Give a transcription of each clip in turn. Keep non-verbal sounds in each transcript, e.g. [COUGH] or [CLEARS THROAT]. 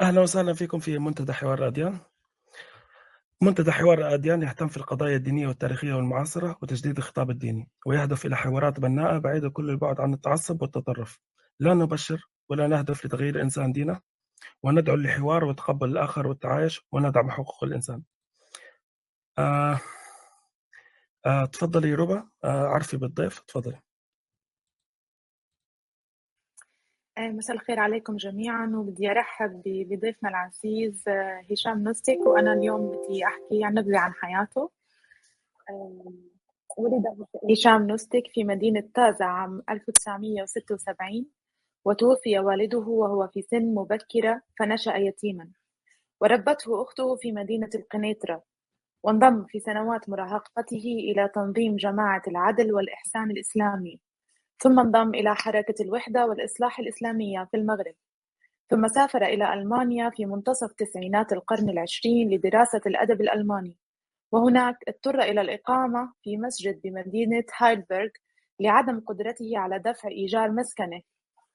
أهلا وسهلا فيكم في منتدى حوار الأديان منتدى حوار الأديان يهتم في القضايا الدينية والتاريخية والمعاصرة وتجديد الخطاب الديني ويهدف إلى حوارات بناءة بعيدة كل البعد عن التعصب والتطرف. لا نبشر ولا نهدف لتغيير الإنسان دينه وندعو للحوار وتقبل الآخر والتعايش وندعم حقوق الإنسان. آه آه تفضلي ربا. آه عرفي بالضيف تفضلي آه، مساء الخير عليكم جميعا وبدي أرحب بضيفنا العزيز آه، هشام نستك وأنا اليوم بدي أحكي عن نبذة عن حياته. آه، ولد هشام نستك في مدينة تازا عام 1976 وتوفي والده وهو في سن مبكرة فنشأ يتيما. وربته أخته في مدينة القنيطرة وانضم في سنوات مراهقته إلى تنظيم جماعة العدل والإحسان الإسلامي. ثم انضم إلى حركة الوحدة والإصلاح الإسلامية في المغرب. ثم سافر إلى ألمانيا في منتصف تسعينات القرن العشرين لدراسة الأدب الألماني. وهناك اضطر إلى الإقامة في مسجد بمدينة هايلبرغ لعدم قدرته على دفع إيجار مسكنه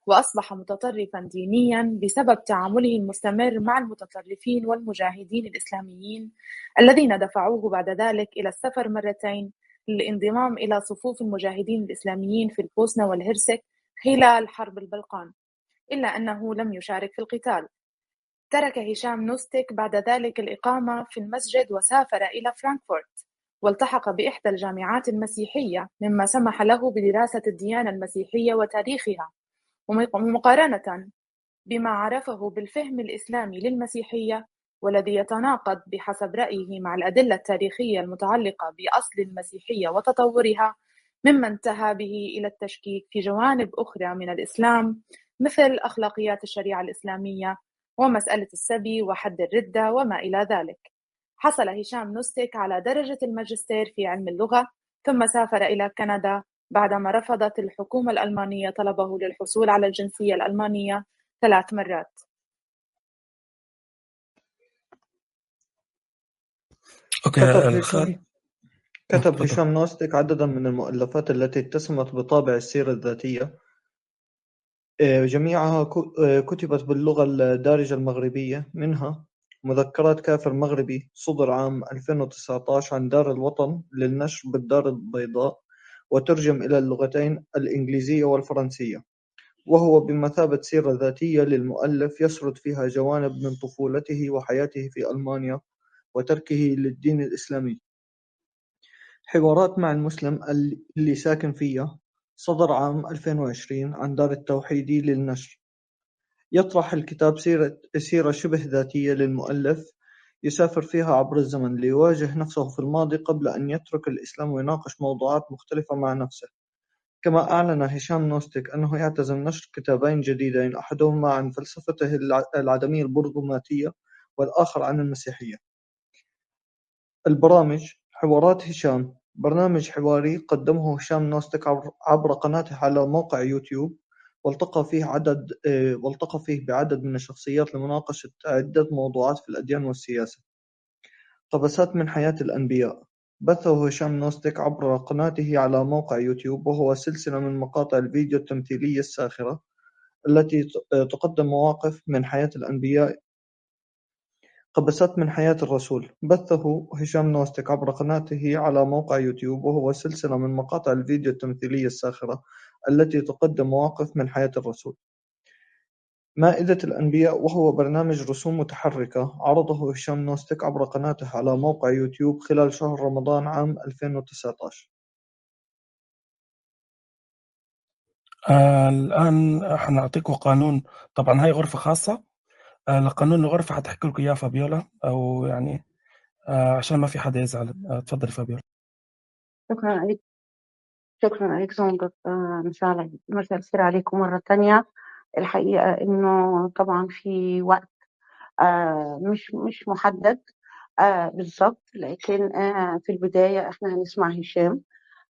وأصبح متطرفا دينيا بسبب تعامله المستمر مع المتطرفين والمجاهدين الإسلاميين الذين دفعوه بعد ذلك إلى السفر مرتين للانضمام إلى صفوف المجاهدين الإسلاميين في البوسنة والهرسك خلال حرب البلقان إلا أنه لم يشارك في القتال. ترك هشام نوستك بعد ذلك الإقامة في المسجد وسافر إلى فرانكفورت والتحق بإحدى الجامعات المسيحية مما سمح له بدراسة الديانة المسيحية وتاريخها ومقارنة بما عرفه بالفهم الإسلامي للمسيحية والذي يتناقض بحسب رأيه مع الأدلة التاريخية المتعلقة بأصل المسيحية وتطورها مما انتهى به إلى التشكيك في جوانب أخرى من الإسلام مثل أخلاقيات الشريعة الإسلامية ومسألة السبي وحد الردة وما إلى ذلك. حصل هشام نستك على درجة الماجستير في علم اللغة ثم سافر إلى كندا بعدما رفضت الحكومة الألمانية طلبه للحصول على الجنسية الألمانية ثلاث مرات. أوكي كتب هشام كتب تفضل هشام نوستك عددا من المؤلفات التي اتسمت بطابع السيرة الذاتية. آه، جميعها آه، كتبت باللغة الدارجة المغربية. منها مذكرات كافر مغربي صدر عام 2019 عن دار الوطن للنشر بالدار البيضاء وترجم إلى اللغتين الإنجليزية والفرنسية. وهو بمثابة سيرة ذاتية للمؤلف يسرد فيها جوانب من طفولته وحياته في ألمانيا وتركه للدين الإسلامي. حوارات مع المسلم اللي ساكن فيها صدر عام 2020 عن دار التوحيدي للنشر. يطرح الكتاب سيرة, سيرة شبه ذاتية للمؤلف يسافر فيها عبر الزمن ليواجه نفسه في الماضي قبل أن يترك الإسلام ويناقش موضوعات مختلفة مع نفسه. كما أعلن هشام نوستك أنه يعتزم نشر كتابين جديدين أحدهما عن فلسفته العدمية البرغماتية والآخر عن المسيحية. البرامج حوارات هشام برنامج حواري قدمه هشام نوستك عبر قناته على موقع يوتيوب والتقى فيه عدد والتقى فيه بعدد من الشخصيات لمناقشة عدة موضوعات في الأديان والسياسة. قبسات من حياة الأنبياء بثه هشام نوستك عبر قناته على موقع يوتيوب وهو سلسلة من مقاطع الفيديو التمثيلية الساخرة التي تقدم مواقف من حياة الأنبياء قبسات من حياة الرسول. بثه هشام نوستك عبر قناته على موقع يوتيوب وهو سلسلة من مقاطع الفيديو التمثيلية الساخرة التي تقدم مواقف من حياة الرسول. مائدة الأنبياء وهو برنامج رسوم متحركة عرضه هشام نوستك عبر قناته على موقع يوتيوب خلال شهر رمضان عام 2019 آه الآن حنعطيكم قانون. طبعا هاي غرفة خاصة؟ آه قانون الغرفة حتحكي لكم إياه فابيولا أو يعني آه عشان ما في حدا يزعل. آه تفضل فابيولا. شكرا عليك. شكرا زنقط آه، مساء الخير. عليكم مرة تانية. الحقيقة إنه طبعا في وقت مش مش محدد. بالظبط لكن في البداية إحنا هنسمع هشام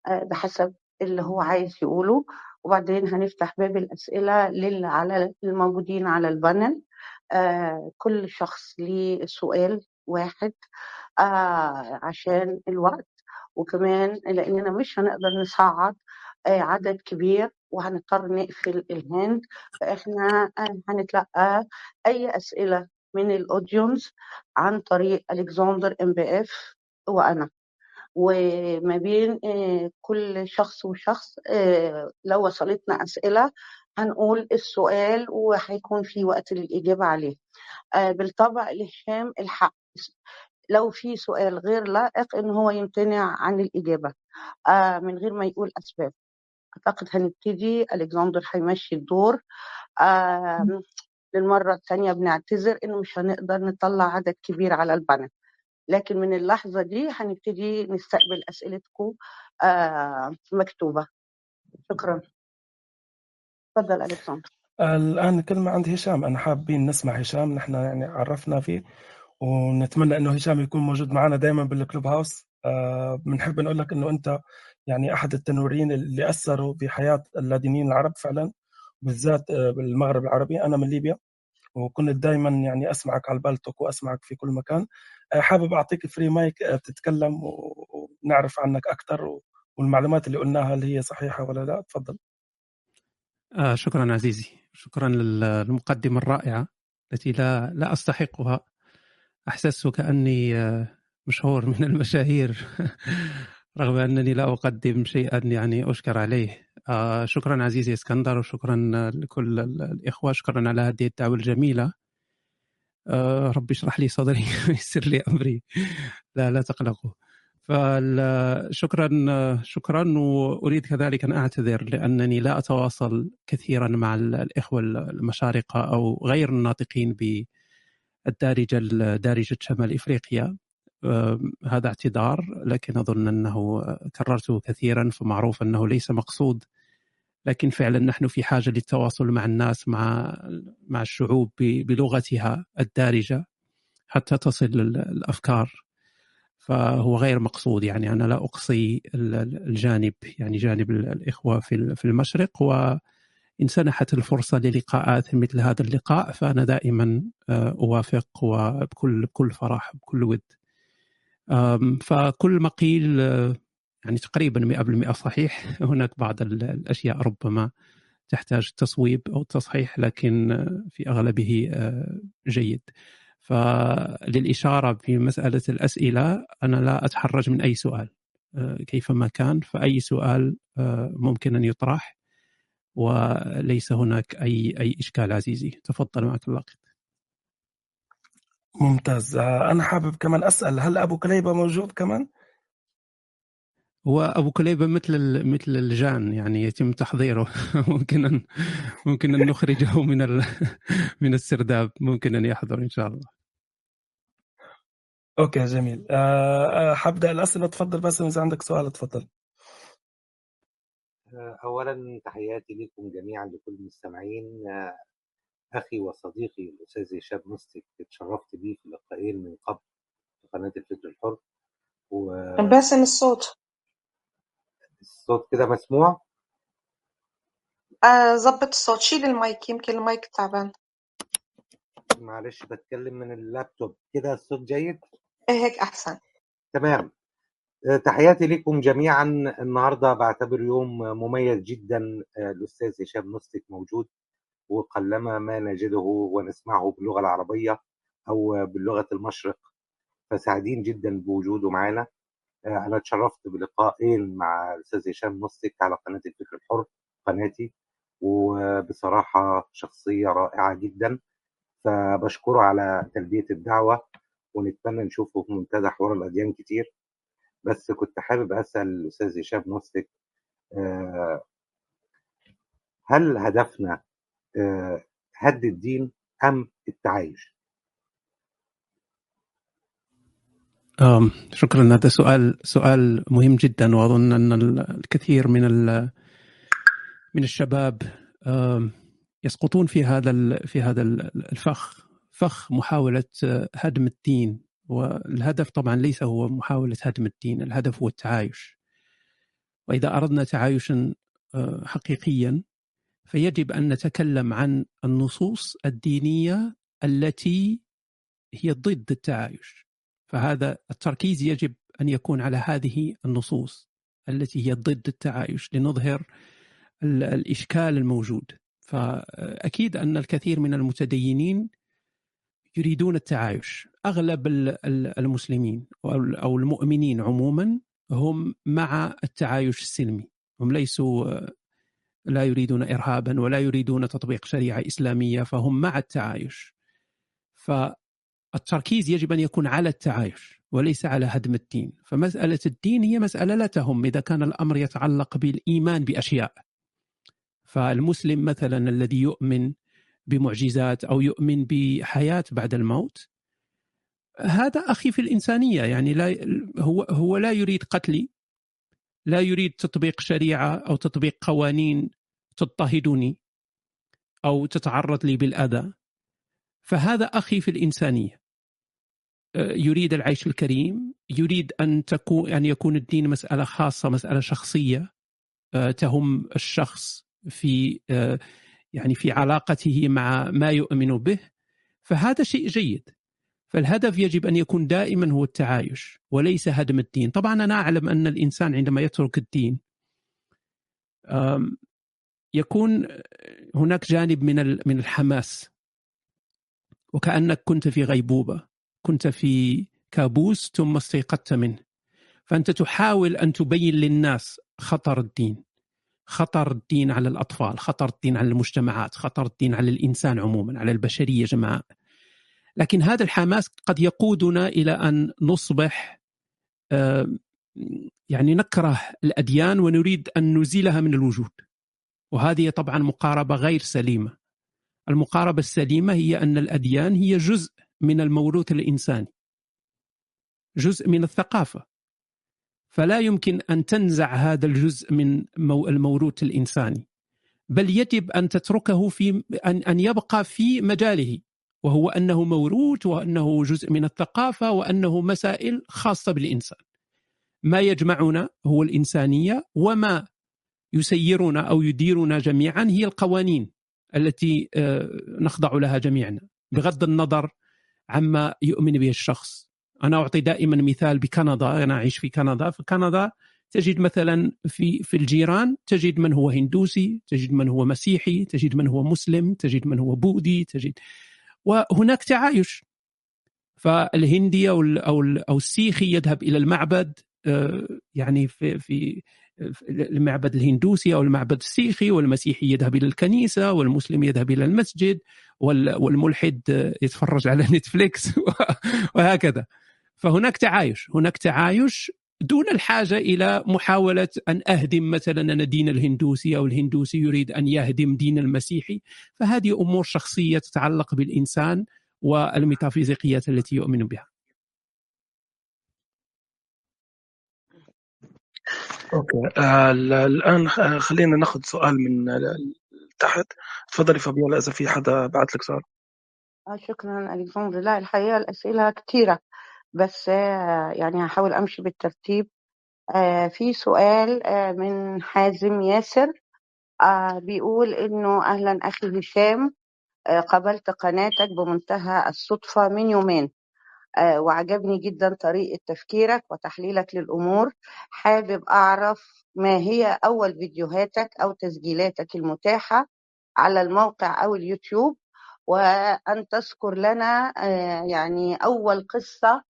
بحسب اللي هو عايز يقوله. وبعدين هنفتح باب الأسئلة لل على الموجودين على ال panel. كل شخص ليه سؤال واحد آه، عشان الوقت وكمان لأننا مش هنقدر نصعد آه، عدد كبير وهنضطر نقفل ال hand فإحنا آه، هنتلقى أي أسئلة من ال audience عن طريق ألكسندر إم بي إف وأنا. وما بين آه، كل شخص وشخص آه، لو وصلتنا أسئلة هنقول السؤال وهيكون في وقت للإجابة عليه. آه، بالطبع لهشام الحق. لو في سؤال غير لائق إن هو يمتنع عن الإجابة من غير ما يقول أسباب. أعتقد هنبتدي. ألكسندر هيمشي الدور. للمرة الثانية بنعتذر إنه مش هنقدر نطلع عدد كبير على ال panel لكن من اللحظة دي هنبتدي نستقبل أسئلتكم آه مكتوبة. شكرا. تفضل ألكسندر الآن كلمة عند هشام. أنا حابين نسمع هشام. نحن يعني عرفنا فيه ونتمنى إنه هشام يكون موجود معنا دائما بالكلوب هاوس. بنحب آه نقول لك إنه أنت يعني أحد التنورين اللي أثروا في حياة اللادينيين العرب فعلا بالذات آه بالمغرب العربي. أنا من ليبيا وكنت دائما يعني أسمعك على البالتوك وأسمعك في كل مكان. آه، حابب أعطيك free mic تتكلم ونعرف عنك أكثر والمعلومات اللي قلناها هل هي صحيحة ولا لا. تفضل. آه شكرا عزيزي. شكرا للمقدمة الرائعة التي لا لا أستحقها. أحسست كأني آه، مشهور من المشاهير. [LAUGHS] رغم أنني لا أقدم شيئا يعني أشكر عليه. آه شكرا عزيزي إسكندر وشكرا لكل الإخوة. شكرا على هذه الدعوة الجميلة. آه ربي اشرح لي صدري [LAUGHS] ويسر لي أمري. لا لا تقلقوا. فشكرا شكرا وأريد كذلك أن أعتذر لأنني لا أتواصل كثيرا مع الإخوة المشارقة أو غير الناطقين بالدارجة دارجة شمال إفريقيا. هذا اعتذار لكن أظن أنه كررته كثيرا فمعروف أنه ليس مقصود. لكن فعلا نحن في حاجة للتواصل مع الناس مع مع الشعوب بلغتها الدارجة حتى تصل الأفكار. فهو غير مقصود. يعني أنا لا أقصي الجانب يعني جانب الإخوة في في المشرق. وإن سنحت الفرصة للقاءات مثل هذا اللقاء فأنا دائما آه، أوافق وبكل بكل فرح بكل ود. فكل ما قيل آه، يعني تقريبا 100% صحيح. [LAUGHS] هناك بعض الأشياء ربما تحتاج تصويب أو تصحيح لكن آه، في أغلبه جيد. فللإشارة في مسألة الأسئلة أنا لا أتحرج من أي سؤال كيفما كان فأي سؤال ممكن أن يطرح وليس هناك أي أي إشكال عزيزي. تفضل معك الوقت ممتاز. آه، أنا حابب كمان أسأل هل أبو كليبة موجود كمان؟ هو أبو كليبة مثل مثل الجان يعني يتم تحضيره. [LAUGHS] ممكن ان ممكن أن نخرجه من ال... من السرداب. ممكن أن يحضر إن شاء الله. أوكي جميل. أه, آه، حبدأ الأسئلة. تفضل بس إذا عندك سؤال تفضل. اولا تحياتي لكم جميعا لكل المستمعين. أخي وصديقي الأستاذ هشام مستك اتشرفت بيه في لقاءين من قبل في قناة الفكر الحر. و... باسم الصوت. الصوت كده مسموع؟ آه ظبط الصوت. شيل المايك يمكن المايك تعبان. معلش بتكلم من اللابتوب. كده الصوت جيد؟ إيه هيك أحسن. تمام. آه، تحياتي لكم جميعا. النهارده بعتبر يوم مميز جدا. آه، الأستاذ هشام مستك موجود وقلما ما نجده ونسمعه باللغة العربية أو باللغة المشرق. فسعيدين جدا بوجوده معنا آه، أنا اتشرفت بلقائين مع الأستاذ هشام مستك على قناة الفكر الحر قناتي. وبصراحة شخصية رائعة جدا. فبشكره على تلبية الدعوة ونتمنى نشوفه في منتدى حوار الأديان كتير. بس كنت حابب أسأل الأستاذ هشام مستك آه، هل هدفنا هد الدين أم التعايش؟ شكرا. هذا سؤال سؤال مهم جدا. وأظن أن الكثير من من الشباب يسقطون في هذا في هذا الفخ فخ محاولة هدم الدين. والهدف طبعا ليس هو محاولة هدم الدين الهدف هو التعايش. وإذا أردنا تعايشا آه، حقيقيا فيجب أن نتكلم عن النصوص الدينية التي هي ضد التعايش. فهذا التركيز يجب أن يكون على هذه النصوص التي هي ضد التعايش لنظهر الإشكال الموجود. فأكيد أن الكثير من المتدينين يريدون التعايش. أغلب المسلمين أو المؤمنين عموما هم مع التعايش السلمي. هم ليسوا لا يريدون ارهابا ولا يريدون تطبيق شريعة إسلامية فهم مع التعايش. فالتركيز يجب أن يكون على التعايش وليس على هدم الدين. فمسألة الدين هي مسألة لا تهم إذا كان الأمر يتعلق بالإيمان بأشياء. فالمسلم مثلا الذي يؤمن بمعجزات أو يؤمن بحياة بعد الموت هذا أخي في الإنسانية يعني لا هو هو لا يريد قتلي لا يريد تطبيق شريعة أو تطبيق قوانين تضطهدني أو تتعرض لي بالأذى. فهذا أخي في الإنسانية. يريد العيش الكريم يريد أن تكون أن يكون الدين مسألة خاصة مسألة شخصية. تهم الشخص في يعني في علاقته مع ما يؤمن به. فهذا شيء جيد. فالهدف يجب أن يكون دائما هو التعايش وليس هدم الدين. طبعا أنا أعلم أن الإنسان عندما يترك الدين يكون هناك جانب من من الحماس. وكأنك كنت في غيبوبة. كنت في كابوس ثم استيقظت منه. فأنت تحاول أن تبين للناس خطر الدين. خطر الدين على الأطفال خطر الدين على المجتمعات خطر الدين على الإنسان عموما على البشرية جماعة لكن هذا الحماس قد يقودنا إلى أن نصبح يعني نكره الأديان ونريد أن نزيلها من الوجود. وهذه طبعا مقاربة غير سليمة. المقاربة السليمة هي أن الأديان هي جزء من الموروث الإنساني. جزء من الثقافة. فلا يمكن أن تنزع هذا الجزء من الموروث الإنساني. بل يجب أن تتركه في أن أن يبقى في مجاله. وهو أنه موروث وأنه جزء من الثقافة وأنه مسائل خاصة بالإنسان. ما يجمعنا هو الإنسانية وما يسيرنا أو يديرنا جميعا هي القوانين التي آه، نخضع لها جميعنا بغض النظر عما يؤمن به الشخص. أنا أعطي دائما مثال بكندا أنا أعيش في كندا. في كندا تجد مثلا في في الجيران تجد من هو هندوسي، تجد من هو مسيحي، تجد من هو مسلم، تجد من هو بوذي، تجد. وهناك تعايش. فالهندي أو أو أو السيخي يذهب إلى المعبد آه، يعني في في المعبد الهندوسي أو المعبد السيخي والمسيحي يذهب إلى الكنيسة والمسلم يذهب إلى المسجد. والملحد يتفرج على نتفليكس [LAUGHS] وهكذا. فهناك تعايش. هناك تعايش دون الحاجة إلى محاولة أن أهدم مثلا أنا دين الهندوسي أو الهندوسي يريد أن يهدم دين المسيحي. فهذه أمور شخصية تتعلق بالإنسان والميتافيزيقيات التي يؤمن بها. okay. آه الآن خلينا نأخذ سؤال من تحت. تفضلي فابيولا اذا في حدا بعت لك سؤال آه شكرا الكسندر لا الحقيقة الأسئلة كثيره بس آه، يعني هحاول أمشي بالترتيب. آه، في سؤال من حازم ياسر بيقول إنه أهلا أخي هشام قابلت قناتك بمنتهى الصدفة من يومين. وعجبني جدا طريقة تفكيرك وتحليلك للأمور. حابب أعرف ما هي أول فيديوهاتك أو تسجيلاتك المتاحة على الموقع أو اليوتيوب؟ وأن تذكر لنا يعني أول قصة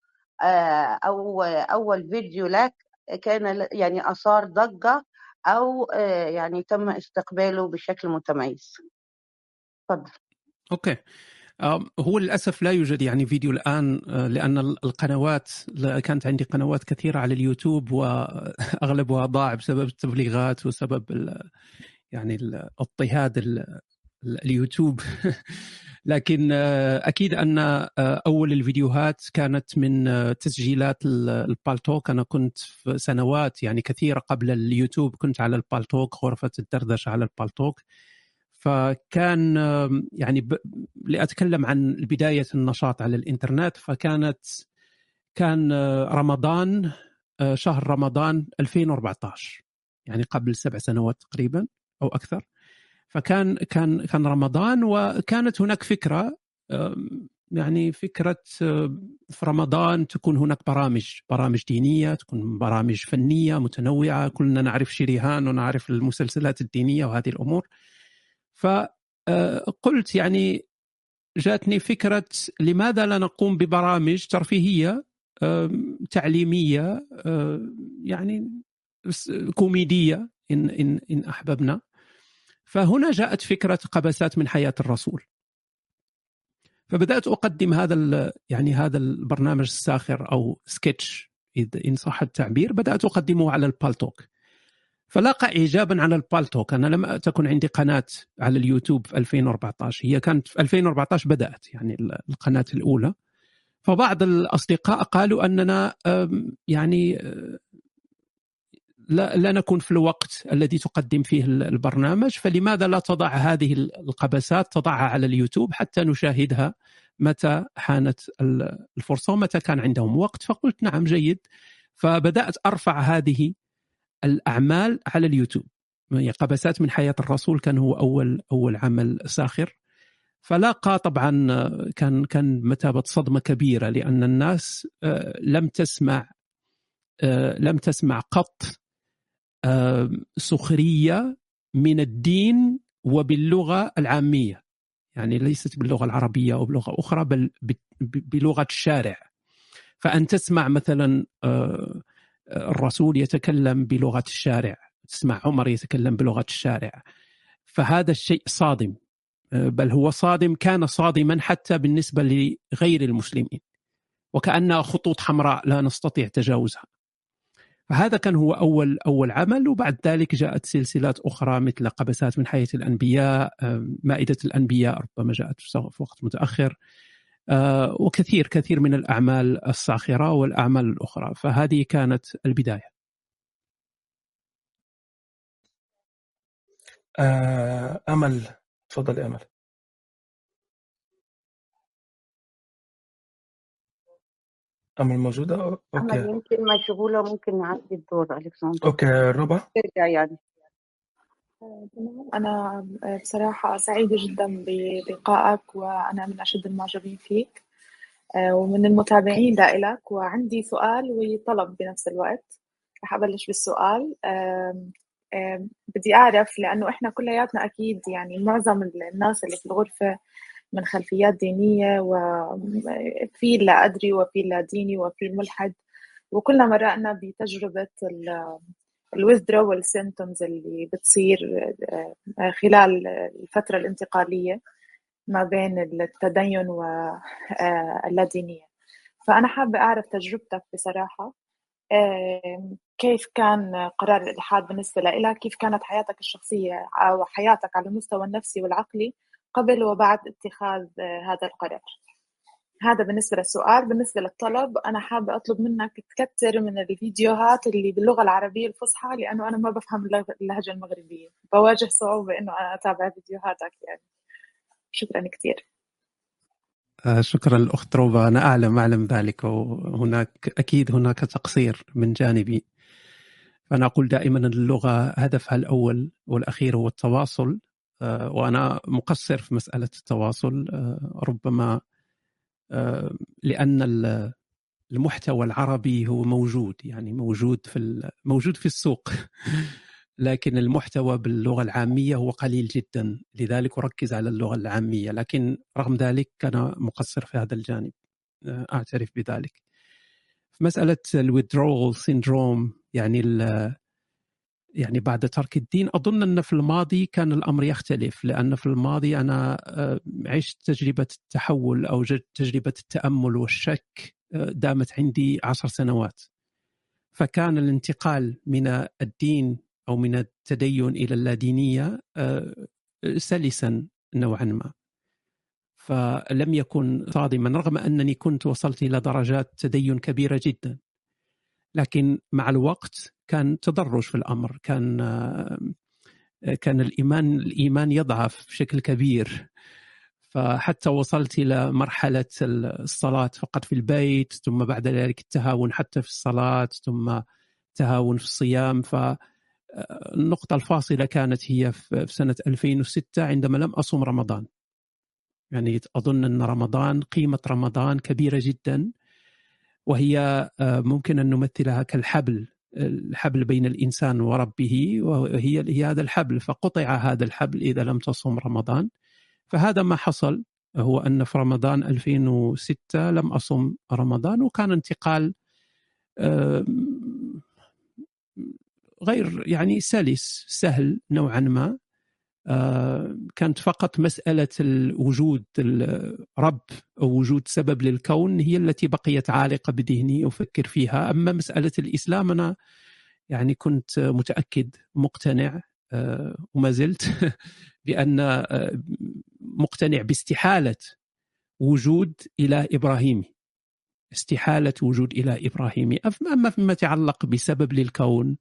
آه، أو أول فيديو لك كان يعني آثار ضجة أو آه، يعني تم استقباله بشكل متميز. تفضل okay. هو للأسف لا يوجد يعني فيديو الآن آه، لأن القنوات كانت عندي قنوات كثيرة على اليوتيوب واغلبها [LAUGHS] ضاع بسبب التبليغات وسبب يعني الاضطهاد اليوتيوب. [LAUGHS] لكن آه، أكيد أن آه، أول الفيديوهات كانت من تسجيلات البالتوك أنا كنت في سنوات يعني كثيرة قبل اليوتيوب كنت على البالتوك غرفة الدردشة على البالتوك فكان يعني ب... لأتكلم عن بداية النشاط على الإنترنت فكانت كان رمضان شهر رمضان 2014 يعني قبل سبع سنوات تقريبا أو أكثر. فكان كان كان رمضان وكانت هناك فكرة يعني فكرة في رمضان تكون هناك برامج برامج دينية تكون برامج فنية متنوعة كلنا نعرف شريهان ونعرف المسلسلات الدينية وهذه الأمور. فقلت يعني جاتني فكرة لماذا لا نقوم ببرامج ترفيهية تعليمية يعني كوميدية إن إن إن أحببنا. فهنا جاءت فكرة قبسات من حياة الرسول. فبدأت أقدم هذا يعني هذا البرنامج الساخر أو سكتش إن صح التعبير بدأت أقدمه على البالتوك فلاقى اعجابا على البالتوك أنا لم تكن عندي قناة على اليوتيوب في 2014 هي كانت في 2014 بدأت يعني القناة الأولى. فبعض الأصدقاء قالوا أننا يعني لا, لا نكون في الوقت الذي تقدم فيه البرنامج. فلماذا لا تضع هذه القبسات؟ تضعها على اليوتيوب حتى نشاهدها متى حانت الفرصة ومتى كان عندهم وقت. فقلت نعم جيد. فبدأت أرفع هذه الأعمال على اليوتيوب. قبسات من حياة الرسول كان هو أول أول عمل ساخر. فلاقى طبعا كان كان مثابه صدمة كبيرة لأن الناس آه، لم تسمع آه، لم تسمع قط آه، سخرية من الدين وباللغة العامية. يعني ليست باللغة العربية أو بلغة أخرى بل بلغة الشارع. فأن تسمع مثلا الرسول يتكلم بلغة الشارع. تسمع عمر يتكلم بلغة الشارع. فهذا الشيء صادم. بل هو صادم كان صادما حتى بالنسبة لغير المسلمين. وكانها خطوط حمراء لا نستطيع تجاوزها. فهذا كان هو أول أول عمل. وبعد ذلك جاءت سلسلات أخرى مثل قبسات من حياة الأنبياء مائدة الأنبياء. ربما جاءت في وقت متأخر. وكثير كثير من الأعمال الساخره والأعمال الأخرى. فهذه كانت البداية. آه، أمل. تفضل أمل. أمل موجودة؟ okay أمل يمكن مشغولة ممكن نعدي الدور ألكسندر okay ربا ترجع يعني. تمام. أنا بصراحة سعيدة جدا بلقائك وأنا من أشد المعجبين فيك آه، ومن المتابعين لإلك. وعندي سؤال وطلب بنفس الوقت. رح أبلش بالسؤال. بدي أعرف لأنه إحنا كلياتنا أكيد يعني معظم الناس اللي في الغرفة من خلفيات دينية وفي لا أدري وفي لا ديني وفي الملحد. وكلنا مرقنا بتجربة ال withdrawal symptoms اللي بتصير آه، خلال الفترة الانتقالية ما بين التدين واللادينية آه، فأنا حابة أعرف تجربتك بصراحة كيف كان قرار الإلحاد بالنسبة لك؟ كيف كانت حياتك الشخصية أو حياتك على المستوى النفسي والعقلي قبل وبعد اتخاذ هذا القرار؟ هذا بالنسبة للسؤال بالنسبة للطلب أنا حابة أطلب منك تكتر من الفيديوهات اللي باللغة العربية الفصحى لأنه أنا ما بفهم اللهجة المغربية. بواجه صعوبة إنه أنا أتابع فيديوهاتك يعني. شكرا كثير آه، شكرا الأخت روبا. أنا أعلم أعلم ذلك وهناك أكيد هناك تقصير من جانبي. فأنا أقول دائما اللغة هدفها الأول والأخير هو التواصل. آه، وأنا مقصر في مسألة التواصل. آه، ربما لأن المحتوى العربي هو موجود يعني موجود في موجود في السوق. [LAUGHS] لكن المحتوى باللغة العامية هو قليل جدا. لذلك أركز على اللغة العامية. لكن رغم ذلك أنا مقصر في هذا الجانب. أعترف بذلك. في مسألة ال withdrawal syndrome يعني يعني بعد ترك الدين أظن أن في الماضي كان الأمر يختلف لأن في الماضي أنا آه، عشت تجربة التحول أو تجربة التأمل والشك آه، دامت عندي عشر سنوات. فكان الانتقال من الدين أو من التدين إلى اللادينية آه، سلسا نوعا ما. فلم يكن صادما رغم أنني كنت وصلت إلى درجات تدين كبيرة جدا. لكن مع الوقت كان تدرج في الأمر كان كان الإيمان الإيمان يضعف بشكل كبير. فحتى وصلت إلى مرحلة الصلاة فقط في البيت ثم بعد ذلك التهاون حتى في الصلاة ثم تهاون في الصيام. ف النقطة الفاصلة كانت هي في سنة 2006 عندما لم أصوم رمضان. يعني أظن أن رمضان قيمة رمضان كبيرة جدا. وهي آه، ممكن أن نمثلها كالحبل الحبل بين الإنسان وربه وهي هي هذا الحبل فقطع هذا الحبل إذا لم تصوم رمضان. فهذا ما حصل هو أن في رمضان 2006 لم أصم رمضان وكان انتقال غير يعني سلس سهل نوعا ما. كانت فقط مسألة وجود الرب أو وجود سبب للكون هي التي بقيت عالقة بذهني أفكر فيها. أما مسألة الإسلام أنا يعني كنت متأكد مقتنع وما زلت [LAUGHS] بأن مقتنع باستحالة وجود إله إبراهيمي استحالة وجود إله إبراهيمي أما فيما يتعلق بسبب للكون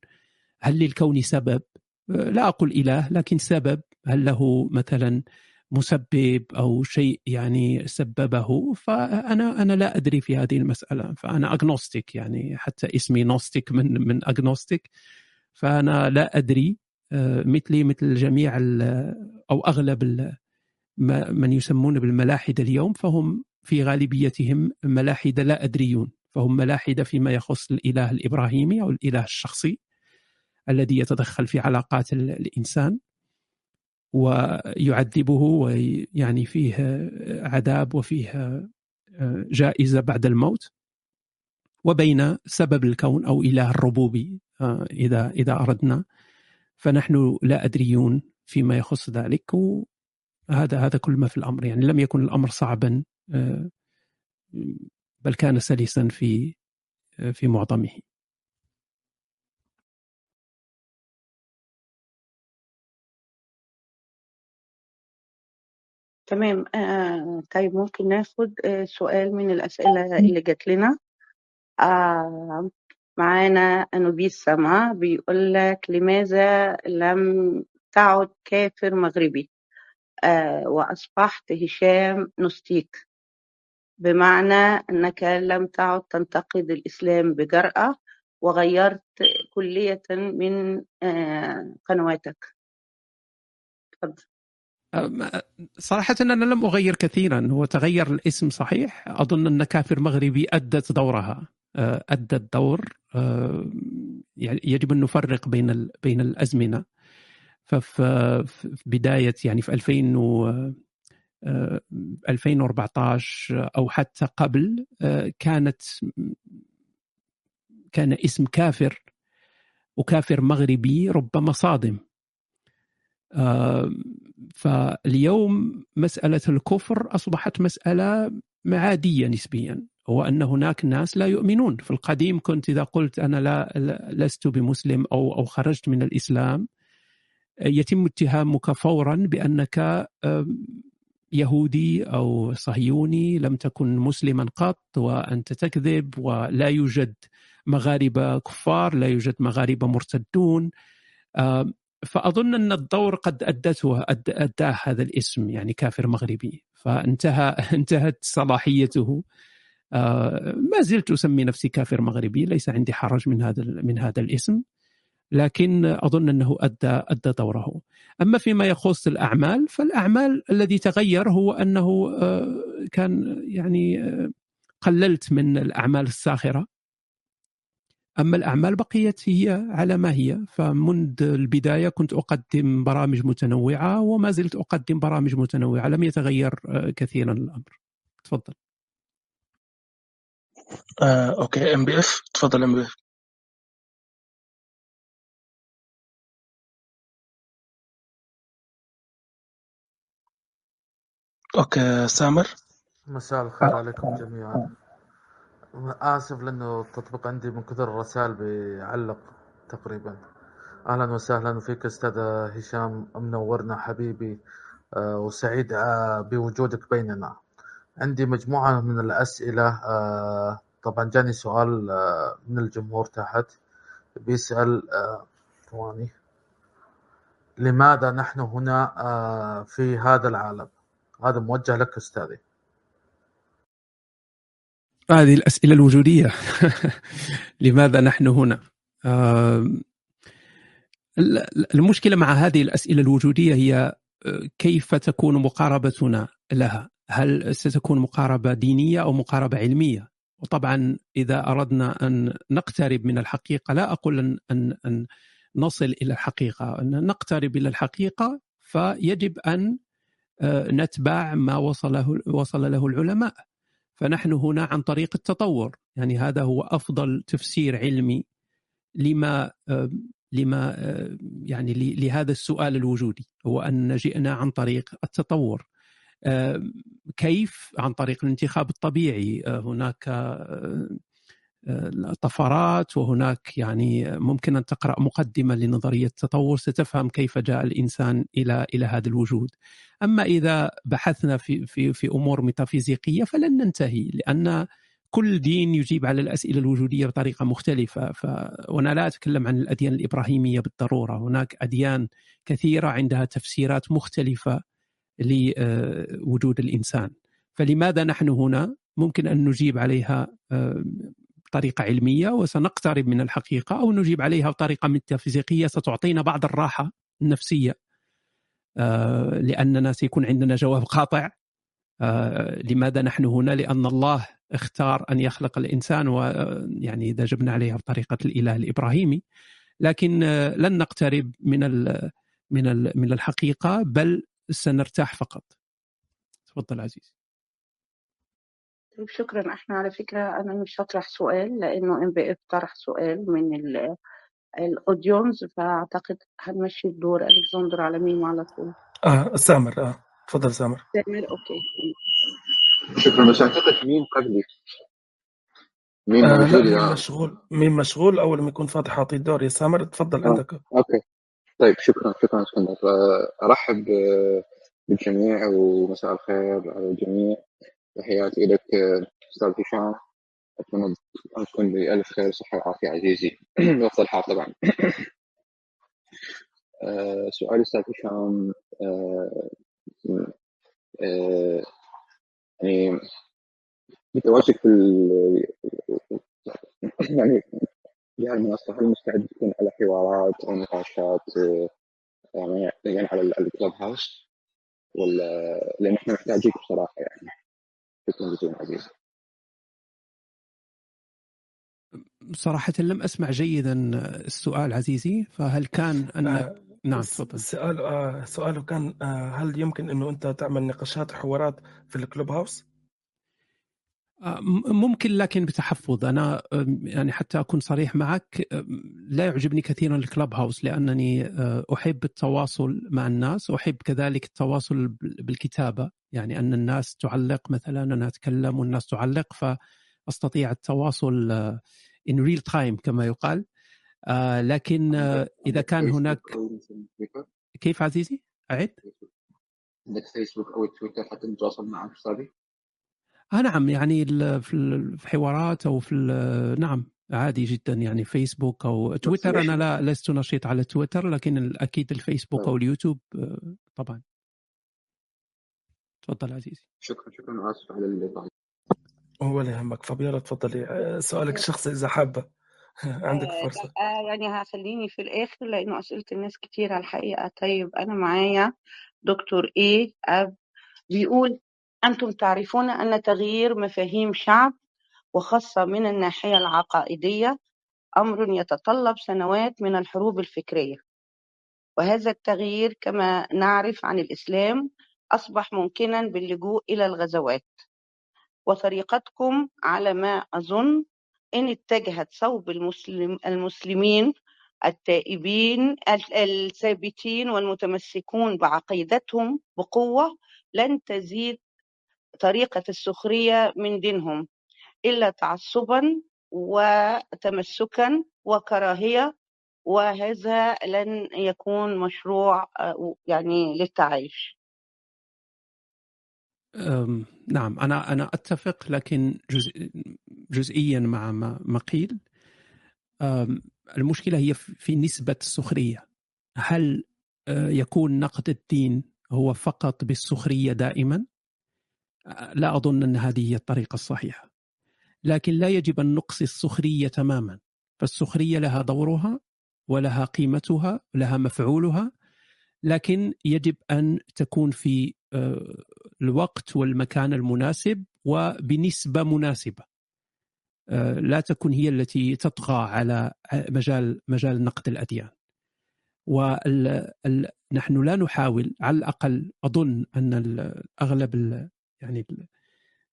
هل للكون سبب؟ لا أقول إله لكن سبب. هل له مثلا مسبب أو شيء يعني سببه؟ فأنا أنا لا أدري في هذه المسألة فأنا أغنوستيك يعني حتى اسمي نوستيك من من أغنوستيك فأنا لا أدري مثلي مثل جميع أو أغلب من يسمون بالملاحدة اليوم فهم في غالبيتهم ملاحدة لا أدريون. فهم ملاحدة فيما يخص الإله الإبراهيمي أو الإله الشخصي الذي يتدخل في علاقات الإنسان. ويعذبه ويعني فيه عذاب وفيه جائزة بعد الموت وبين سبب الكون أو إله الربوبي إذا إذا أردنا. فنحن لا أدريون فيما يخص ذلك وهذا هذا كل ما في الأمر. يعني لم يكن الأمر صعبا بل كان سلسا في في معظمه. تمام. آه طيب ممكن ناخد آه سؤال من الأسئلة اللي جات لنا. آه معانا أنوبيس سما بيقول لك لماذا لم تعد كافر مغربي؟ آه وأصبحت هشام نستيك بمعنى أنك لم تعد تنتقد الإسلام بجرأة وغيرت كلية من آه قنواتك. تفضل صراحة أنا لم أغير كثيرا هو تغير الاسم صحيح. أظن أن كافر مغربي أدت دورها. أدت دور يعني يجب أن نفرق بين بين الأزمنة. ففي بداية يعني في 2000 و 2014 أو حتى قبل كانت كان اسم كافر وكافر مغربي ربما صادم. فاليوم مسألة الكفر أصبحت مسألة عادية نسبيا هو أن هناك ناس لا يؤمنون. في القديم كنت إذا قلت أنا لا لست بمسلم أو أو خرجت من الإسلام يتم اتهامك فورا بأنك يهودي أو صهيوني لم تكن مسلما قط وأنت تكذب ولا يوجد مغاربة كفار لا يوجد مغاربة مرتدون. فأظن أن الدور قد ادته أداه هذا الاسم يعني كافر مغربي. فانتهى [LAUGHS] انتهت صلاحيته. ما زلت أسمي نفسي كافر مغربي ليس عندي حرج من هذا من هذا الاسم لكن أظن أنه ادى أدى دوره. أما فيما يخص الأعمال فالأعمال الذي تغير هو أنه كان يعني قللت من الأعمال الساخرة. أما الأعمال بقيت هي على ما هي. فمنذ البداية كنت أقدم برامج متنوعة وما زلت أقدم برامج متنوعة. لم يتغير كثيرا الأمر. تفضل. آه، أوكي. ام بي اف تفضل ام بي اف okay سامر؟ مساء الخير عليكم جميعا. آسف لأنه التطبيق عندي من كثر الرسائل بيعلق تقريبا. أهلا وسهلا فيك أستاذ هشام منورنا حبيبي وسعيد بوجودك بيننا. عندي مجموعة من الأسئلة طبعا جاني سؤال من الجمهور تحت بيسأل ثواني لماذا نحن هنا في هذا العالم؟ هذا موجه لك أستاذي. هذه الأسئلة الوجودية. [LAUGHS] لماذا نحن هنا؟ المشكلة مع هذه الأسئلة الوجودية هي كيف تكون مقاربتنا لها؟ هل ستكون مقاربة دينية أو مقاربة علمية؟ وطبعا إذا أردنا أن نقترب من الحقيقة لا أقول أن, أن, أن نصل إلى الحقيقة. أن نقترب إلى الحقيقة فيجب أن نتبع ما وصله وصل له العلماء. فنحن هنا عن طريق التطور. يعني هذا هو أفضل تفسير علمي لما لما يعني لهذا السؤال الوجودي هو أن جئنا عن طريق التطور. كيف؟ عن طريق الانتخاب الطبيعي. هناك طفرات وهناك يعني ممكن أن تقرأ مقدمة لنظرية التطور ستفهم كيف جاء الإنسان إلى إلى هذا الوجود. أما إذا بحثنا في في في أمور ميتافيزيقية فلن ننتهي لأن كل دين يجيب على الأسئلة الوجودية بطريقة مختلفة ف... وأنا لا أتكلم عن الأديان الإبراهيمية بالضرورة، هناك أديان كثيرة عندها تفسيرات مختلفة لوجود الإنسان. فلماذا نحن هنا؟ ممكن أن نجيب عليها بطريقه علمية وسنقترب من الحقيقة أو نجيب عليها بطريقه ميتافيزيقية ستعطينا بعض الراحة النفسية لأننا سيكون عندنا جواب قاطع لماذا نحن هنا؟ لأن الله اختار أن يخلق الإنسان ويعني إذا جبنا عليها بطريقة الإله الإبراهيمي لكن لن نقترب من من من الحقيقة بل سنرتاح فقط. تفضل عزيز. طيب شكرا. إحنا على فكرة أنا مش هطرح سؤال لأنه MBF طرح سؤال من ال audience فأعتقد هنمشي الدور. ألكسندر على مين على طول. آه سامر آه تفضل سامر. سامر okay. شكرا. بس أعتقد مين قبلي؟ مين آه لا مين مشغول؟ مين مشغول؟ أول ما يكون فاتح أعطيه الدور. يا سامر تفضل آه. عندك. okay. طيب شكرا شكرا إسكندر. آه، أرحب آه، بالجميع ومساء الخير على الجميع. تحياتي لك أستاذ هشام. أتمنى أن تكون بألف خير صحة وعافية عزيزي. [CLEARS THROAT] وأفضل حال طبعا. [CLEARS THROAT] آه، سؤالي أستاذ هشام. آه، آه، يعني متواجد في [CLEARS THROAT] يعني بهذه المنصة هل مستعد تكون على حوارات أو نقاشات يعني على ال- الكلاب هاوس؟ ولا لأن إحنا محتاجيك بصراحة يعني. شكرا جزيلا عزيزي صراحة لم أسمع جيدا السؤال عزيزي فهل كان انك آه نعم تفضل. سؤال آه سؤاله كان آه هل يمكن إنه أنت تعمل نقاشات حوارات في الكلوب هاوس؟ ممكن لكن بتحفظ. أنا يعني حتى أكون صريح معك لا يعجبني كثيرا الكلاب هاوس لأنني أحب التواصل مع الناس أحب كذلك التواصل بال- بالكتابة. يعني أن الناس تعلق مثلا أنا أتكلم والناس تعلق فأستطيع التواصل in real time كما يقال. لكن إذا كان هناك كيف عزيزي؟ أعد. عندك فيسبوك أو تويتر حتى نتواصل معك أستاذي آه نعم يعني ال- في ال- في حوارات أو في ال- نعم عادي جدا يعني فيسبوك أو تويتر أنا لا لست نشيط على تويتر لكن أكيد الفيسبوك أو اليوتيوب آه، طبعا. تفضل عزيزي. شكرا شكرا وآسف على الإطالة ولا يهمك. فابيولا تفضلي. آه سؤالك الشخصي إذا حابة. عندك آه، فرصة. آه، يعني هخليني في الآخر لأنه أسئلة الناس كتير على الحقيقة. طيب أنا معايا دكتور إيه أب بيقول أنتم تعرفون أن تغيير مفاهيم شعب وخاصة من الناحية العقائدية أمر يتطلب سنوات من الحروب الفكرية. وهذا التغيير كما نعرف عن الإسلام أصبح ممكنا باللجوء إلى الغزوات. وطريقتكم على ما أظن إن اتجهت صوب المسلم المسلمين التائبين ال- الثابتين والمتمسكون بعقيدتهم بقوة لن تزيد طريقة السخرية من دينهم إلا تعصبا وتمسكا وكراهية وهذا لن يكون مشروع آه، يعني للتعايش. نعم أنا أنا أتفق لكن جزء جزئيا مع ما قيل. أم، المشكلة هي في نسبة السخرية. هل آه، يكون نقد الدين هو فقط بالسخرية دائما؟ لا أظن أن هذه هي الطريقة الصحيحة. لكن لا يجب أن نقصي السخرية تماما. فالسخرية لها دورها ولها قيمتها لها مفعولها. لكن يجب أن تكون في آه، الوقت والمكان المناسب وبنسبة مناسبة. آه، لا تكون هي التي تطغى على مجال مجال نقد الأديان. ونحن لا نحاول على الأقل أظن أن أغلب يعني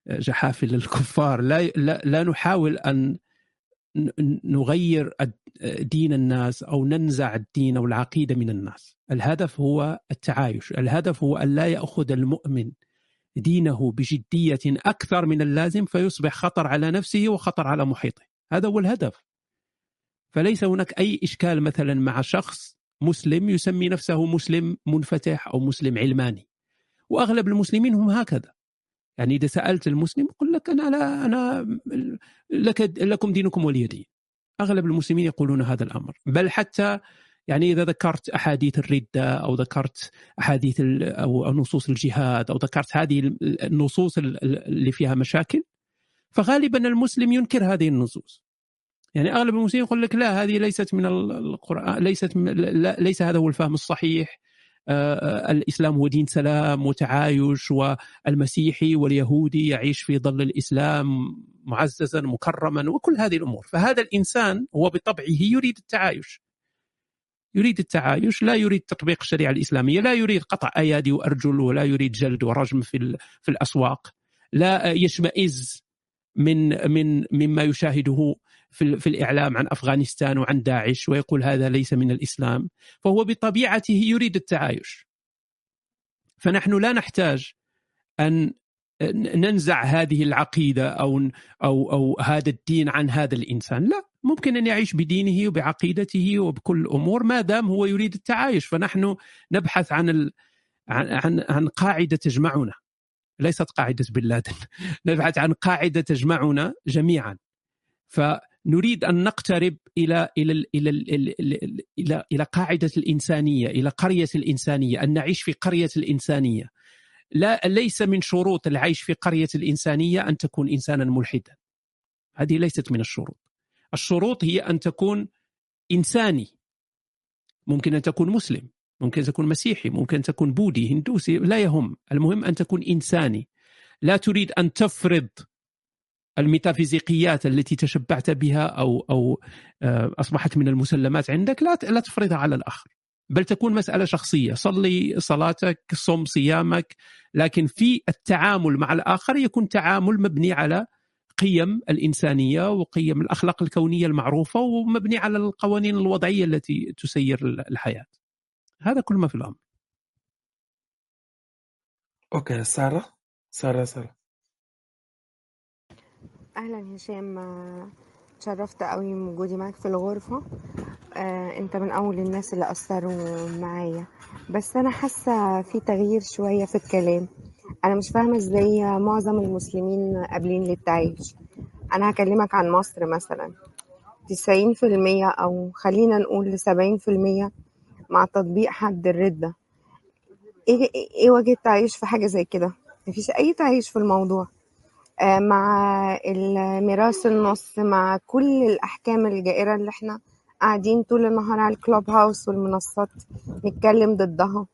جحافل الكفار. لا لا, لا نحاول أن نغير دين الناس أو ننزع الدين أو العقيدة من الناس. الهدف هو التعايش. الهدف هو أن لا يأخذ المؤمن دينه بجدية أكثر من اللازم فيصبح خطر على نفسه وخطر على محيطه. هذا هو الهدف. فليس هناك أي إشكال مثلا مع شخص مسلم يسمي نفسه مسلم منفتح أو مسلم علماني. وأغلب المسلمين هم هكذا. يعني إذا سألت المسلم يقول لك أنا لا أنا لك لكم دينكم ولي دين. أغلب المسلمين يقولون هذا الأمر. بل حتى يعني إذا ذكرت أحاديث الردة أو ذكرت أحاديث أو نصوص الجهاد أو ذكرت هذه النصوص اللي فيها مشاكل فغالبا المسلم ينكر هذه النصوص. يعني أغلب المسلمين يقول لك لا هذه ليست من القرآن ليست ليس هذا هو الفهم الصحيح. الإسلام هو دين سلام وتعايش والمسيحي واليهودي يعيش في ظل الإسلام معززا مكرما وكل هذه الأمور. فهذا الإنسان هو بطبعه يريد التعايش. يريد التعايش لا يريد تطبيق الشريعة الإسلامية لا يريد قطع أيادي وأرجل ولا يريد جلد ورجم في في الأسواق. لا يشمئز من من مما يشاهده في, في الإعلام عن أفغانستان وعن داعش ويقول هذا ليس من الإسلام فهو بطبيعته يريد التعايش. فنحن لا نحتاج أن ننزع هذه العقيدة أو أو أو هذا الدين عن هذا الإنسان. لا ممكن أن يعيش بدينه وبعقيدته وبكل الأمور ما دام هو يريد التعايش. فنحن نبحث عن ال... عن عن قاعدة تجمعنا. ليست قاعدة بن لادن [LAUGHS] نبحث عن قاعدة تجمعنا جميعا. فنريد أن نقترب إلى إلى إلى إلى إلى, إلى قاعدة الإنسانية إلى قرية الإنسانية أن نعيش في قرية الإنسانية. لا ليس من شروط العيش في قرية الإنسانية أن تكون إنسانا ملحدا. هذه ليست من الشروط. الشروط هي أن تكون إنساني. ممكن أن تكون مسلم ممكن تكون مسيحي ممكن تكون بودي هندوسي لا يهم. المهم أن تكون إنساني. لا تريد أن تفرض الميتافيزيقيات التي تشبعت بها أو أو آه، أصبحت من المسلمات عندك لا لا تفرضها على الآخر. بل تكون مسألة شخصية. صلي صلاتك صم صيامك. لكن في التعامل مع الآخر يكون تعامل مبني على قيم الإنسانية وقيم الأخلاق الكونية المعروفة ومبني على القوانين الوضعية التي تسير الحياة. هذا كل ما في الأمر. أوكي سارة. سارة سارة. أهلا هشام تشرفت قوي من وجودي معاك في الغرفة. آه، أنت من أول الناس اللي أثروا معايا. بس أنا حاسة في تغيير شوية في الكلام. أنا مش فاهمة إزاي معظم المسلمين قابلين للتعايش أنا هكلمك عن مصر مثلا. تسعين في المية أو خلينا نقول لسبعين في المية مع تطبيق حد الردة. إيه, إيه وجه التعايش في حاجة زي كده؟ مفيش أي تعايش في الموضوع. مع الميراث النص مع كل الأحكام الجائرة اللي إحنا قاعدين طول النهار على الكلوب هاوس والمنصات نتكلم ضدها.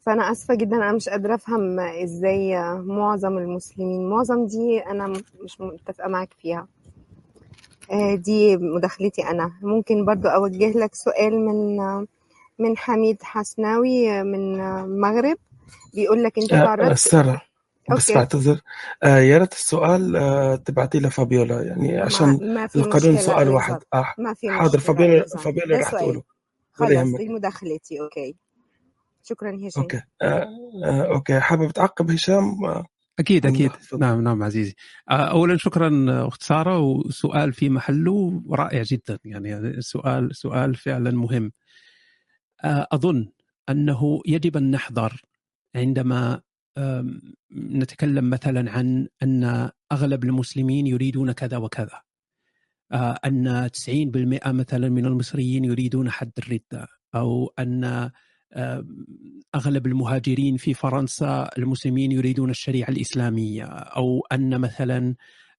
فأنا آسفة جدا أنا مش قادرة أفهم إزاي معظم المسلمين معظم دي أنا مش متفقة معاك فيها. آه، دي مداخلتي أنا. ممكن برضو أوجه لك سؤال من من حميد حسناوي من المغرب بيقول لك أنت آه، تعرضت بس okay. بعتذر. آه يا ريت السؤال آه تبعتي له فابيولا يعني عشان ما في القانون مشكلة سؤال واحد. آه ما في حاضر. فابيولا فابيولا سؤال. تقوله. يهمك. دي مداخلتي okay. شكرا هشام. okay. آه آه okay. حابب تعقب هشام؟ آه أكيد أكيد. نعم نعم عزيزي. آه، اولا شكرا أخت سارة وسؤال في محله رائع جدا. يعني سؤال سؤال فعلا مهم. آه، أظن أنه يجب أن نحذر عندما نتكلم مثلا عن أن أغلب المسلمين يريدون كذا وكذا. آه، أن 90% مثلا من المصريين يريدون حد الردة أو أن أغلب المهاجرين في فرنسا المسلمين يريدون الشريعة الإسلامية أو أن مثلا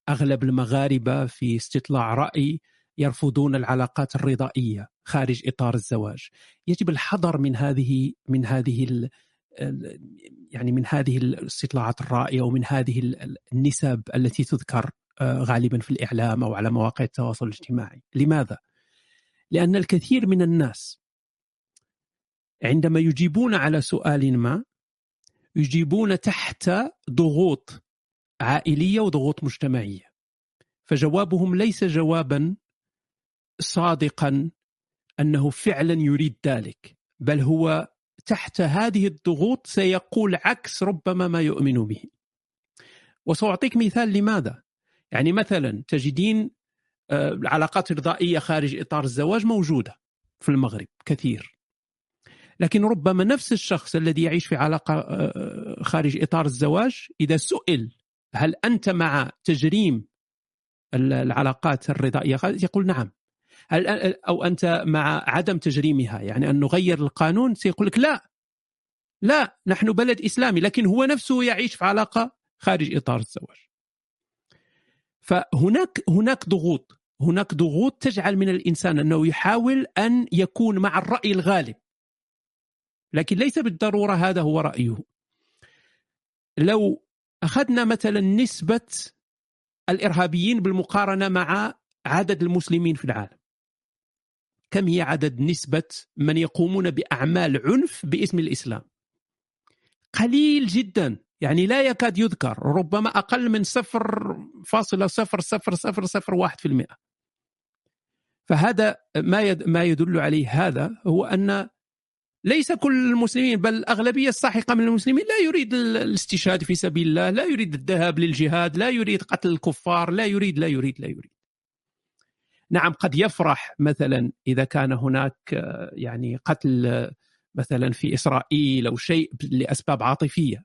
أغلب المغاربة في استطلاع رأي يرفضون العلاقات الرضائية خارج إطار الزواج. يجب الحذر من هذه من هذه يعني من هذه الاستطلاعات الرأي ومن هذه ال- النسب التي تذكر آه، غالبا في الإعلام أو على مواقع التواصل الاجتماعي لماذا؟ لأن الكثير من الناس عندما يجيبون على سؤال ما يجيبون تحت ضغوط عائلية وضغوط مجتمعية فجوابهم ليس جوابا صادقا أنه فعلا يريد ذلك بل هو تحت هذه الضغوط سيقول عكس ربما ما يؤمن به. وسأعطيك مثال لماذا. يعني مثلا تجدين آه، العلاقات الرضائية خارج إطار الزواج موجودة في المغرب كثير. لكن ربما نفس الشخص الذي يعيش في علاقة آه، خارج إطار الزواج إذا سئل هل أنت مع تجريم العلاقات الرضائية يقول نعم. هل أو أنت مع عدم تجريمها؟ يعني أن نغير القانون سيقول لك لا. لا نحن بلد إسلامي لكن هو نفسه يعيش في علاقة خارج إطار الزواج. فهناك هناك ضغوط هناك ضغوط تجعل من الإنسان أنه يحاول أن يكون مع الرأي الغالب. لكن ليس بالضرورة هذا هو رأيه. لو أخذنا مثلا نسبة الإرهابيين بالمقارنة مع عدد المسلمين في العالم كم هي عدد نسبة من يقومون بأعمال عنف باسم الإسلام؟ قليل جدا يعني لا يكاد يذكر ربما أقل من 0.00001% فهذا ما ما يدل عليه هذا هو أن ليس كل المسلمين بل الأغلبية الساحقة من المسلمين لا يريد الاستشهاد في سبيل الله لا يريد الذهاب للجهاد لا يريد قتل الكفار لا يريد لا يريد لا يريد. نعم قد يفرح مثلا إذا كان هناك يعني قتل مثلا في إسرائيل أو شيء لأسباب عاطفية.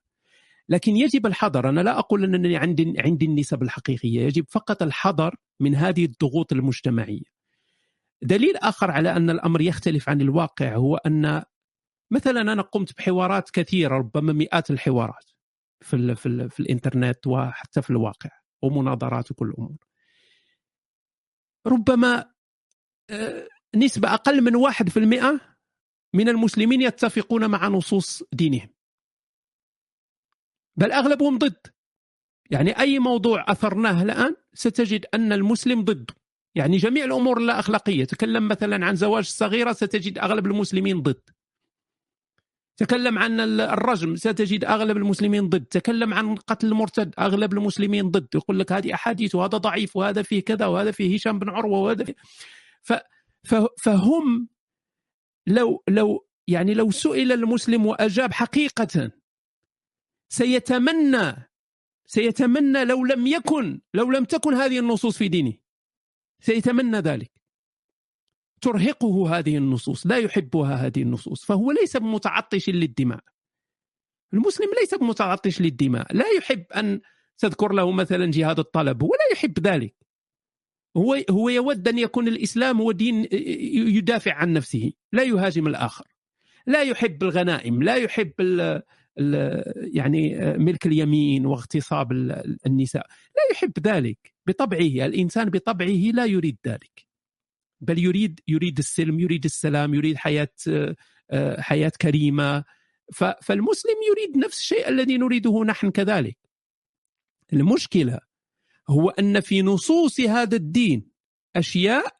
لكن يجب الحذر. أنا لا أقول أنني عندي عندي النسب الحقيقية. يجب فقط الحذر من هذه الضغوط المجتمعية. دليل آخر على أن الأمر يختلف عن الواقع هو أن مثلا أنا قمت بحوارات كثيرة ربما مئات الحوارات في ال في, ال في الإنترنت وحتى في الواقع ومناظرات وكل الأمور ربما آه، نسبة أقل من واحد في المئة من المسلمين يتفقون مع نصوص دينهم. بل أغلبهم ضد. يعني أي موضوع أثرناه الآن ستجد أن المسلم ضده يعني جميع الأمور اللا اخلاقيه تكلم مثلا عن زواج الصغيره ستجد أغلب المسلمين ضد. تكلم عن الرجم ستجد أغلب المسلمين ضد. تكلم عن قتل المرتد أغلب المسلمين ضد. يقول لك هذه أحاديث وهذا ضعيف وهذا فيه كذا وهذا فيه هشام بن عروة وهذا فيه. ف فهم لو لو يعني لو سئل المسلم وأجاب حقيقة سيتمنى سيتمنى لو لم يكن لو لم تكن هذه النصوص في دينه. سيتمنى ذلك. ترهقه هذه النصوص لا يحبها هذه النصوص فهو ليس بمتعطش للدماء. المسلم ليس بمتعطش للدماء لا يحب أن تذكر له مثلا جهاد الطلب هو لا يحب ذلك. هو هو يود أن يكون الإسلام هو دين يدافع عن نفسه لا يهاجم الآخر. لا يحب الغنائم لا يحب يعني ملك اليمين واغتصاب النساء لا يحب ذلك. بطبعه الإنسان بطبعه لا يريد ذلك. بل يريد يريد السلم يريد السلام يريد حياة حياة كريمة. فالمسلم يريد نفس الشيء الذي نريده نحن كذلك. المشكلة هو أن في نصوص هذا الدين أشياء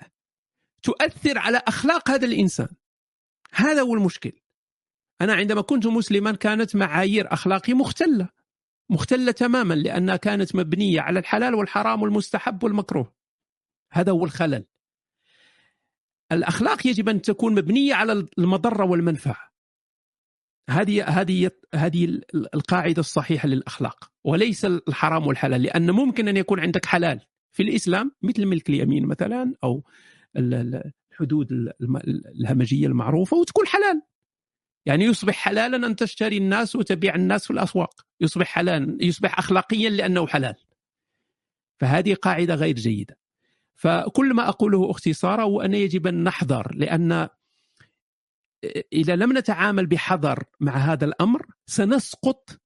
تؤثر على أخلاق هذا الإنسان. هذا هو المشكل. أنا عندما كنت مسلما كانت معايير أخلاقي مختلة مختلة تماما لأنها كانت مبنية على الحلال والحرام والمستحب والمكروه. هذا هو الخلل. الأخلاق يجب أن تكون مبنية على المضرة والمنفعة. هذه هذه هذه القاعدة الصحيحة للأخلاق وليس الحرام والحلال لأن ممكن أن يكون عندك حلال. في الإسلام مثل ملك اليمين مثلا أو الحدود الهمجية المعروفة وتكون حلال. يعني يصبح حلالا أن تشتري الناس وتبيع الناس في الأسواق. يصبح حلالا يصبح اخلاقيا لأنه حلال. فهذه قاعدة غير جيدة. فكل ما أقوله اختصارا هو أن يجب أن نحذر لأن إذا لم نتعامل بحذر مع هذا الأمر سنسقط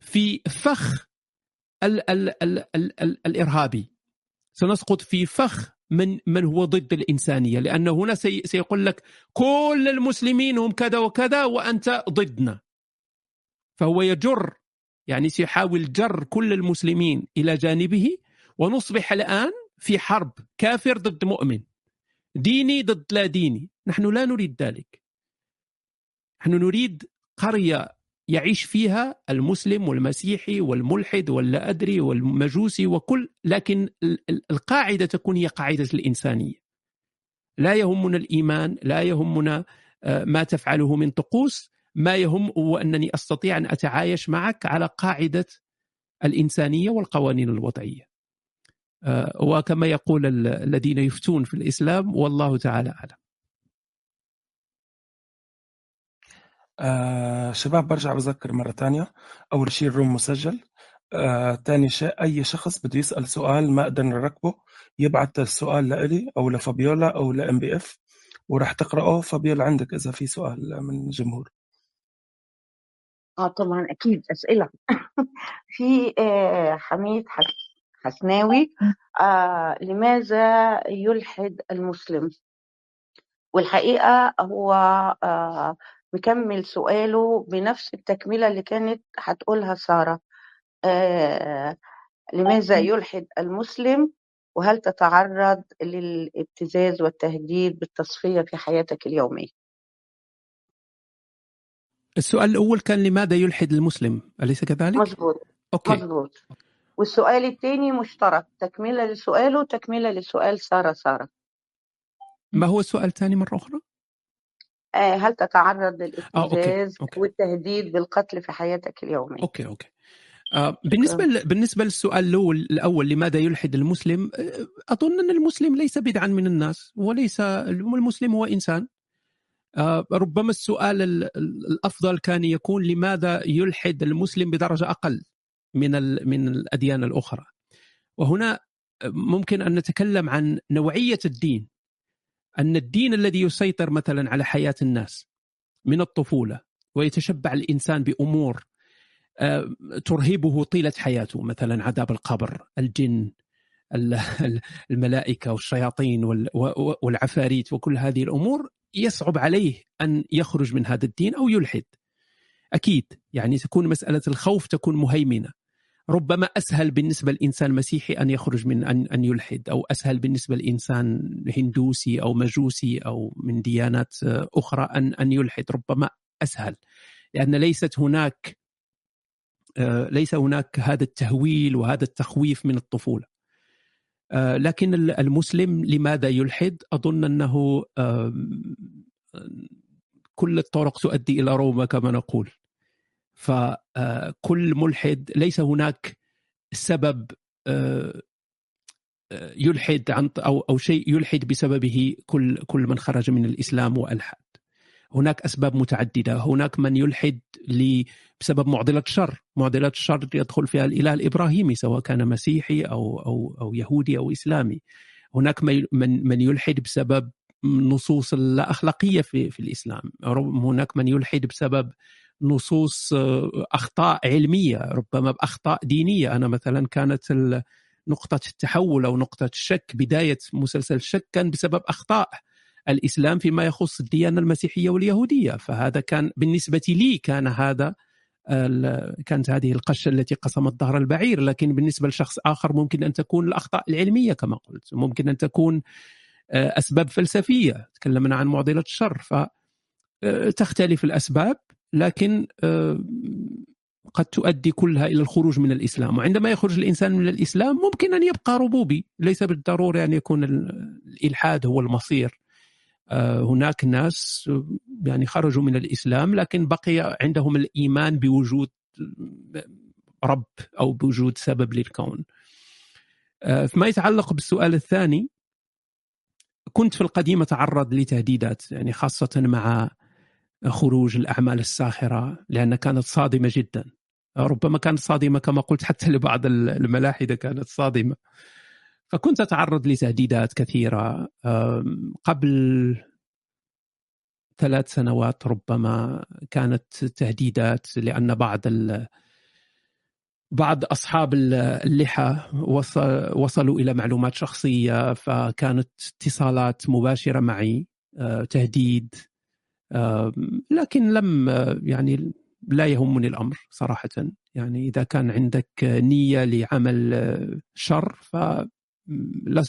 في فخ ال ال ال ال ال الإرهابي. سنسقط في فخ من من هو ضد الإنسانية لأنه هنا سي سيقول لك كل المسلمين هم كذا وكذا وأنت ضدنا. فهو يجر يعني سيحاول جر كل المسلمين إلى جانبه ونصبح الآن في حرب كافر ضد مؤمن ديني ضد لا ديني نحن لا نريد ذلك. نحن نريد قرية يعيش فيها المسلم والمسيحي والملحد واللا أدري والمجوسي وكل لكن القاعدة تكون هي قاعدة الإنسانية. لا يهمنا الإيمان لا يهمنا آه، ما تفعله من طقوس ما يهم هو أنني أستطيع أن أتعايش معك على قاعدة الإنسانية والقوانين الوضعية. وكما يقول الذين يفتون في الإسلام والله تعالى أعلم. آه شباب برجع بذكر مرة تانية. أول شيء الروم مسجل. آه تاني شيء أي شخص بده يسأل سؤال ما قدرنا نركبه يبعث السؤال لإلي أو لفابيولا أو لإم بي إف وراح تقرأه. فابيولا عندك إذا في سؤال من الجمهور. آه طبعا أكيد أسئلة. [LAUGHS] في آه حميد حسناوي آه لماذا يلحد المسلم؟ والحقيقة هو آه مكمل سؤاله بنفس التكملة اللي كانت هتقولها سارة آه لماذا يلحد المسلم؟ وهل تتعرض للابتزاز والتهديد بالتصفية في حياتك اليومية؟ السؤال الأول كان لماذا يلحد المسلم؟ أليس كذلك؟ مظبوط أوكي. مظبوط. والسؤال الثاني مشترك تكملة لسؤاله تكملة لسؤال سارة سارة ما هو السؤال الثاني مرة أخرى؟ آه هل تتعرض آه، okay. okay. والتهديد بالقتل في حياتك اليومية؟ okay okay آه بالنسبة ل... بالنسبة للسؤال الأول الأول لماذا يلحد المسلم؟ آه، أظن أن المسلم ليس بدعا من الناس وليس المسلم هو إنسان آه، ربما السؤال الأفضل كان يكون لماذا يلحد المسلم بدرجة أقل من من الأديان الأخرى. وهنا ممكن أن نتكلم عن نوعية الدين. أن الدين الذي يسيطر مثلا على حياة الناس من الطفولة ويتشبع الإنسان بأمور آه، ترهبه طيلة حياته مثلا عذاب القبر الجن الملائكة والشياطين والعفاريت وكل هذه الأمور يصعب عليه أن يخرج من هذا الدين أو يلحد. أكيد يعني تكون مسألة الخوف تكون مهيمنة. ربما أسهل بالنسبة للإنسان المسيحي أن يخرج من ان أن يلحد أو أسهل بالنسبة للإنسان هندوسي أو مجوسي أو من ديانات أخرى ان أن يلحد ربما أسهل لأن ليست هناك آه، ليس هناك هذا التهويل وهذا التخويف من الطفولة آه، لكن المسلم لماذا يلحد؟ أظن أنه كل الطرق تؤدي إلى روما كما نقول. فكل آه، ملحد ليس هناك سبب آه، يلحد عن أو أو شيء يلحد بسببه كل كل من خرج من الإسلام والحد. هناك أسباب متعددة، هناك من يلحد بسبب معضلة الشر، معضلة الشر يدخل فيها الإله الإبراهيمي سواء كان مسيحي أو أو أو يهودي أو إسلامي. هناك من من يلحد بسبب نصوص لا أخلاقية في في الإسلام، هناك من يلحد بسبب نصوص آه، أخطاء علمية، ربما بأخطاء دينية، أنا مثلا كانت نقطة التحول أو نقطة الشك بداية مسلسل الشك كان بسبب أخطاء الإسلام فيما يخص الديانة المسيحية واليهودية. فهذا كان بالنسبة لي كان هذا كانت هذه القشة التي قسمت ظهر البعير. لكن بالنسبة لشخص آخر ممكن أن تكون الأخطاء العلمية كما قلت. ممكن أن تكون آه، أسباب فلسفية. تكلمنا عن معضلة الشر. فتختلف آه، الأسباب. لكن آه، قد تؤدي كلها إلى الخروج من الإسلام. وعندما يخرج الإنسان من الإسلام ممكن أن يبقى ربوبي. ليس بالضروره أن يكون الإلحاد هو المصير. آه، هناك ناس يعني خرجوا من الإسلام لكن بقي عندهم الإيمان بوجود رب أو بوجود سبب للكون. آه، فيما يتعلق بالسؤال الثاني كنت في القديم أتعرض لتهديدات يعني خاصة مع خروج الأعمال الساخرة لأن كانت صادمة جدا. ربما كانت صادمة كما قلت حتى لبعض الملاحدة كانت صادمة. فكنت أتعرض لتهديدات كثيرة قبل ثلاث سنوات ربما كانت تهديدات لأن بعض بعض أصحاب اللحى وصلوا إلى معلومات شخصية فكانت اتصالات مباشرة معي آه، تهديد لكن لم يعني لا يهمني الأمر صراحة. يعني إذا كان عندك نية لعمل شر ف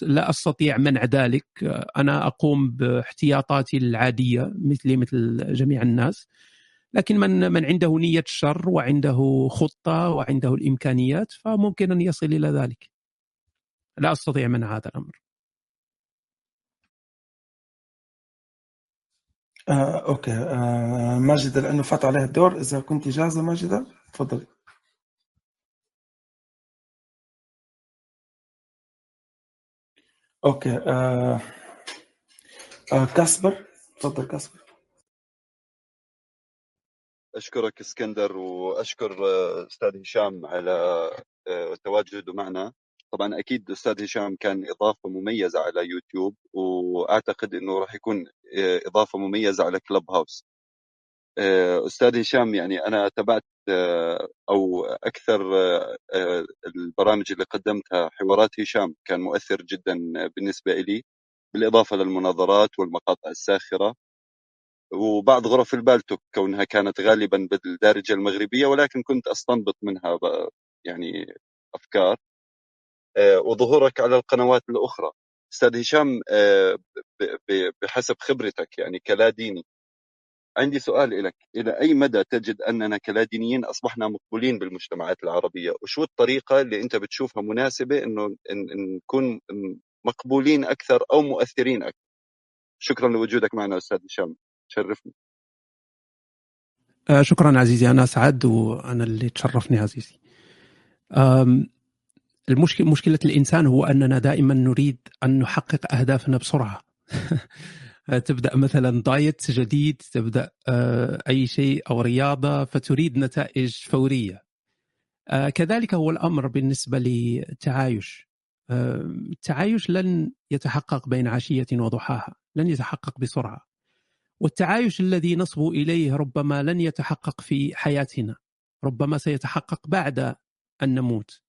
لا أستطيع منع ذلك. أنا أقوم باحتياطاتي العادية مثلي مثل جميع الناس. لكن من من عنده نية الشر وعنده خطة وعنده الإمكانيات فممكن أن يصل إلى ذلك. لا أستطيع منع هذا الأمر. آه، okay. آه، ماجدة لأنه فات عليها الدور. إذا كنت جاهزة ماجدة؟ تفضلي. okay. آه، آه، كاسبر. تفضل كاسبر. أشكرك إسكندر وأشكر آه، أستاذ هشام على آه، تواجده معنا. طبعا أكيد أستاذ هشام كان إضافة مميزة على يوتيوب وأعتقد أنه راح يكون آه، إضافة مميزة على كلب هاوس آه، أستاذ هشام يعني أنا تابعت آه، آه، آه، البرامج اللي قدمتها حوارات هشام كان مؤثر جدا بالنسبة إلي بالإضافة للمناظرات والمقاطع الساخرة. وبعض غرف البالتوك كونها كانت غالبا بالدارجة المغربية ولكن كنت أستنبط منها يعني أفكار. آه، وظهورك على القنوات الأخرى. أستاذ هشام آه، بحسب خبرتك يعني كلا ديني عندي سؤال لك إلى أي مدى تجد أننا كلادينيين أصبحنا مقبولين بالمجتمعات العربية؟ وشو الطريقة اللي أنت بتشوفها إن إن نكون مقبولين أكثر أو مؤثرين أكثر؟ شكرا لوجودك معنا أستاذ هشام. شرفني. آه، شكرا عزيزي. أنا سعد وأنا اللي تشرفني عزيزي. آم، المشكلة مشكلة الإنسان هو أننا دائما نريد أن نحقق أهدافنا بسرعة. [LAUGHS] تبدأ مثلا دايت جديد تبدأ آه، أي شيء أو رياضة فتريد نتائج فورية. آه، كذلك هو الأمر بالنسبة للتعايش آه، التعايش لن يتحقق بين عشية وضحاها لن يتحقق بسرعة. والتعايش الذي نصبو إليه ربما لن يتحقق في حياتنا ربما سيتحقق بعد أن نموت.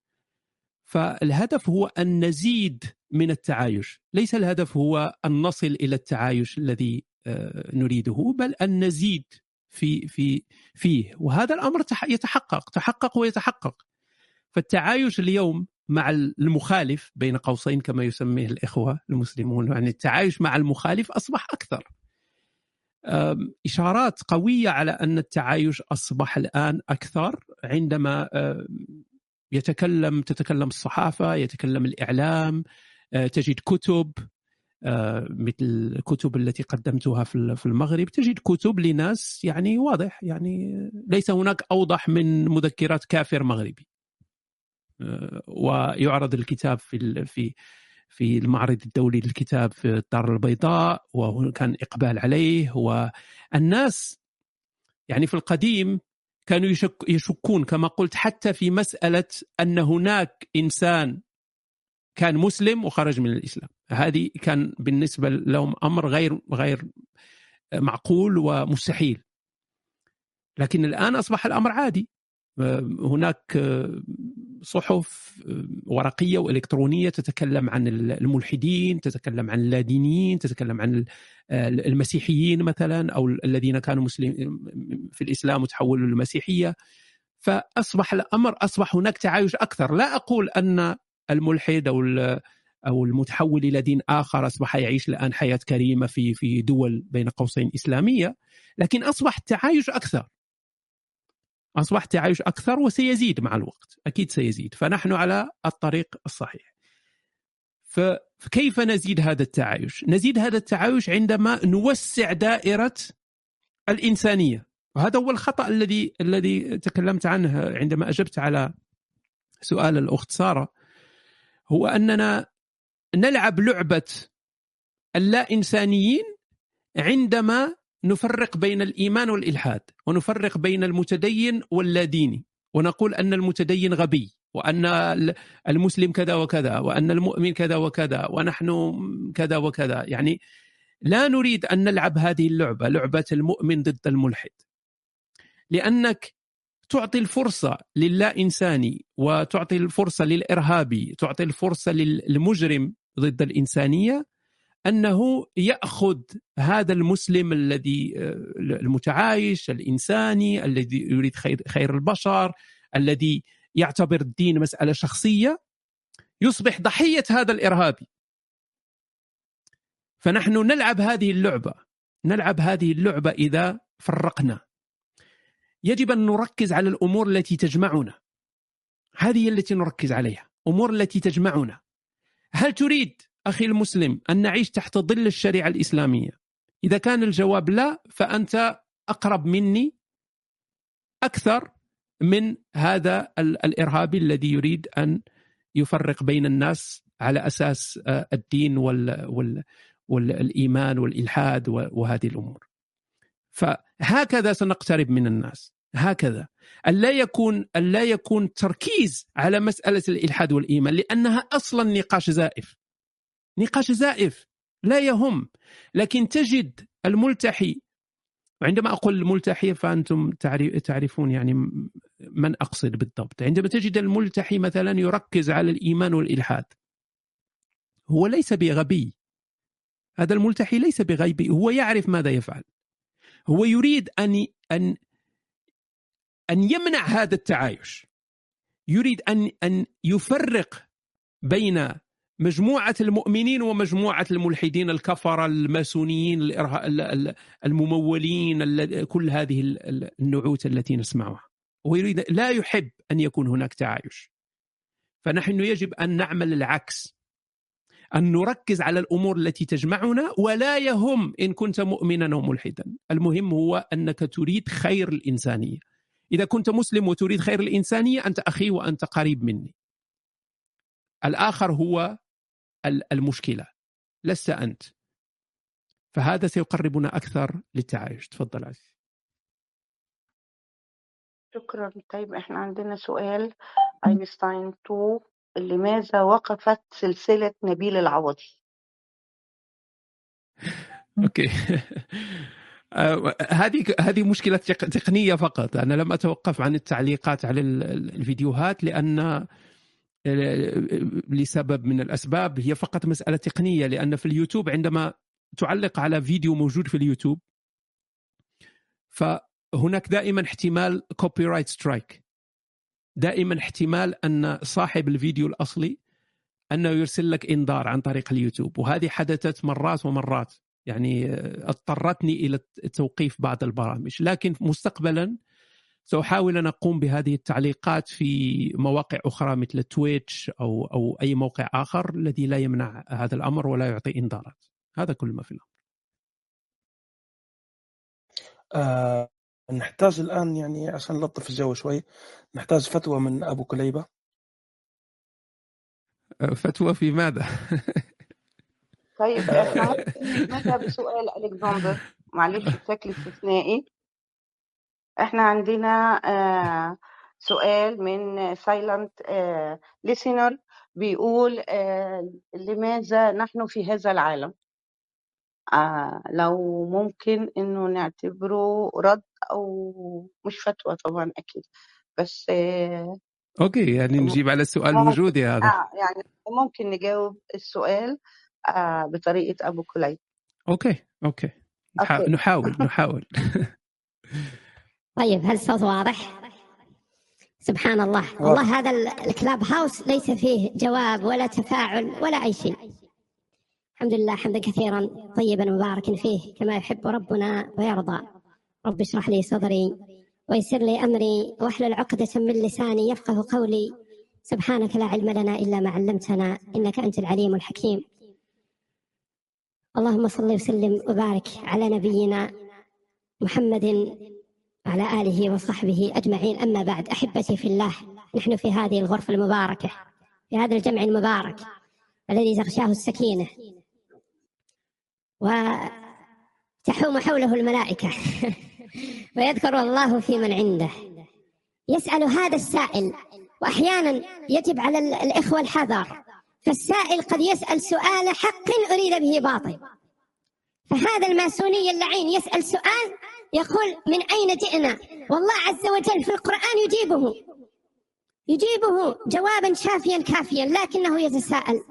فالهدف هو أن نزيد من التعايش. ليس الهدف هو أن نصل إلى التعايش الذي آه، نريده بل أن نزيد في في فيه. وهذا الأمر تح- يتحقق تحقق ويتحقق. فالتعايش اليوم مع المخالف بين قوسين كما يسميه الإخوة المسلمون يعني التعايش مع المخالف أصبح أكثر. إشارات قوية على أن التعايش أصبح الآن أكثر عندما يتكلم تتكلم الصحافة يتكلم الإعلام آه، تجد كتب آه، مثل الكتب التي قدمتها في المغرب تجد كتب لناس يعني واضح يعني ليس هناك أوضح من مذكرات كافر مغربي. آه، ويعرض الكتاب في في في المعرض الدولي للكتاب في الدار البيضاء وكان إقبال عليه والناس يعني في القديم كانوا يشك يشكون كما قلت حتى في مسألة أن هناك إنسان كان مسلم وخرج من الإسلام. هذه كان بالنسبة لهم أمر غير غير معقول ومستحيل. لكن الآن أصبح الأمر عادي. هناك صحف ورقية وإلكترونية تتكلم عن الملحدين، تتكلم عن اللادينيين، تتكلم عن المسيحيين مثلا أو الذين كانوا مسلمين في الإسلام وتحولوا للمسيحية. فأصبح الأمر أصبح هناك تعايش أكثر، لا أقول أن الملحد أو أو المتحول إلى دين آخر أصبح يعيش الآن حياة كريمة في في دول بين قوسين إسلامية، لكن أصبح التعايش أكثر. اصبح التعايش أكثر وسيزيد مع الوقت. أكيد سيزيد. فنحن على الطريق الصحيح. فكيف نزيد هذا التعايش؟ نزيد هذا التعايش عندما نوسع دائرة الإنسانية. وهذا هو الخطأ الذي الذي تكلمت عنه عندما أجبت على سؤال الأخت سارة. هو أننا نلعب لعبة اللا إنسانيين عندما نفرق بين الإيمان والإلحاد ونفرق بين المتدين واللاديني. ونقول أن المتدين غبي وأن المسلم كذا وكذا وأن المؤمن كذا وكذا ونحن كذا وكذا. يعني لا نريد أن نلعب هذه اللعبة لعبة المؤمن ضد الملحد. لأنك تعطي الفرصة للا إنساني وتعطي الفرصة للإرهابي تعطي الفرصة للمجرم ضد الإنسانية أنه يأخذ هذا المسلم الذي المتعايش الإنساني الذي يريد خير, خير البشر الذي يعتبر الدين مسألة شخصية يصبح ضحية هذا الإرهابي. فنحن نلعب هذه اللعبة نلعب هذه اللعبة إذا فرقنا. يجب أن نركز على الأمور التي تجمعنا. هذه التي نركز عليها أمور التي تجمعنا. هل تريد أخي المسلم أن نعيش تحت ظل الشريعة الإسلامية. إذا كان الجواب لا فأنت أقرب مني أكثر من هذا الإرهابي الذي يريد أن يفرق بين الناس على أساس آه، الدين وال وال والإيمان والإلحاد وهذه الأمور. فهكذا سنقترب من الناس. هكذا. ألا يكون ألا يكون تركيز على مسألة الإلحاد والإيمان لأنها أصلا نقاش زائف. نقاش زائف لا يهم. لكن تجد الملتحي وعندما أقول الملتحي فأنتم تعرفون يعني من أقصد بالضبط. عندما تجد الملتحي مثلا يركز على الإيمان والإلحاد هو ليس بغبي. هذا الملتحي ليس بغيبي هو يعرف ماذا يفعل. هو يريد أن أن أن يمنع هذا التعايش. يريد أن أن يفرق بين مجموعة المؤمنين ومجموعة الملحدين الكفرة الماسونيين الممولين كل هذه النعوت التي نسمعها. ويريد لا يحب أن يكون هناك تعايش. فنحن يجب أن نعمل العكس. أن نركز على الأمور التي تجمعنا ولا يهم إن كنت مؤمنا أو ملحدا. المهم هو أنك تريد خير الإنسانية. إذا كنت مسلم وتريد خير الإنسانية أنت أخي وأنت قريب مني. الآخر هو المشكلة. لست أنت. فهذا سيقربنا أكثر للتعايش. تفضل عزيز شكرا. طيب إحنا عندنا سؤال. أينشتاين 2 لماذا وقفت سلسلة نبيل العوضي؟ [LAUGHS] أوكي. [LAUGHS] آه، هذه هذه مشكلة تقنية فقط. أنا لم أتوقف عن التعليقات على الفيديوهات لأن لسبب من الأسباب هي فقط مسألة تقنية لأن في اليوتيوب عندما تعلق على فيديو موجود في اليوتيوب فهناك دائما احتمال copyright strike دائما احتمال أن صاحب الفيديو الأصلي أنه يرسل لك إنذار عن طريق اليوتيوب. وهذه حدثت مرات ومرات. يعني اضطرتني إلى توقيف بعض البرامج. لكن مستقبلا سأحاول أن أقوم بهذه التعليقات في مواقع أخرى مثل Twitch أو أو أي موقع آخر الذي لا يمنع هذا الأمر ولا يعطي إنذارات. هذا كل ما في الأمر. آه نحتاج الآن يعني عشان نلطف الجو شوي نحتاج فتوى من أبو كليبة. أه، فتوى في ماذا؟ طيب [LAUGHS] إحنا بسؤال ألكسندر. معلش بشكل استثنائي. إحنا عندنا آه سؤال من silent آه listener بيقول آه لماذا نحن في هذا العالم؟ آه لو ممكن إنه نعتبره رد أو مش فتوى طبعا أكيد بس آه okay يعني نجيب على السؤال الوجودي هذا. آه يعني ممكن نجاوب السؤال آه بطريقة أبو كليب. okay okay, okay. نحاول [LAUGHS] نحاول. [LAUGHS] طيب هل الصوت واضح؟ سبحان الله. والله هذا الكلاب هاوس ليس فيه جواب ولا تفاعل ولا أي شيء. الحمد لله حمدا كثيرا طيبا مباركا فيه كما يحب ربنا ويرضى. رب اشرح لي صدري ويسر لي أمري واحلل عقدة من لساني يفقه قولي. سبحانك لا علم لنا إلا ما علمتنا إنك أنت العليم الحكيم. اللهم صل وسلم وبارك على نبينا محمد وعلى آله وصحبه أجمعين. أما بعد أحبتي في الله نحن في هذه الغرفة المباركة في هذا الجمع المبارك الذي تغشاه السكينة وتحوم حوله الملائكة. [LAUGHS] ويذكر الله في من عنده. يسأل هذا السائل وأحيانا يجب على الإخوة الحذر فالسائل قد يسأل سؤال حق أريد به باطل. فهذا الماسوني اللعين يسأل سؤال يقول من أين جئنا؟ والله عز وجل في القرآن يجيبه. يجيبه جوابا شافيا كافيا لكنه يتساءل.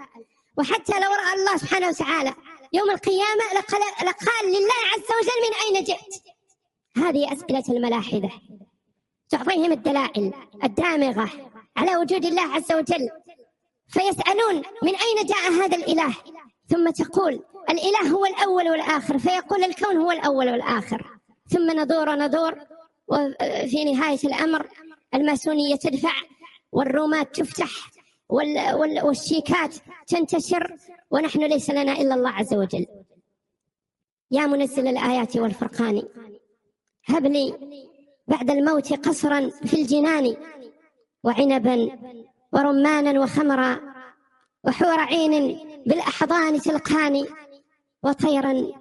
وحتى لو رأى الله سبحانه وتعالى يوم القيامة لقال لله عز وجل من أين جئت؟ هذه أسئلة الملاحدة. تعطيهم الدلائل الدامغة على وجود الله عز وجل. فيسألون من أين جاء هذا الإله؟ ثم تقول الإله هو الأول والآخر. فيقول الكون هو الأول والآخر. ثم ندور ندور وفي نهاية الأمر الماسونية تدفع والرومات تفتح والشيكات تنتشر ونحن ليس لنا إلا الله عز وجل. يا منزل الآيات والفرقان هب لي بعد الموت قصرا في الجنان وعنبا ورمانا وخمرا وحور عين بالأحضان تلقاني وطيرا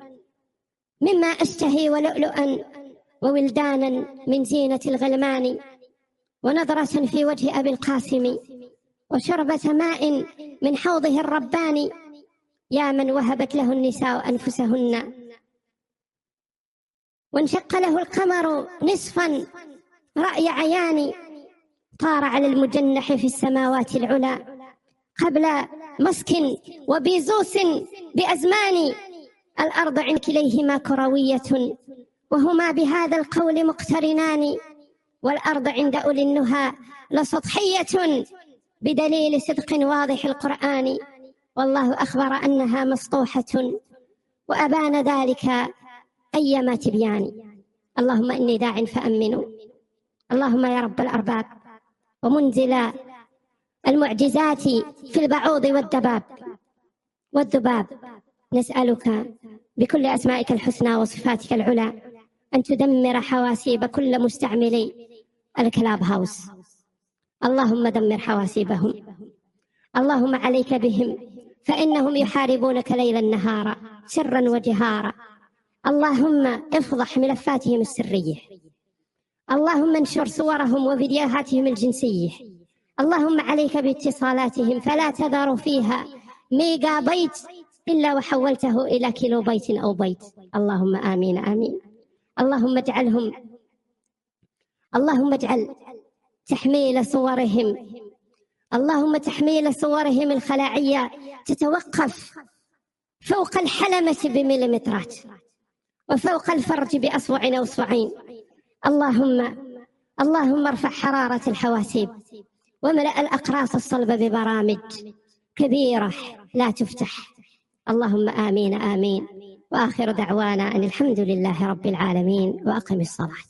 مما أشتهي ولؤلؤا وولدانا من زينة الغلمان ونظرة في وجه أبي القاسم وشربة ماء من حوضه الرباني يا من وهبت له النساء أنفسهن. وانشق له القمر نصفا رأي عياني طار على المجنح في السماوات العلى قبل مسك وبيزوس بأزمان الأرض عن كليهما كروية وهما بهذا القول مقترنان. والأرض عند أولي النهى لسطحية بدليل صدق واضح القرآن. والله أخبر أنها مسطوحة وأبان ذلك أيما تبيان. اللهم إني داع فأمنوا اللهم يا رب الأرباب ومنزل المعجزات في البعوض والدباب والذباب. نسألك بكل أسمائك الحسنى وصفاتك العلى أن تدمر حواسيب كل مستعملي الكلاب هاوس. اللهم دمر حواسيبهم. اللهم عليك بهم. فإنهم يحاربونك ليلا نهارا سرا وجهارا. اللهم افضح ملفاتهم السرية. اللهم انشر صورهم وفيديوهاتهم الجنسية. اللهم عليك باتصالاتهم فلا تذر فيها. ميجا بيت إلا وحولته إلى كيلو بيت أو بيت. اللهم آمين آمين. اللهم اجعلهم اللهم اجعل تحميل صورهم. اللهم تحميل صورهم الخلاعية تتوقف فوق الحلمة بمليمترات وفوق الفرج بأصبع أو أصبعين اللهم اللهم ارفع حرارة الحواسيب وملأ الأقراص الصلبة ببرامج كبيرة لا تفتح. اللهم آمين آمين. وآخر دعوانا أن الحمد لله رب العالمين وأقم الصلاة.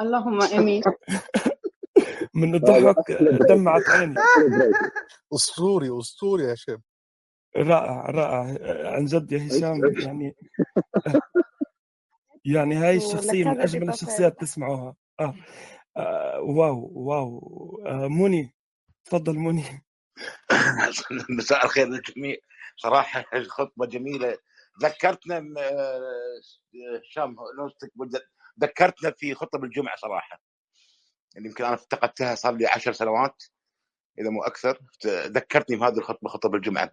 اللهم آمين. [LAUGHS] من الضحك دمعت عيني. أسطوري أسطوري يا شيخ. رائع رائع. عن جد يا هشام يعني يعني هاي الشخصية من أجمل الشخصيات تسمعوها. آه. آه واو واو. آه مني تفضل مني [LAUGHS] مساء الخير للجميع. صراحة [LAUGHS] الخطبة جميلة. ذكرتنا هشام ذكرتنا في خطب الجمعة صراحة. يعني يمكن أنا افتقدتها صار لي عشر سنوات إذا مو أكثر. ذكرتني بهذه الخطبة خطب الجمعة.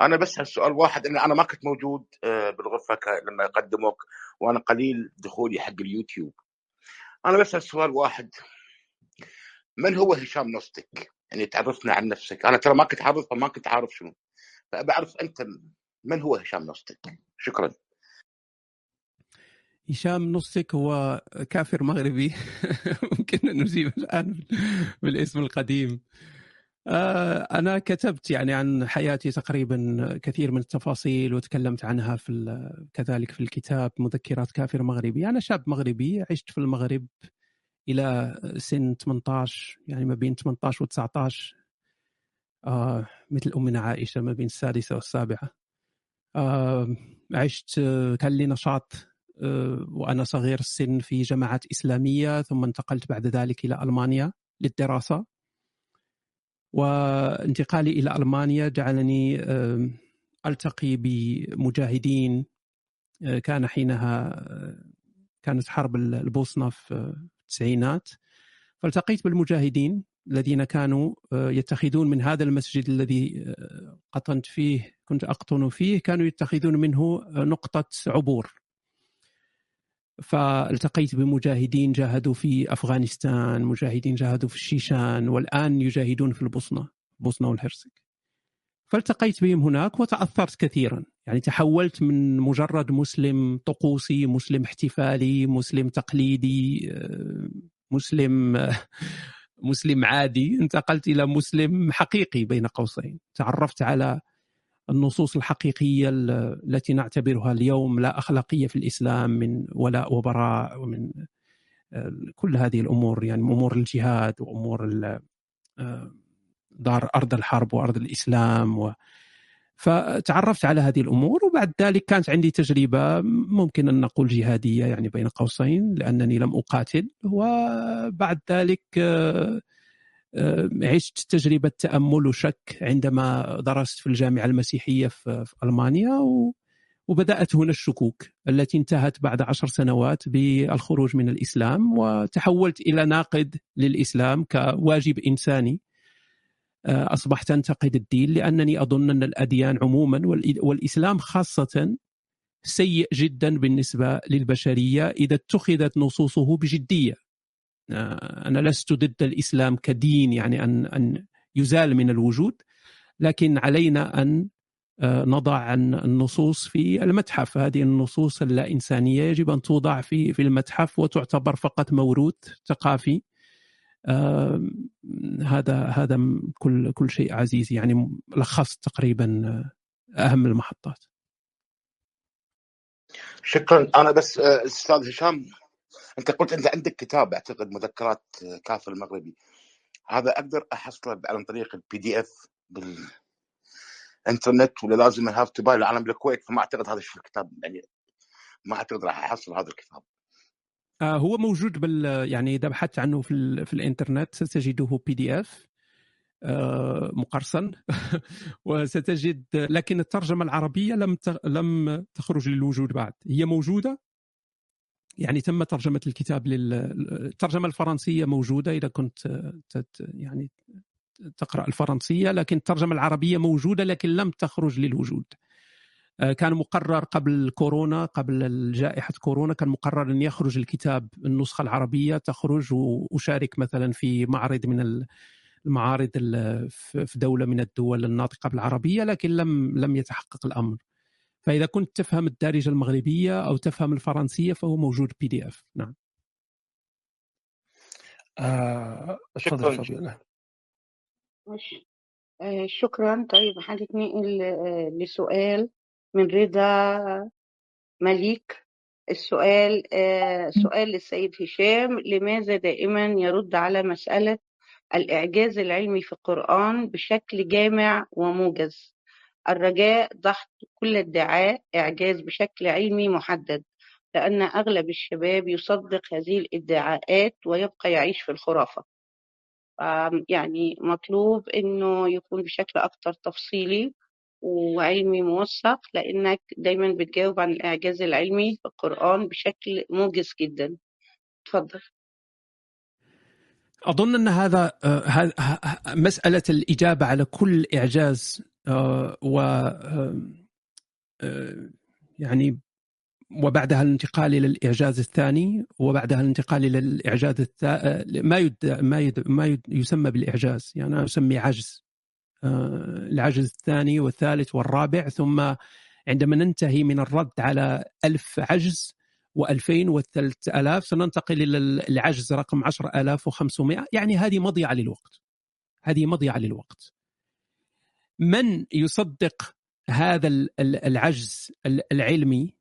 أنا بس سؤال واحد إن أنا ما كنت موجود بالغرفة لما يقدموك وأنا قليل دخولي حق اليوتيوب. أنا بس سؤال واحد. من هو هشام نوستك يعني تعرفنا عن نفسك. أنا ترى ما كنت عارف ما كنت عارف شنو. فبعرف أنت من هو هشام نوستك شكرا. هشام نصك هو كافر مغربي. [LAUGHS] ممكن أن نجيب الآن بالاسم القديم. أنا كتبت يعني عن حياتي تقريبا كثير من التفاصيل وتكلمت عنها في كذلك في الكتاب مذكرات كافر مغربي. أنا شاب مغربي عشت في المغرب إلى سن 18 يعني ما بين 18 و 19 آه مثل أمنا عائشة ما بين السادسة والسابعة. آه عشت كان لي نشاط وأنا صغير السن في جماعات إسلامية ثم انتقلت بعد ذلك إلى ألمانيا للدراسة. وانتقالي إلى ألمانيا جعلني ألتقي بمجاهدين كان حينها كانت حرب البوسنة في التسعينات فالتقيت بالمجاهدين. الذين كانوا يتخذون من هذا المسجد الذي قطنت فيه كنت أقطن فيه كانوا يتخذون منه نقطة عبور فالتقيت بمجاهدين جاهدوا في أفغانستان، مجاهدين جاهدوا في الشيشان والآن يجاهدون في البوسنه، البوسنه والهرسك. فالتقيت بهم هناك وتأثرت كثيرا، يعني تحولت من مجرد مسلم طقوسي، مسلم احتفالي، مسلم تقليدي، مسلم مسلم عادي، انتقلت إلى مسلم حقيقي بين قوسين، تعرفت على النصوص الحقيقية التي نعتبرها اليوم لا أخلاقية في الإسلام من ولاء وبراء ومن كل هذه الأمور يعني أمور الجهاد وأمور دار أرض الحرب وأرض الإسلام و فتعرفت على هذه الأمور وبعد ذلك كانت عندي تجربة ممكن أن نقول جهادية يعني بين قوسين لأنني لم أقاتل وبعد ذلك عشت تجربة تأمل وشك عندما درست في الجامعة المسيحية في ألمانيا وبدأت هنا الشكوك التي انتهت بعد عشر سنوات بالخروج من الإسلام وتحولت إلى ناقد للإسلام كواجب إنساني. آه، أصبحت أنتقد الدين لأنني أظن أن الأديان عموما والإسلام خاصة سيء جدا بالنسبة للبشرية إذا اتخذت نصوصه بجدية. آه، أنا لست ضد الإسلام كدين يعني أن أن يزال من الوجود لكن علينا أن آه، نضع النصوص في المتحف هذه النصوص اللا إنسانية يجب أن توضع في في المتحف وتعتبر فقط موروث ثقافي هذا هذا كل كل شيء عزيز يعني لخصت تقريبا آه، أهم المحطات. شكرا. أنا بس آه، أستاذ هشام أنت قلت أنت عندك كتاب أعتقد مذكرات كافر المغربي. هذا أقدر أحصله عن طريق ال PDF بالإنترنت ولا لازم have to buy لأن أنا بالكويت فما أعتقد هذا الكتاب يعني ما أعتقد راح أحصل هذا الكتاب. آه، هو موجود بال يعني إذا بحثت عنه في, ال... في الإنترنت ستجده PDF مقرصن. [LAUGHS] وستجد لكن الترجمة العربية لم لم تخرج للوجود بعد. هي موجودة يعني تم ترجمة الكتاب لل الترجمة الفرنسية موجودة إذا كنت تت... يعني تقرأ الفرنسية لكن الترجمة العربية موجودة لكن لم تخرج للوجود. آه، كان مقرر قبل كورونا قبل جائحة كورونا كان مقرر أن يخرج الكتاب النسخة العربية تخرج وأشارك مثلا في معرض من المعارض في دولة من الدول الناطقة بالعربية لكن لم لم يتحقق الأمر. فإذا كنت تفهم الدارجة المغربية أو تفهم الفرنسية فهو موجود بي دي اف نعم. آه، تفضل آه، شكرا. طيب هنتنقل لسؤال. من رضا مليك. السؤال آه، سؤال للسيد هشام لماذا دائما يرد على مسألة الإعجاز العلمي في القرآن بشكل جامع وموجز؟ الرجاء ضحك كل ادعاء إعجاز بشكل علمي محدد لأن أغلب الشباب يصدق هذه الادعاءات ويبقى يعيش في الخرافة. يعني مطلوب إنه يكون بشكل أكثر تفصيلي وعلمي موثق لأنك دايما بتجاوب عن الإعجاز العلمي في القرآن بشكل موجز جدا. تفضل أظن أن هذا آه، مسألة الإجابة على كل إعجاز آه، و آه، يعني وبعدها الانتقال إلى الإعجاز الثاني وبعدها الانتقال إلى الإعجاز الثاني ما يد ما يد ما يد يسمى بالإعجاز. يعني أنا أسميه عجز. العجز الثاني والثالث والرابع ثم عندما ننتهي من الرد على ألف عجز و2000 والثلاث آلاف سننتقل إلى العجز رقم 10500 يعني هذه مضيعة للوقت. هذه مضيعة للوقت. من يصدق هذا العجز العلمي؟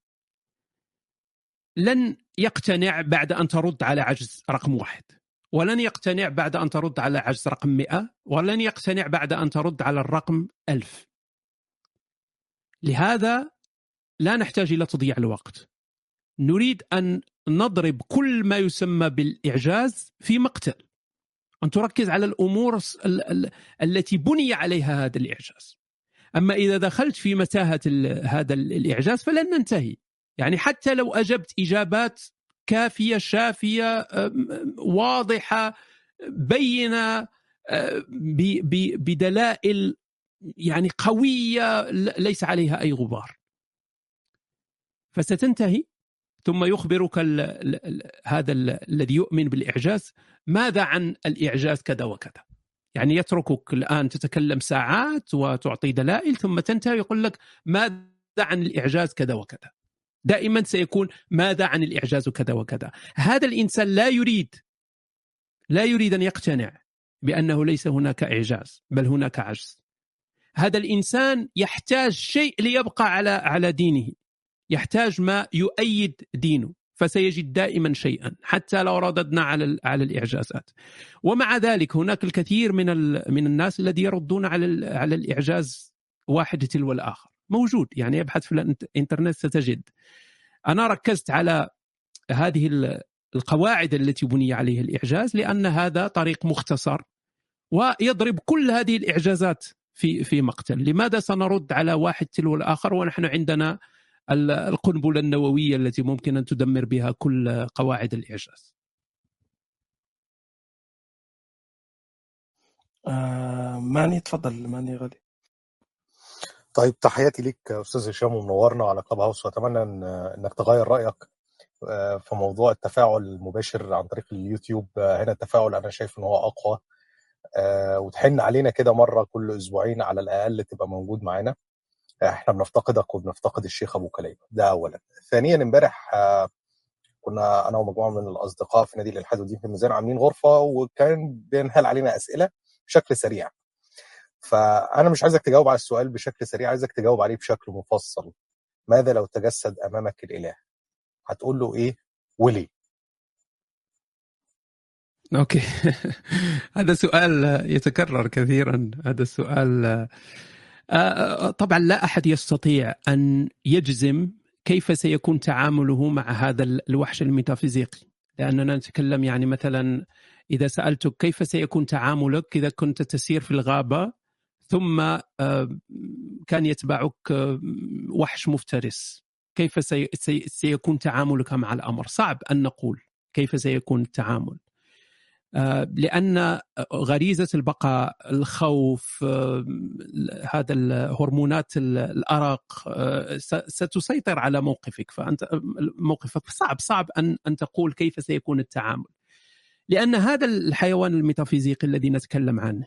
لن يقتنع بعد أن ترد على عجز رقم واحد. ولن يقتنع بعد أن ترد على عجز رقم 100 ولن يقتنع بعد أن ترد على الرقم 1000 لهذا لا نحتاج إلى تضييع الوقت. نريد أن نضرب كل ما يسمى بالإعجاز في مقتل. أن تركز على الأمور التي بني عليها هذا الإعجاز. أما إذا دخلت في متاهة هذا الإعجاز فلن ننتهي. يعني حتى لو أجبت إجابات كافية شافية واضحة بينة بدلائل يعني قوية ليس عليها أي غبار. فستنتهي ثم يخبرك ال ال هذا الذي يؤمن بالإعجاز ماذا عن الإعجاز كذا وكذا؟ يعني يتركك الآن تتكلم ساعات وتعطي دلائل ثم تنتهي يقول لك ماذا عن الإعجاز كذا وكذا؟ دائما سيكون ماذا عن الإعجاز كذا وكذا. هذا الإنسان لا يريد لا يريد أن يقتنع بأنه ليس هناك إعجاز بل هناك عجز. هذا الإنسان يحتاج شيء ليبقى على على دينه يحتاج ما يؤيد دينه فسيجد دائما شيئا حتى لو رددنا على على الإعجازات. ومع ذلك هناك الكثير من من الناس الذي يردون على على الإعجاز واحد تلو الآخر. موجود يعني ابحث في الإنترنت ستجد. أنا ركزت على هذه القواعد التي بني عليها الإعجاز لأن هذا طريق مختصر ويضرب كل هذه الإعجازات في في مقتل، لماذا سنرد على واحد تلو الآخر ونحن عندنا القنبلة النووية التي ممكن أن تدمر بها كل قواعد الإعجاز. آه ماني تفضل ماني غالي طيب تحياتي ليك أستاذ هشام ومنورنا على كلاب هاوس وأتمنى إن إنك تغير رأيك آه، في موضوع التفاعل المباشر عن طريق اليوتيوب. آه، هنا التفاعل أنا شايف إن هو أقوى. آه، وتحن علينا كده مرة كل أسبوعين على الأقل تبقى موجود معانا. إحنا بنفتقدك وبنفتقد الشيخ أبو كليب. ده اولا. ثانيا إمبارح كنا أنا ومجموعة من الأصدقاء في نادي الإلحاد والدين في الميزان عاملين غرفة وكان بينهال علينا أسئلة بشكل سريع. فأنا مش عايزك تجاوب على السؤال بشكل سريع عايزك تجاوب عليه بشكل مفصل. ماذا لو تجسد أمامك الإله؟ هتقول له إيه وليه؟ okay. [LAUGHS] هذا سؤال يتكرر كثيرا هذا السؤال. آه، آه، طبعا لا أحد يستطيع أن يجزم كيف سيكون تعامله مع هذا الوحش الميتافيزيقي. لأننا نتكلم يعني مثلا إذا سألتك كيف سيكون تعاملك إذا كنت تسير في الغابة ثم آه، كان يتبعك وحش مفترس كيف سيكون تعاملك مع الأمر؟ صعب أن نقول كيف سيكون التعامل. آه، لأن غريزة البقاء الخوف آه، هذا الهرمونات الأرق آه، ستسيطر على موقفك فأنت موقفك صعب صعب أن أن تقول كيف سيكون التعامل لأن هذا الحيوان الميتافيزيقي الذي نتكلم عنه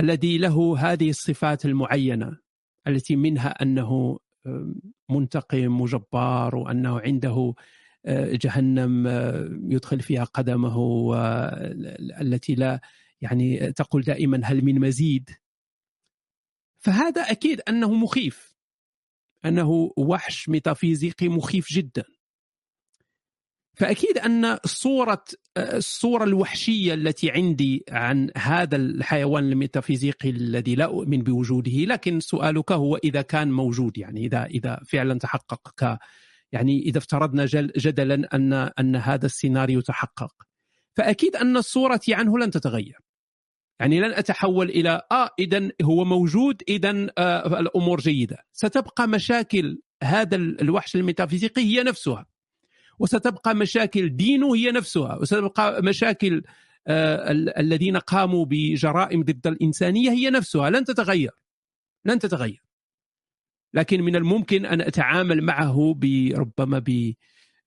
الذي له هذه الصفات المعينة التي منها أنه منتقم وجبار وأنه عنده آه، جهنم آه، يدخل فيها قدمه التي لا يعني تقول دائما هل من مزيد. فهذا أكيد أنه مخيف أنه وحش ميتافيزيقي مخيف جدا. فأكيد أن صورة الصورة الوحشية التي عندي عن هذا الحيوان الميتافيزيقي الذي لا أؤمن بوجوده لكن سؤالك هو إذا كان موجود يعني إذا إذا فعلا تحقق ك يعني إذا افترضنا جدلا أن أن هذا السيناريو تحقق. فأكيد أن صورتي عنه لن تتغير. يعني لن أتحول إلى آه اذا هو موجود اذا آه الأمور جيدة. ستبقى مشاكل هذا الوحش الميتافيزيقي هي نفسها. وستبقى مشاكل دينه هي نفسها وستبقى مشاكل آه الذين قاموا بجرائم ضد الإنسانية هي نفسها لن تتغير لن تتغير. لكن من الممكن أن أتعامل معه بربما ب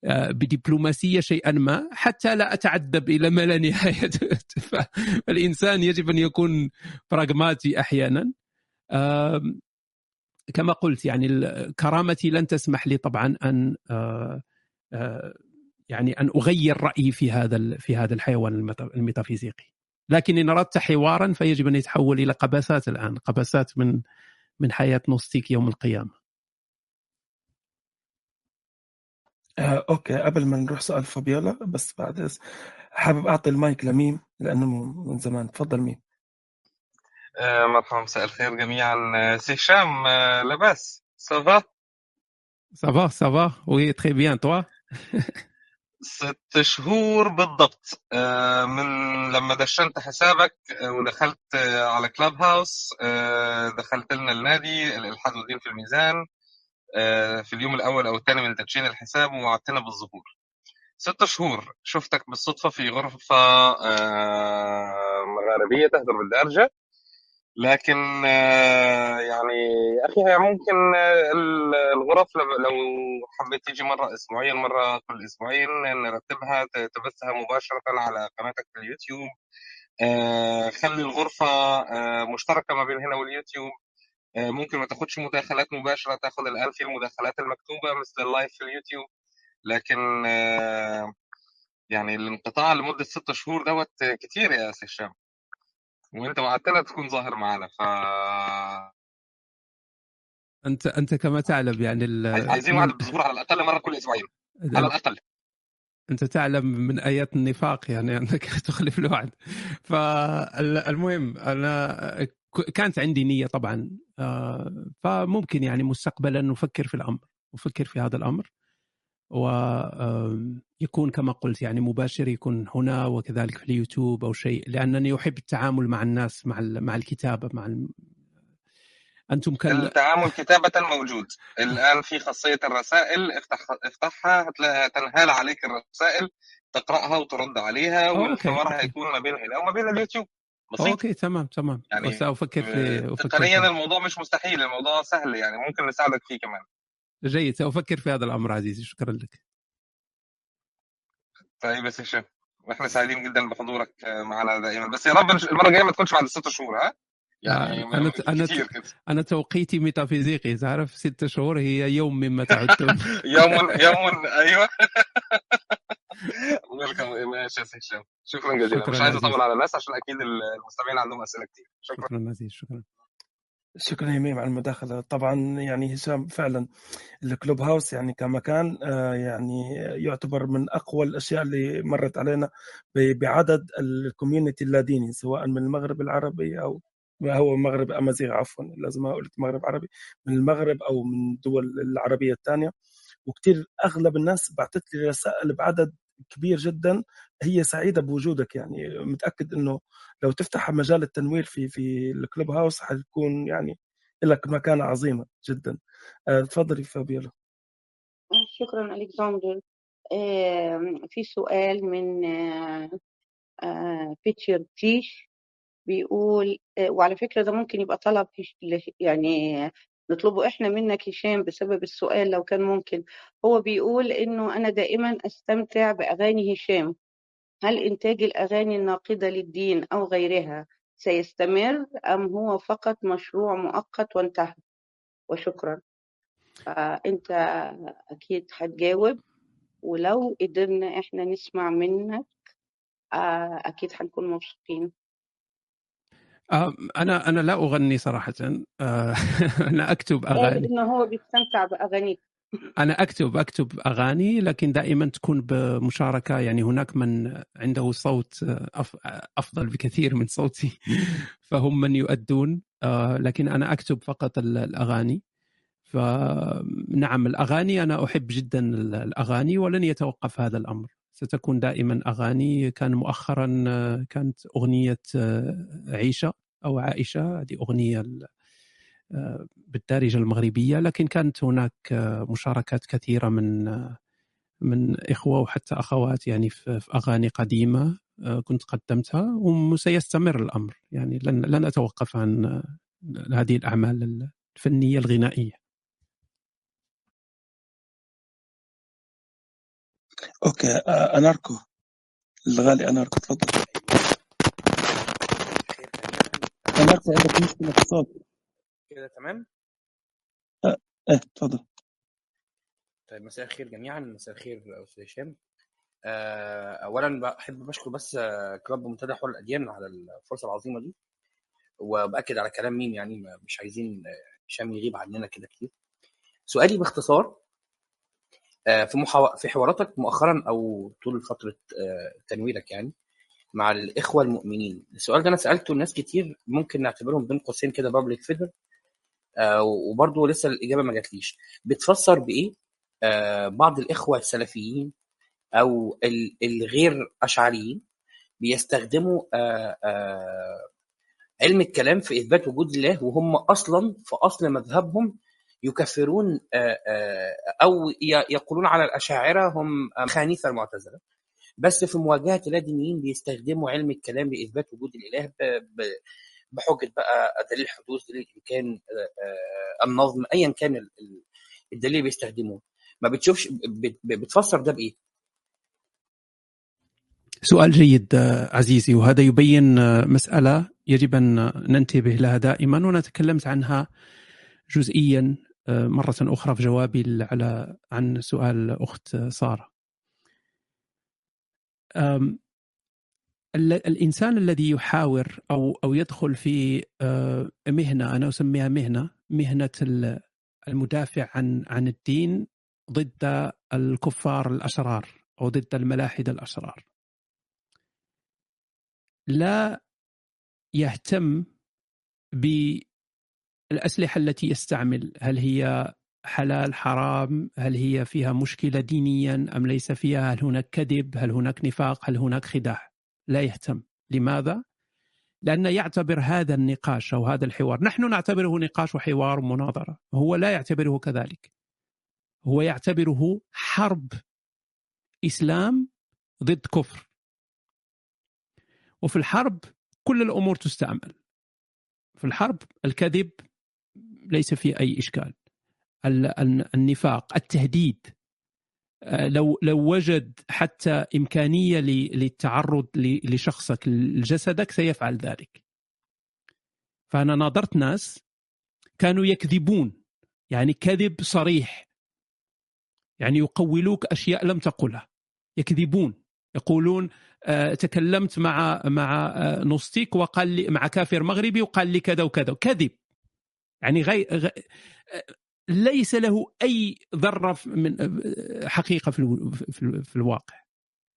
آه، بدبلوماسية شيئا ما حتى لا أتعذب إلى ما لا نهاية. [LAUGHS] فالإنسان يجب أن يكون براغماتي أحيانا. كما قلت يعني كرامتي لن تسمح لي طبعا أن آه، يعني أن أغير رأيي في هذا في هذا الحيوان الميتافيزيقي. لكن إن أردت حوارا فيجب أن يتحول إلى قبسات الآن قبسات من من حياة نوستيك يوم القيامة. آه، okay قبل ما نروح سؤال فابيولا بس بعد حابب أعطي المايك لميم لأنه من زمان. تفضل ميم. آه مرحبا مساء الخير جميعا. آه، سي هشام آه لاباس. سافا سافا سافا وي تري بيان توا ست شهور بالضبط. آه، من لما دشنت حسابك آه، ودخلت آه، على Clubhouse دخلت لنا النادي الالحاد والدين في الميزان في اليوم الأول أو الثاني من تدشين الحساب ووعدتنا بالظهور. ست شهور شفتك بالصدفة في غرفة مغاربيه تهدر بالدارجة. لكن آه، يعني أخي ممكن آه، الغرف لو حبيت تيجي مرة اسبوعيا مرة كل أسبوعين نرتبها تبثها مباشرة على قناتك في اليوتيوب. آه، خلي الغرفة مشتركة ما بين هنا واليوتيوب. ممكن ما تاخدش مداخلات مباشرة تاخد الان في المداخلات المكتوبة مثل ال live في اليوتيوب. لكن يعني الانقطاع لمدة ست شهور دوت كتير يا سي هشام. وانت وعدتنا تكون ظاهر معنا ف أنت أنت كما تعلم يعني ال... عايزين وعد بالظهور على الأقل مرة كل أسبوعين على الأقل. أنت تعلم من آيات النفاق يعني [LAUGHS] أنك تخلف الوعد فالمهم أنا كانت عندي نية طبعا آه، فممكن يعني مستقبلا نفكر في الأمر نفكر في هذا الأمر. ويكون كما قلت يعني مباشر يكون هنا وكذلك في اليوتيوب أو شيء لأنني أحب التعامل مع الناس مع مع الكتابة مع أنتم كان التعامل كتابة موجود. الآن في خاصية الرسائل افتح افتحها هتلاقي تنهال عليك الرسائل تقرأها وترد عليها والحوار هيكون ما بين هنا وما بين اليوتيوب. بسيط. أوكي تمام تمام. يعني وسافكر في تقنيا الموضوع مش مستحيل الموضوع سهل يعني ممكن نساعدك فيه كمان. جيد سأفكر في هذا الأمر عزيزي شكرا لك. طيب يا هشام وإحنا سعيدين جدا بحضورك معنا دائما. بس يا رب المرة الجاية ما تكونش بعد ست شهور ها؟ يعني أنا أنا أنا توقيتي ميتافيزيقي تعرف؟ ست شهور هي يوم مما تعدون. [LAUGHS] [LAUGHS] يوم يوم أيوه. [LAUGHS] ويلكم ماشي يا هشام شكرا جزيلا. مش عايز أطول على الناس عشان أكيد المستمعين عندهم أسئلة كتير. شكرا. شكرا عزيز شكرا. شكرا يميم على المداخلة. طبعا يعني هشام فعلا ال Clubhouse يعني كمكان يعني يعتبر من أقوى الأشياء اللي مرت علينا بعدد ال community اللاديني سواء من المغرب العربي أو هو المغرب أمازيغ عفوا لازم أقول المغرب عربي من المغرب أو من الدول العربية الثانية. وكثير أغلب الناس بعثت لي رسائل بعدد كبير جدا هي سعيدة بوجودك يعني. متأكد إنه لو تفتح مجال التنوير في في ال Clubhouse حتكون يعني لك مكانة عظيمة جدا. آه، تفضلي فابيولا شكرا ألكسندر. في سؤال من بيتشر تيش بيقول وعلى فكرة ده ممكن يبقى طلب يعني نطلبه إحنا منك هشام بسبب السؤال لو كان ممكن. هو بيقول إنه أنا دائما أستمتع بأغاني هشام. هل إنتاج الأغاني الناقدة للدين أو غيرها سيستمر أم هو فقط مشروع مؤقت وانتهى؟ وشكرا. أنت أكيد هتجاوب ولو قدرنا إحنا نسمع منك أكيد هنكون مبسوطين. أنا أنا لا أغني صراحة. [LAUGHS] أنا أكتب أغاني. لأنه هو بيستمتع بأغانيك. أنا أكتب أكتب أغاني لكن دائما تكون بمشاركة. يعني هناك من عنده صوت أفضل بكثير من صوتي. [LAUGHS] فهم من يؤدون. لكن أنا أكتب فقط الأغاني. فنعم الأغاني أنا أحب جدا الأغاني ولن يتوقف هذا الأمر. ستكون دائما أغاني. كان مؤخرا كانت أغنية عيشة أو عائشة. هذه أغنية بالدارجة المغربية لكن كانت هناك مشاركات كثيرة من من إخوة وحتى أخوات يعني في أغاني قديمة كنت قدمتها وسيستمر الأمر. يعني لن لن أتوقف عن هذه الأعمال الفنية الغنائية. أوكي أناركو. الغالي أناركو تفضل. أناركو عندك مشكلة في الصوت. كده تمام؟ أه. إيه تفضل طيب مساء الخير جميعا مساء الخير أستاذ هشام. أه اولا بحب بشكر بس كلاب منتدى حول الأديان على الفرصة العظيمة دي. وبأكد على كلام مين يعني مش عايزين هشام يغيب عننا كده كتير. سؤالي باختصار في محو... في حواراتك مؤخرا أو طول فترة تنويرك يعني مع الإخوة المؤمنين السؤال ده أنا سألته لناس كتير ممكن نعتبرهم بين قوسين كده بابليك فيجر وبرضه لسه الإجابة ما جاتليش. بتفسر بإيه؟ بعض الإخوة السلفيين أو الغير أشعريين بيستخدموا علم الكلام في إثبات وجود الله وهم أصلا في أصل مذهبهم يكفرون أو يقولون على الأشاعرة هم خانيثة المعتزلة. بس في مواجهة اللادينيين بيستخدموا علم الكلام لإثبات وجود الإله بحجه بقى دليل الحدوث دليل الامكان النظم ايا كان الدليل اللي بيستخدموه ما بتشوفش بتفسر ده بإيه؟ سؤال جيد عزيزي وهذا يبين مسألة يجب أن ننتبه لها دائما وأنا تكلمت عنها جزئيا مرة أخرى في جوابي على عن سؤال أخت سارة الإنسان الذي يحاور أو أو يدخل في مهنة أنا أسميها مهنة مهنة المدافع عن عن الدين ضد الكفار الأشرار أو ضد الملاحدة الأشرار. لا يهتم بالأسلحة التي يستعمل. هل هي حلال حرام؟ هل هي فيها مشكلة دينيا أم ليس فيها؟ هل هناك كذب؟ هل هناك نفاق؟ هل هناك خداع؟ لا يهتم. لماذا؟ لأن يعتبر هذا النقاش أو هذا الحوار نحن نعتبره نقاش وحوار ومناظرة هو لا يعتبره كذلك. هو يعتبره حرب إسلام ضد كفر. وفي الحرب كل الأمور تستعمل. في الحرب الكذب ليس فيه أي إشكال. النفاق التهديد لو لو وجد حتى إمكانية للتعرض لشخصك لجسدك سيفعل ذلك. فأنا ناظرت ناس كانوا يكذبون يعني كذب صريح. يعني يقولوك أشياء لم تقلها. يكذبون. يقولون آه، تكلمت مع مع آه، نوستيك وقال لي مع كافر مغربي وقال لي كذا وكذا. كذب. يعني غير ليس له أي ذرة من حقيقة في, في الواقع.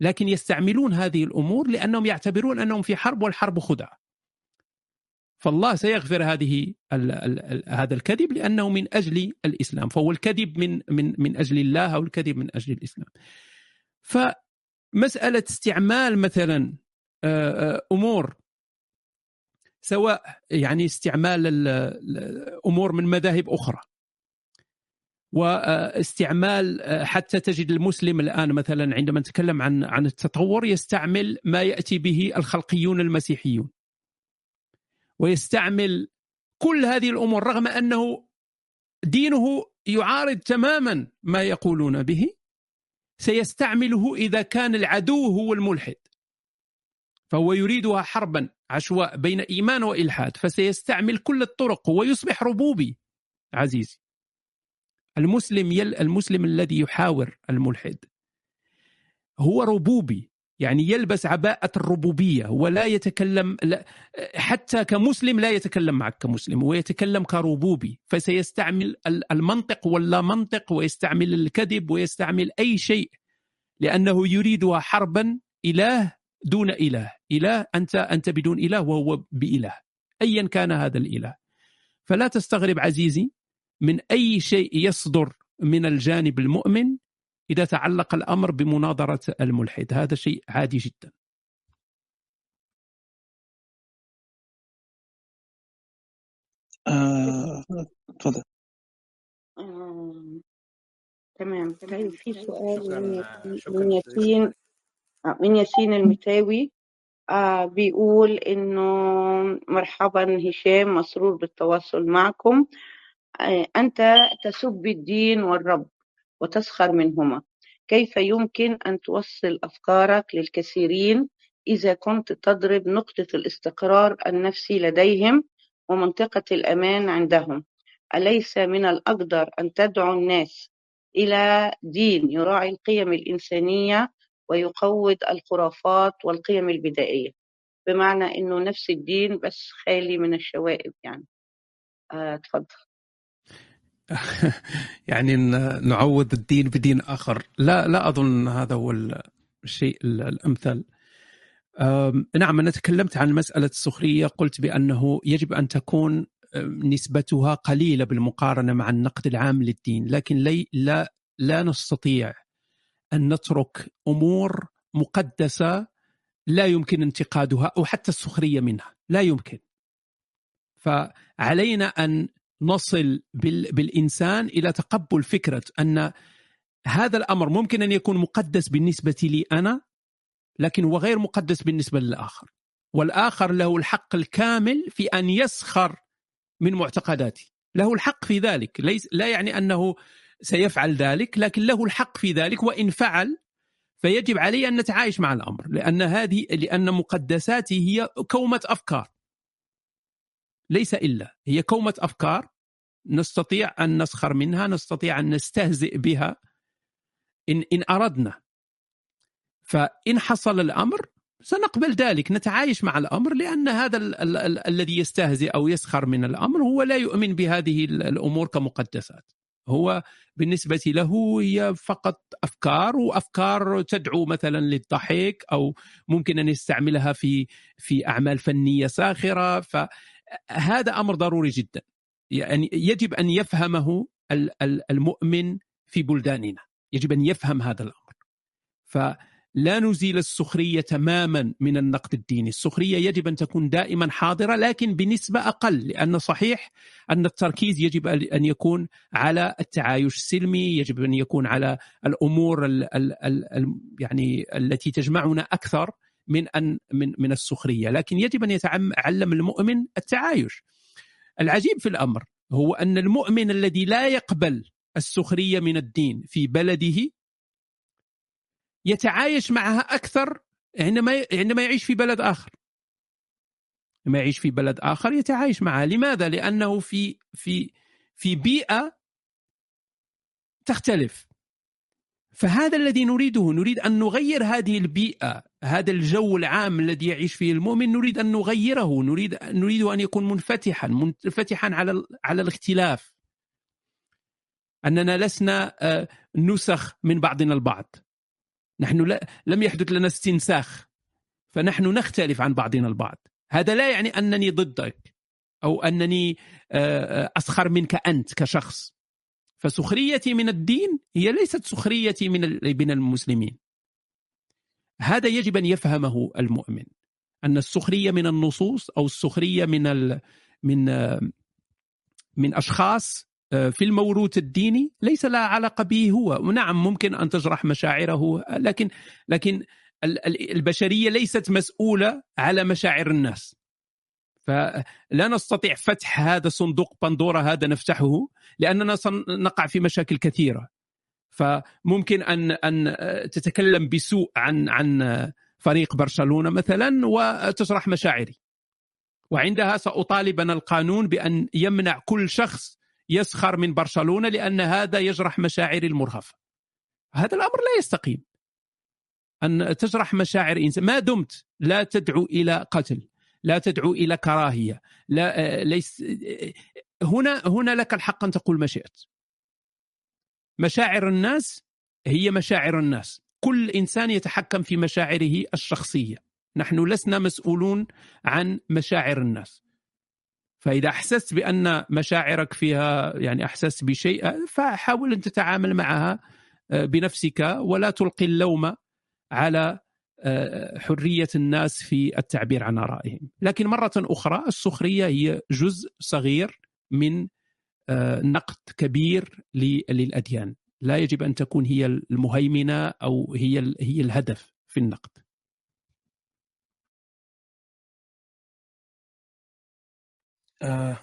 لكن يستعملون هذه الأمور لأنهم يعتبرون أنهم في حرب والحرب خدعة. فالله سيغفر هذه ال ال هذا الكذب لأنه من أجل الإسلام. فهو الكذب من من من أجل الله أو الكذب من أجل الإسلام. فمسألة استعمال مثلا أمور سواء يعني استعمال الأمور من مذاهب أخرى واستعمال آه، حتى تجد المسلم الآن مثلا عندما نتكلم عن عن التطور يستعمل ما يأتي به الخلقيون المسيحيون. ويستعمل كل هذه الأمور رغم أنه دينه يعارض تماما ما يقولون به سيستعمله إذا كان العدو هو الملحد. فهو يريدها حربا عشواء بين إيمان وإلحاد فسيستعمل كل الطرق ويصبح ربوبي عزيزي. المسلم يل المسلم الذي يحاور الملحد. هو ربوبي يعني يلبس عباءة الربوبية ولا يتكلم حتى كمسلم لا يتكلم معك كمسلم هو يتكلم كربوبي فسيستعمل المنطق ولا منطق ويستعمل الكذب ويستعمل أي شيء لأنه يريدها حربا إله دون إله. إله أنت أنت بدون إله وهو بإله. أيا كان هذا الإله. فلا تستغرب عزيزي من أي شيء يصدر من الجانب المؤمن إذا تعلق الأمر بمناظرة الملحد. هذا شيء عادي جدا. آه، تفضل. آه، تمام طيب في سؤال من ياسين آه، من ياسين المتاوي آه بيقول إنه مرحبا هشام مسرور بالتواصل معكم. آه، أنت تسب الدين والرب وتسخر منهما. كيف يمكن أن توصل أفكارك للكثيرين إذا كنت تضرب نقطة الاستقرار النفسي لديهم ومنطقة الأمان عندهم؟ أليس من الأقدر أن تدعو الناس إلى دين يراعي القيم الإنسانية ويقوض الخرافات والقيم البدائية؟ بمعنى أنه نفس الدين بس خالي من الشوائب يعني. آه، تفضل. [LAUGHS] يعني نعوض الدين بدين آخر. لا لا أظن هذا هو الشيء الأمثل. نعم أنا تكلمت عن مسألة السخرية. قلت بأنه يجب أن تكون نسبتها قليلة بالمقارنة مع النقد العام للدين. لكن لي لا لا نستطيع أن نترك أمور مقدسة لا يمكن انتقادها أو حتى السخرية منها. لا يمكن. فعلينا أن نصل بالإنسان إلى تقبل فكرة أن هذا الأمر ممكن أن يكون مقدس بالنسبة لي أنا لكن هو غير مقدس بالنسبة للآخر. والآخر له الحق الكامل في أن يسخر من معتقداتي. له الحق في ذلك. ليس لا يعني أنه سيفعل ذلك لكن له الحق في ذلك وإن فعل فيجب علي أن نتعايش مع الأمر. لأن هذه لأن مقدساتي هي كومة أفكار. ليس إلا هي كومة أفكار نستطيع أن نسخر منها نستطيع أن نستهزئ بها إن إن أردنا. فإن حصل الأمر سنقبل ذلك نتعايش مع الأمر لأن هذا ال ال ال الذي يستهزئ أو يسخر من الأمر هو لا يؤمن بهذه الأمور كمقدسات. هو بالنسبة له هي فقط أفكار وأفكار تدعو مثلا للضحك أو ممكن أن يستعملها في في أعمال فنية ساخرة. فهذا أمر ضروري جدا. يعني يجب أن يفهمه المؤمن في بلداننا. يجب أن يفهم هذا الأمر. فلا نزيل السخرية تماما من النقد الديني. السخرية يجب أن تكون دائما حاضرة لكن بنسبة أقل لأن صحيح أن التركيز يجب أن يكون على التعايش السلمي يجب أن يكون على الأمور ال ال ال يعني التي تجمعنا أكثر من أن من من السخرية. لكن يجب أن يتعلم المؤمن التعايش. العجيب في الأمر هو أن المؤمن الذي لا يقبل السخرية من الدين في بلده يتعايش معها أكثر عندما عندما يعيش في بلد آخر. لما يعيش في بلد آخر يتعايش معها. لماذا؟ لأنه في في في بيئة تختلف. فهذا الذي نريده نريد أن نغير هذه البيئة هذا الجو العام الذي يعيش فيه المؤمن نريد أن نغيره نريد نريد أن يكون منفتحا منفتحا على على الاختلاف. أننا لسنا آه، نسخ من بعضنا البعض. نحن لم يحدث لنا استنساخ. فنحن نختلف عن بعضنا البعض. هذا لا يعني أنني ضدك أو أنني آه، آه، اسخر منك أنت كشخص. فسخريتي من الدين هي ليست سخريتي من من المسلمين. هذا يجب أن يفهمه المؤمن أن السخرية من النصوص أو السخرية من ال من من أشخاص آه، في الموروث الديني ليس لها علاقة به هو. ونعم ممكن أن تجرح مشاعره لكن لكن البشرية ليست مسؤولة على مشاعر الناس. فلا نستطيع فتح هذا صندوق بندورا هذا نفتحه لأننا نقع في مشاكل كثيرة. فممكن أن أن تتكلم بسوء عن عن فريق برشلونة مثلا وتشرح مشاعري. وعندها ساطالب أنا القانون بأن يمنع كل شخص يسخر من برشلونة لأن هذا يجرح مشاعري المرهفة. هذا الأمر لا يستقيم. أن تجرح مشاعر إنسان. ما دمت لا تدعو إلى قتل. لا تدعو إلى كراهية. لا آه، ليس آه، هنا هنا لك الحق أن تقول ما شئت. مشاعر الناس هي مشاعر الناس. كل إنسان يتحكم في مشاعره الشخصية. نحن لسنا مسؤولون عن مشاعر الناس. فإذا أحسست بأن مشاعرك فيها يعني أحسست بشيء فحاول أن تتعامل معها آه، بنفسك ولا تلقي اللوم على حرية الناس في التعبير عن آرائهم، لكن مرة أخرى السخرية هي جزء صغير من آه، نقد كبير للأديان، لا يجب أن تكون هي المهيمنة أو هي هي الهدف في النقد. آه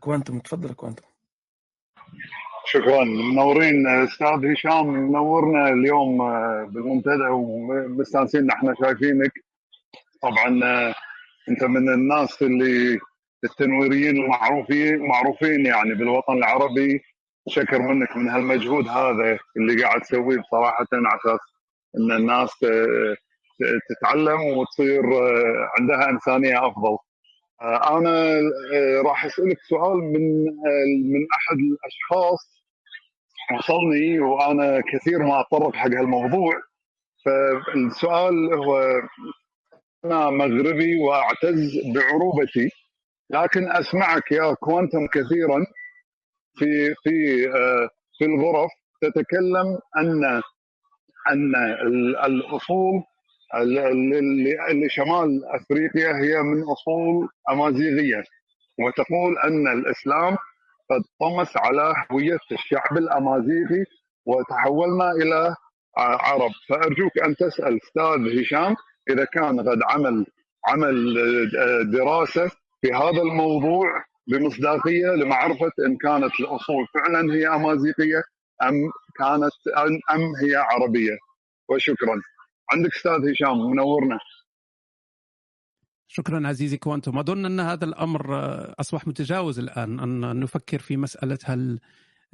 كوانتم تفضل كوانتم. شكرا. منورين أستاذ هشام منورنا اليوم آه، بالمنتدى ومستانسين إحنا شايفينك. طبعا آه، أنت من الناس اللي التنويريين المعروفين معروفين يعني بالوطن العربي. شكر منك من هالمجهود هذا اللي قاعد تسويه بصراحة على أساس إن الناس آه، تتعلم وتصير عندها إنسانية أفضل. أنا راح أسألك سؤال من من أحد الأشخاص وصلني وأنا كثير ما أتطرق حق هالموضوع. فالسؤال هو أنا مغربي وأعتز بعروبتي لكن أسمعك يا كوانتم كثيرا في في آه، في الغرف تتكلم أن أن الأصول اللي شمال أفريقيا هي من أصول أمازيغية. وتقول أن الإسلام طمس على هوية الشعب الأمازيغي وتحولنا إلى عرب. فأرجوك أن تسأل أستاذ هشام إذا كان قد عمل عمل دراسة في هذا الموضوع بمصداقية لمعرفة إن كانت الأصول فعلا هي أمازيغية أم كانت أم هي عربية. وشكرا. عندك أستاذ هشام منورنا. شكرا عزيزي كوانتوم أظن أن هذا الأمر أصبح متجاوز الآن أن نفكر في مسألة هل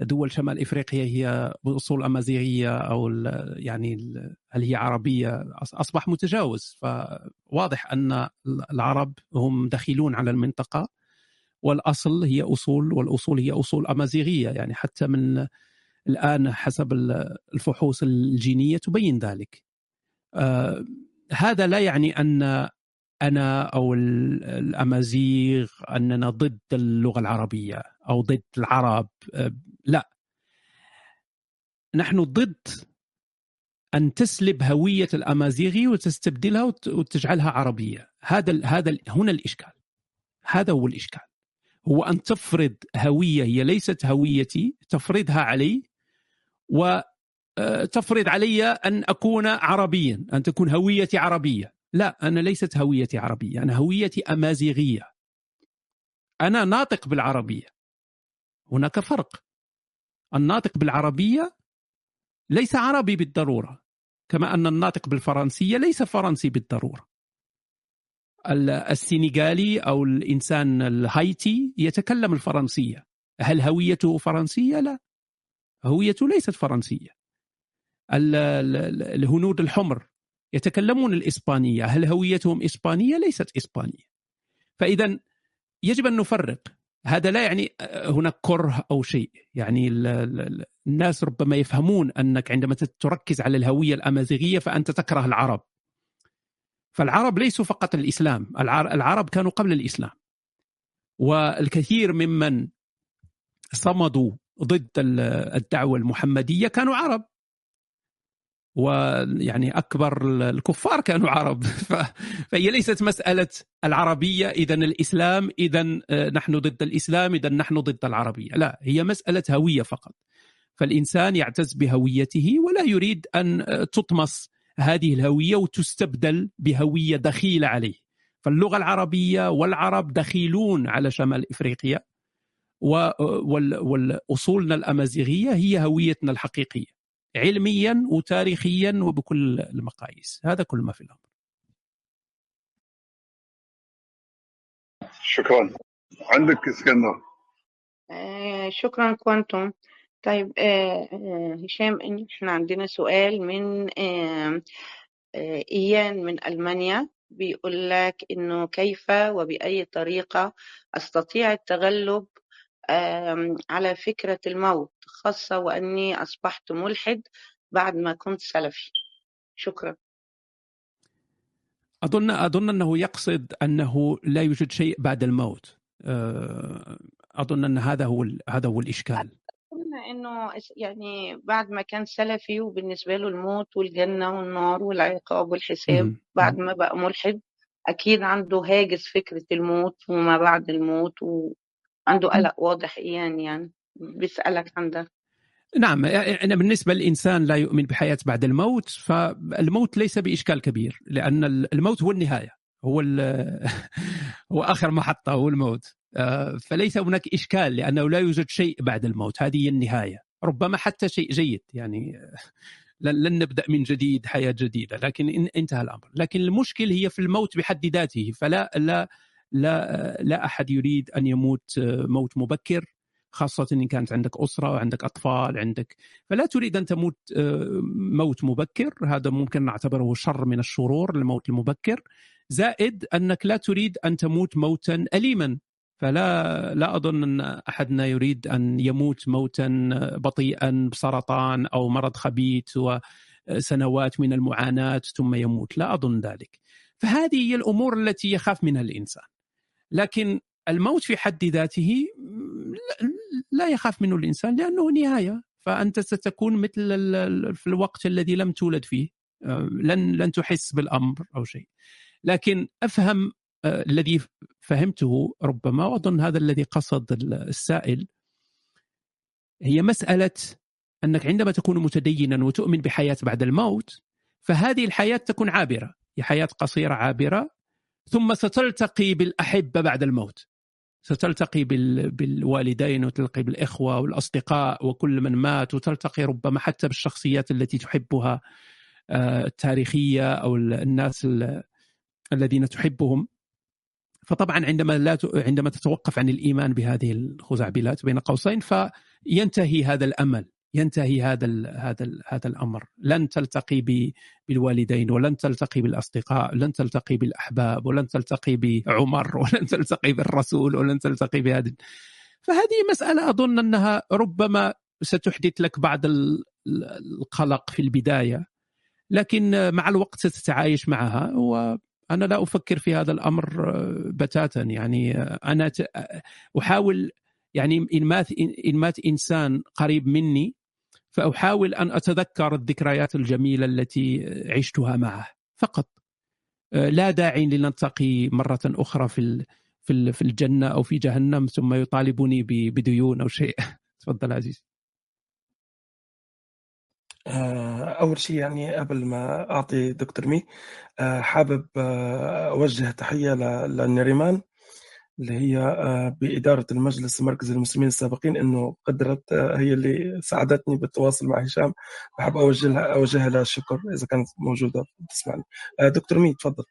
دول شمال إفريقيا هي بأصول أمازيغية أو يعني هل هي عربية؟ أصبح متجاوز. فواضح أن العرب هم دخيلون على المنطقة والأصل هي أصول والأصول هي أصول أمازيغية. يعني حتى من الآن حسب الفحوص الجينية تبين ذلك. آه هذا لا يعني أن أنا أو الأمازيغ أننا ضد اللغة العربية أو ضد العرب لا. نحن ضد أن تسلب هوية الأمازيغي وتستبدلها وتجعلها عربية. هذا هذا هنا الإشكال. هذا هو الإشكال. هو أن تفرض هوية هي ليست هويتي تفرضها علي وتفرض علي أن أكون عربيا أن تكون هويتي عربية. لا أنا ليست هويتي عربية أنا هويتي أمازيغية. أنا ناطق بالعربية. هناك فرق. الناطق بالعربية ليس عربي بالضرورة كما أن الناطق بالفرنسية ليس فرنسي بالضرورة. السنغالي أو الإنسان الهايتي يتكلم الفرنسية. هل هويته فرنسية؟ لا. هويته ليست فرنسية. الهنود الحمر يتكلمون الإسبانية. هل هويتهم إسبانية؟ ليست إسبانية. فاذا يجب أن نفرق. هذا لا يعني هناك كره أو شيء. يعني الناس ربما يفهمون أنك عندما تركز على الهوية الأمازيغية فأنت تكره العرب. فالعرب ليسوا فقط الاسلام العرب كانوا قبل الإسلام. والكثير ممن صمدوا ضد الدعوة المحمدية كانوا عرب. ويعني أكبر الكفار كانوا عرب. [LAUGHS] فهي ليست مسألة العربية اذا الإسلام اذا نحن ضد الإسلام اذا نحن ضد العربية. لا هي مسألة هوية فقط. فالإنسان يعتز بهويته ولا يريد أن تطمس هذه الهوية وتستبدل بهوية دخيلة عليه. فاللغة العربية والعرب دخيلون على شمال إفريقيا واصولنا الأمازيغية هي هويتنا الحقيقية. علميا وتاريخيا وبكل المقاييس. هذا كل ما في الأمر. شكرا. عندك إسكندر؟ آه شكرا كوانتم. طيب آه آه هشام إحنا عندنا سؤال من إيان من ألمانيا. بيقول لك إنه كيف وبأي طريقة أستطيع التغلب على فكرة الموت خاصة وأني أصبحت ملحد بعد ما كنت سلفي. شكرا. أظن أظن أنه يقصد أنه لا يوجد شيء بعد الموت. آه، أظن أن هذا هو هذا هو الإشكال. إنه يعني بعد ما كان سلفي وبالنسبة له الموت والجنة والنار والعقاب والحساب بعد ما بقى ملحد أكيد عنده هاجس فكرة الموت وما بعد الموت و... عنده قلق واضح يعني يعني بيسألك عن ده. نعم أنا بالنسبة للإنسان لا يؤمن بحياة بعد الموت فالموت ليس بإشكال كبير لأن الموت هو النهاية هو [LAUGHS] هو آخر محطة هو الموت. فليس هناك إشكال لأنه لا يوجد شيء بعد الموت هذه هي النهاية. ربما حتى شيء جيد يعني لن نبدأ من جديد حياة جديدة لكن انتهى الأمر. لكن المشكل هي في الموت بحد ذاته فلا لا لا لا أحد يريد أن يموت موت مبكر خاصة إن كانت عندك أسرة وعندك أطفال عندك فلا تريد أن تموت موت مبكر. هذا ممكن نعتبره شر من الشرور الموت المبكر. زائد أنك لا تريد أن تموت موتا أليما. فلا لا أظن أن أحدنا يريد أن يموت موتا بطيئا بسرطان أو مرض خبيث وسنوات من المعاناة ثم يموت. لا أظن ذلك. فهذه هي الأمور التي يخاف منها الإنسان. لكن الموت في حد ذاته لا يخاف منه الإنسان لأنه نهاية فأنت ستكون مثل في الوقت الذي لم تولد فيه آه، لن لن تحس بالأمر أو شيء. لكن أفهم آه، الذي فهمته ربما وأظن هذا الذي قصد السائل هي مسألة أنك عندما تكون متدينا وتؤمن بحياة بعد الموت فهذه الحياة تكون عابرة. هي حياة قصيرة عابرة ثم ستلتقي بالأحبة بعد الموت. ستلتقي بالوالدين وتلتقي بالإخوة والأصدقاء وكل من مات وتلتقي ربما حتى بالشخصيات التي تحبها آه، التاريخية أو الناس الذين تحبهم. فطبعا عندما لا عندما تتوقف عن الإيمان بهذه الخزعبلات بين قوسين فينتهي هذا الأمل. ينتهي هذا ال هذا ال هذا الأمر. لن تلتقي بالوالدين ولن تلتقي بالأصدقاء لن تلتقي بالأحباب ولن تلتقي بعمر [LAUGHS] ولن تلتقي بالرسول ولن تلتقي بهذه فهذه مسألة أظن أنها ربما ستحدث لك بعض القلق في البداية لكن مع الوقت ستتعايش معها وأنا لا أفكر في هذا الأمر بتاتا. يعني أنا أحاول يعني إن مات إن مات إنسان قريب مني فأحاول أن أتذكر الذكريات الجميلة التي عشتها معه. فقط. لا داعي لنلتقي مرة أخرى في في الجنة أو في جهنم ثم يطالبني بديون أو شيء. [LAUGHS] تفضل عزيز. آه، أول شيء يعني قبل ما أعطي دكتور مي آه، حابب آه، أوجه تحية لنريمان. اللي هي بإدارة المجلس المركزي للمسلمين السابقين إنه قدرت هي اللي ساعدتني بالتواصل مع هشام. بحب أوجه لها أوجه لها الشكر إذا كانت موجودة تسمعني دكتور مي تفضل.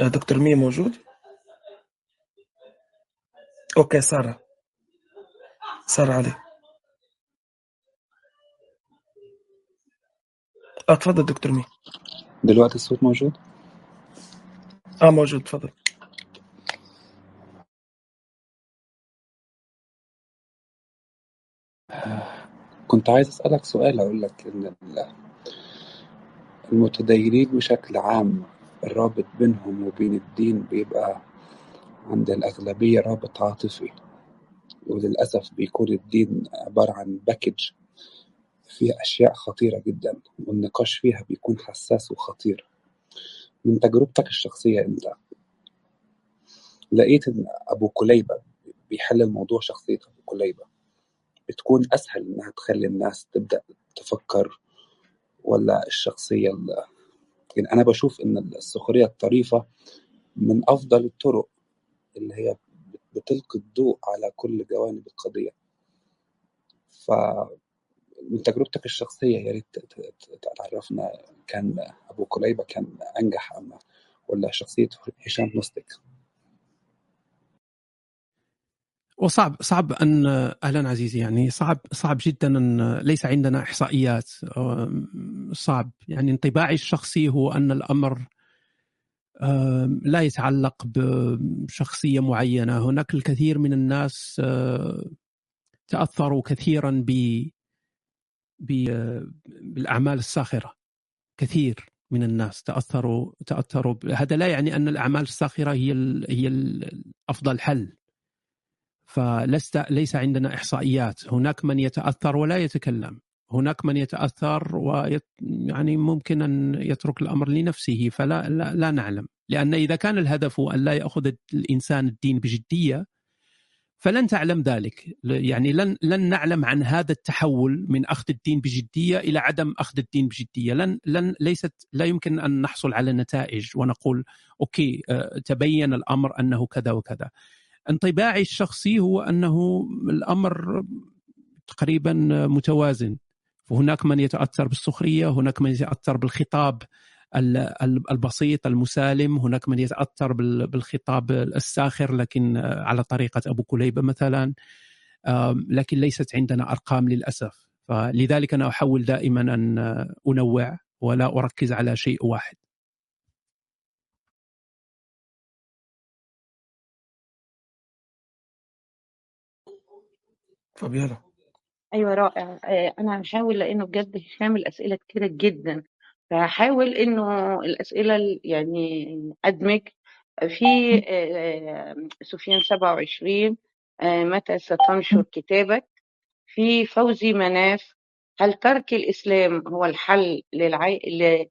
دكتور مي موجود؟ okay سارة. سارة علي. آه تفضل دكتور مي دلوقتي الصوت موجود؟ آه موجود تفضل كنت عايز أسألك سؤال أقول لك إن المتدينين بشكل عام الرابط بينهم وبين الدين بيبقى عند الأغلبية رابط عاطفي وللأسف بيكون الدين عبارة عن باكج فيها أشياء خطيرة جدا والنقاش فيها بيكون حساس وخطير. من تجربتك الشخصية أنت لقيت إن أبو كليبة بيحل الموضوع شخصية أبو كليبة؟ بتكون أسهل إنها تخلي الناس تبدأ تفكر ولا الشخصية يعني أنا بشوف إن السخرية الطريفة من أفضل الطرق اللي هي بتلقي الضوء على كل جوانب القضية. ف من تجربتك الشخصية يا ريت تعرفنا كان أبو كليبة كان أنجح أم ولا شخصية هشام مستك وصعب صعب أن أهلا عزيزي يعني صعب صعب جدا أن ليس عندنا إحصائيات صعب. يعني انطباعي الشخصي هو أن الأمر لا يتعلق بشخصية معينة. هناك الكثير من الناس تأثروا كثيرا ب بالأعمال الساخرة. كثير من الناس تأثروا تأثروا هذا لا يعني أن الأعمال الساخرة هي هي افضل حل. فلست ليس عندنا إحصائيات. هناك من يتأثر ولا يتكلم. هناك من يتأثر ويت يعني ممكن أن يترك الأمر لنفسه. فلا لا, لا نعلم. لأن إذا كان الهدف أن لا يأخذ الإنسان الدين بجدية فلن تعلم ذلك. يعني لن لن نعلم عن هذا التحول من أخذ الدين بجدية إلى عدم أخذ الدين بجدية. لن لن ليست لا يمكن أن نحصل على نتائج ونقول أوكي تبين الأمر أنه كذا وكذا. انطباعي الشخصي هو أنه الأمر تقريبا متوازن. وهناك من يتأثر بالسخرية هناك من يتأثر بالخطاب البسيط المسالم هناك من يتأثر بالخطاب الساخر لكن على طريقة أبو كليبه مثلا لكن ليست عندنا أرقام للأسف. فلذلك أنا أحاول دائما أن أنوع ولا أركز على شيء واحد. فابيانا أيوه رائع. أنا هحاول لأنه بجد هشام الأسئلة كتيرة جدا. فهحاول إنه الأسئلة يعني أدمج. في سفيان 27 متى ستنشر كتابك؟ في فوزي مناف هل ترك الإسلام هو الحل للعي...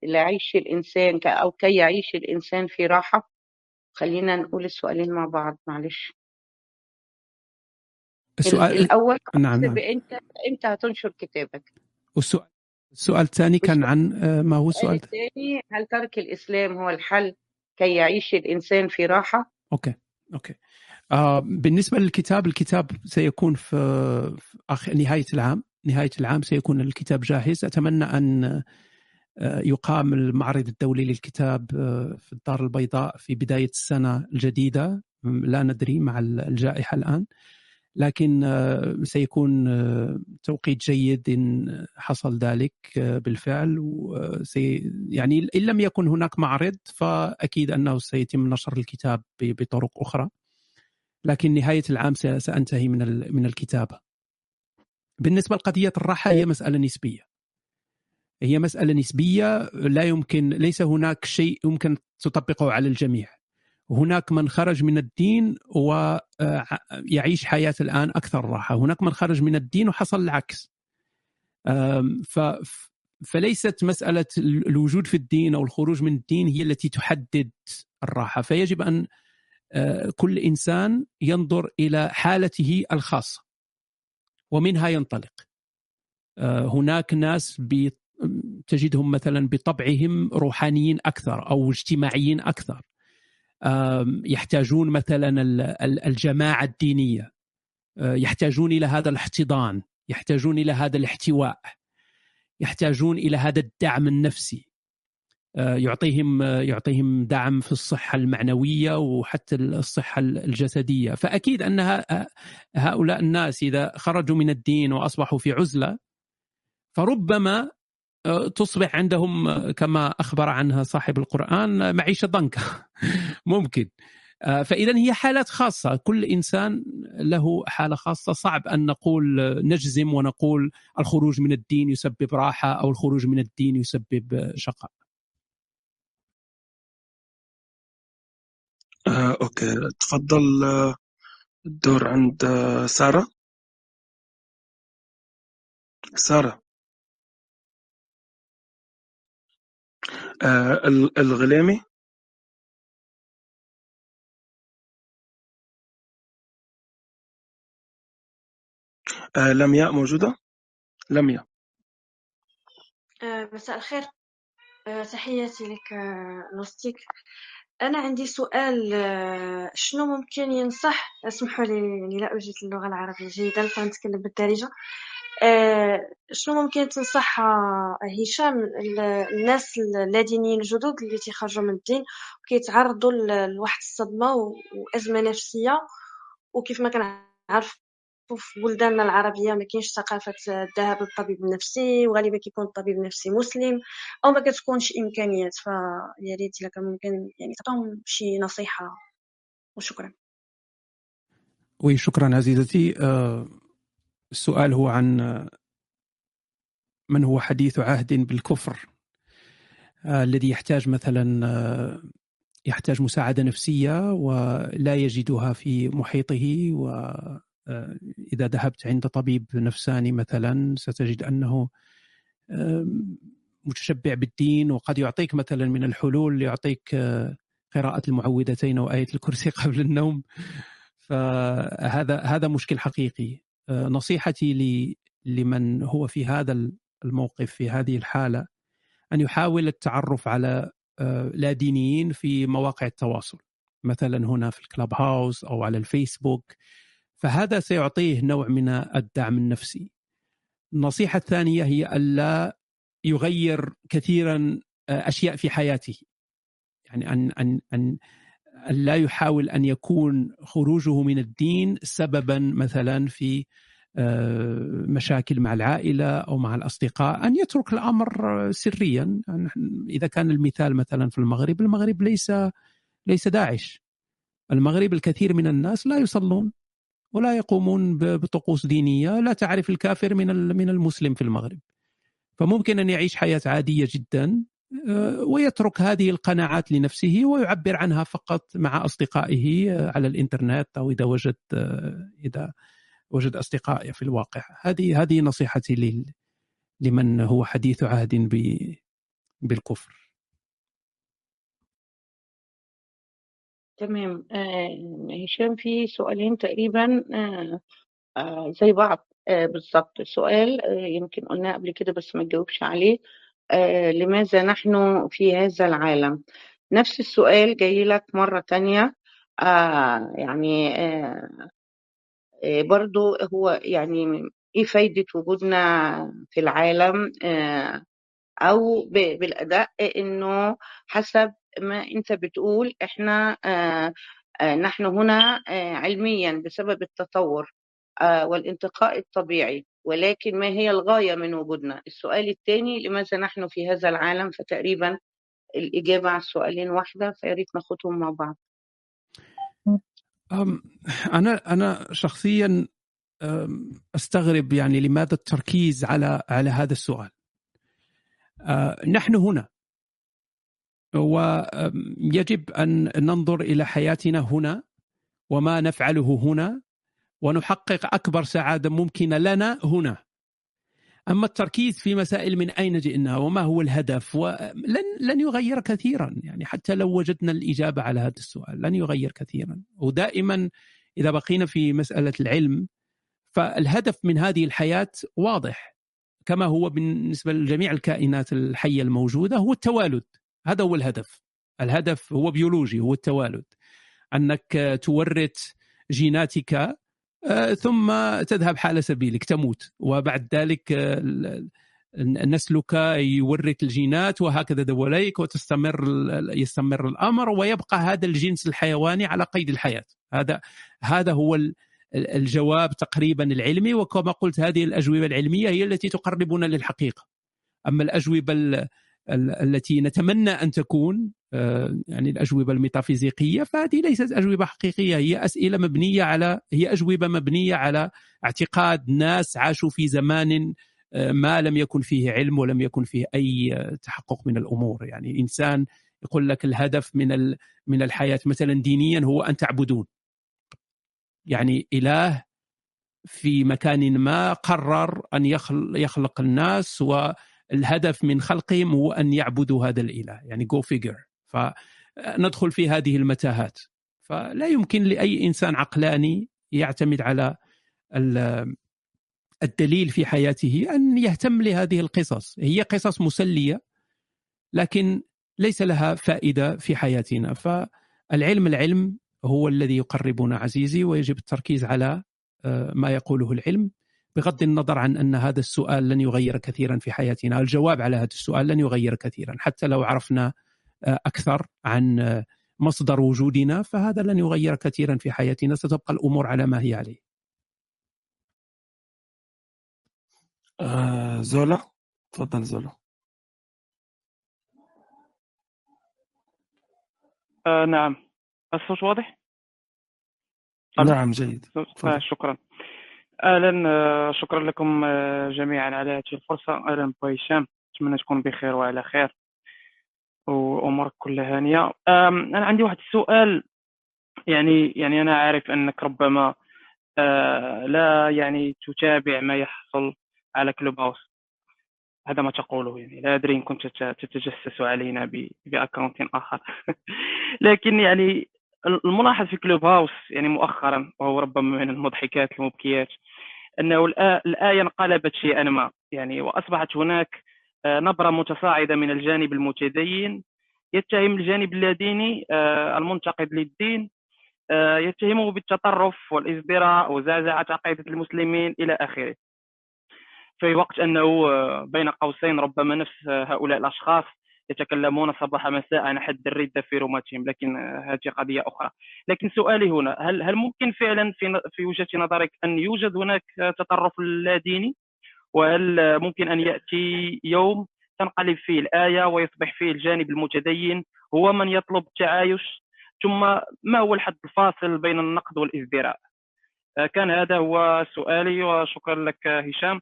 لعيش الإنسان ك... أو كي يعيش الإنسان في راحة؟ خلينا نقول السؤالين مع بعض معلش. السؤال الأول نعم نعم. أنت أنت هتنشر كتابك؟ والسؤال السؤال الثاني كان عن ما هو السؤال الثاني هل ترك الإسلام هو الحل كي يعيش الإنسان في راحة؟ okay okay. آه بالنسبة للكتاب الكتاب سيكون في, في آخر نهاية العام نهاية العام سيكون الكتاب جاهز. أتمنى أن يقام المعرض الدولي للكتاب في الدار البيضاء في بداية السنة الجديدة. لا ندري مع الجائحة الآن. لكن سيكون توقيت جيد إن حصل ذلك بالفعل. وسي يعني إن لم يكن هناك معرض فأكيد أنه سيتم نشر الكتاب بطرق أخرى. لكن نهاية العام سأنتهي من من الكتابة بالنسبة لقضية الراحة هي مسألة نسبية. هي مسألة نسبية لا يمكن ليس هناك شيء يمكن تطبقه على الجميع. هناك من خرج من الدين ويعيش حياة الآن أكثر راحة. هناك من خرج من الدين وحصل العكس. فليست مسألة الوجود في الدين أو الخروج من الدين هي التي تحدد الراحة. فيجب أن كل إنسان ينظر إلى حالته الخاصة ومنها ينطلق. هناك ناس تجدهم مثلا بطبعهم روحانيين أكثر أو اجتماعيين أكثر. يحتاجون مثلا الجماعة الدينية. يحتاجون إلى هذا الاحتضان يحتاجون إلى هذا الاحتواء يحتاجون إلى هذا الدعم النفسي. يعطيهم يعطيهم دعم في الصحة المعنوية وحتى الصحة الجسدية. فأكيد أن هؤلاء الناس إذا خرجوا من الدين وأصبحوا في عزلة فربما تصبح عندهم كما أخبر عنها صاحب القرآن معيشة ضنكة. [LAUGHS] ممكن. فاذا هي حالات خاصة. كل إنسان له حالة خاصة. صعب أن نقول نجزم ونقول الخروج من الدين يسبب راحة أو الخروج من الدين يسبب شقاء. آه، أوكي. تفضل الدور عند سارة. سارة. آه الغليمي آه لمياء موجودة؟ لمياء آه مساء الخير. آه تحياتي لك آه نوستيك أنا عندي سؤال آه شنو ممكن ينصح اسمحوا لي يعني لا أجيد اللغة العربية جيدا فنتكلم بالدارجة. آه، شنو ممكن تنصح هشام الناس اللادينيين الجدد اللي تيخرجوا من الدين وكيتعرضوا لواحد الصدمة وأزمة نفسية. وكيف ما كنعرفوا في بلداننا العربية ما كاينش ثقافة الذهاب للطبيب النفسي وغالبا كيكون الطبيب النفسي مسلم أو ما كتكونش إمكانيات. فيا ريت إلا كان ممكن يعني تعطيهم شي نصيحة. وشكرا. وي شكرا عزيزتي. أه السؤال هو عن من هو حديث عهد بالكفر آه، الذي يحتاج مثلا آه، يحتاج مساعدة نفسية ولا يجدها في محيطه وإذا آه، ذهبت عند طبيب نفساني مثلا ستجد أنه متشبع بالدين وقد يعطيك مثلا من الحلول يعطيك قراءة المعوذتين وآية الكرسي [LAUGHS] قبل النوم. فهذا هذا مشكل حقيقي. نصيحتي لمن هو في هذا الموقف في هذه الحالة أن يحاول التعرف على آه، لا دينيين في مواقع التواصل مثلا هنا في الكلاب هاوس أو على الفيسبوك. فهذا سيعطيه نوع من الدعم النفسي. النصيحة الثانية هي الا يغير كثيرا آه، أشياء في حياته. يعني أن أن أن لا يحاول أن يكون خروجه من الدين سببا مثلا في آه، مشاكل مع العائلة أو مع الأصدقاء أن يترك الأمر سريا. إذا كان المثال مثلا في المغرب المغرب ليس ليس داعش. المغرب الكثير من الناس لا يصلون ولا يقومون بطقوس دينية لا تعرف الكافر من من المسلم في المغرب. فممكن أن يعيش حياة عادية جدا ويترك هذه القناعات لنفسه ويعبر عنها فقط مع أصدقائه آه، على الإنترنت أو إذا وجد آه، إذا وجد اصدقاء في الواقع. هذه هذه نصيحتي لمن هو حديث عهد بالكفر. تمام. هشام في سؤالين تقريبا زي بعض بالضبط. سؤال يمكن قلناه قبل كده بس ما تجاوبش عليه. آه، لماذا نحن في هذا العالم؟ نفس السؤال جاي لك مرة تانية. آه يعني آه, آه، برضو هو يعني إيه فايدة وجودنا في العالم؟ آه أو بالأداء إنه حسب ما أنت بتقول إحنا آه آه، نحن هنا آه، علميا بسبب التطور آه، والانتقاء الطبيعي. ولكن ما هي الغاية من وجودنا؟ السؤال الثاني لماذا نحن في هذا العالم؟ فتقريبا الإجابة على السؤالين واحدة فياريت ناخدهم مع بعض. أم، أنا أنا شخصيا أم، أستغرب يعني لماذا التركيز على على هذا السؤال. أه، نحن هنا. ويجب أن ننظر إلى حياتنا هنا وما نفعله هنا. ونحقق أكبر سعادة ممكنه لنا هنا. أما التركيز في مسائل من أين جئنا وما هو الهدف ولن لن يغير كثيرا. يعني حتى لو وجدنا الإجابة على هذا السؤال لن يغير كثيرا. ودائما إذا بقينا في مسألة العلم فالهدف من هذه الحياة واضح. كما هو بالنسبة لجميع الكائنات الحية الموجودة هو التوالد. هذا هو الهدف. الهدف هو بيولوجي هو التوالد. أنك تورث جيناتك ثم تذهب حال سبيلك تموت. وبعد ذلك آه، نسلك يورث الجينات وهكذا دواليك وتستمر يستمر الأمر ويبقى هذا الجنس الحيواني على قيد الحياة. هذا هذا هو ال- ال- الجواب تقريبا العلمي. وكما قلت هذه الأجوبة العلمية هي التي تقربنا للحقيقة. أما الأجوبة ال- ال- التي نتمنى أن تكون آه، يعني الأجوبة الميتافيزيقية فهذه ليست أجوبة حقيقية هي أسئلة مبنية على هي أجوبة مبنية على اعتقاد ناس عاشوا في زمان آه، ما لم يكن فيه علم ولم يكن فيه أي آه، تحقق من الأمور. يعني انسان يقول لك الهدف من من الحياة مثلا دينيا هو أن تعبدون. يعني إله في مكان ما قرر أن يخل- يخلق الناس والهدف من خلقهم هو أن يعبدوا هذا الإله. يعني جو فيجر فندخل في هذه المتاهات. فلا يمكن لأي إنسان عقلاني يعتمد على ال- الدليل في حياته أن يهتم لهذه القصص. هي قصص مسلية لكن ليس لها فائدة في حياتنا. فالعلم العلم هو الذي يقربنا عزيزي ويجب التركيز على آه، ما يقوله العلم. بغض النظر عن أن هذا السؤال لن يغير كثيرا في حياتنا، الجواب على هذا السؤال لن يغير كثيرا، حتى لو عرفنا أكثر عن مصدر وجودنا فهذا لن يغير كثيرا في حياتنا، ستبقى الأمور على ما هي عليه. آه زولا؟ تفضل زولا. آه نعم. الصوت واضح؟ نعم جيد. آه شكرا. أهلا آه شكرا لكم جميعا على هذه الفرصة. أهلا بهشام أتمنى تكون بخير وعلى خير. وأمورك كلها. هانية آم، أنا عندي واحد السؤال يعني يعني أنا عارف أنك ربما آه لا يعني تتابع ما يحصل على كلوب هاوس. هذا ما تقوله يعني. لا أدري إن كنت تت- تتجسس علينا ب- بأكونت آخر. [LAUGHS] لكن يعني الملاحظ في كلوب هاوس يعني مؤخرا وهو ربما من المضحكات المبكيات أنه الآ- الآية انقلبت شيئا ما. يعني وأصبحت هناك نبرة متصاعدة من الجانب المتدين. يتهم الجانب اللاديني آه، المنتقد للدين آه، يتهمه بالتطرف والازدراء وزعزعة عقيدة المسلمين إلى آخره. في وقت أنه آه، بين قوسين ربما نفس آه، هؤلاء الأشخاص يتكلمون صباح مساء عن حد الردة في روماتهم لكن آه، هذه قضية أخرى. لكن سؤالي هنا هل هل ممكن فعلا في في وجهة نظرك أن يوجد هناك آه، تطرف لا ديني وهل ممكن أن يأتي يوم تنقلب فيه الآية ويصبح فيه الجانب المتدين؟ هو من يطلب التعايش ثم ما هو الحد الفاصل بين النقد والإزدراء؟ آه، كان هذا هو سؤالي وشكرا لك هشام.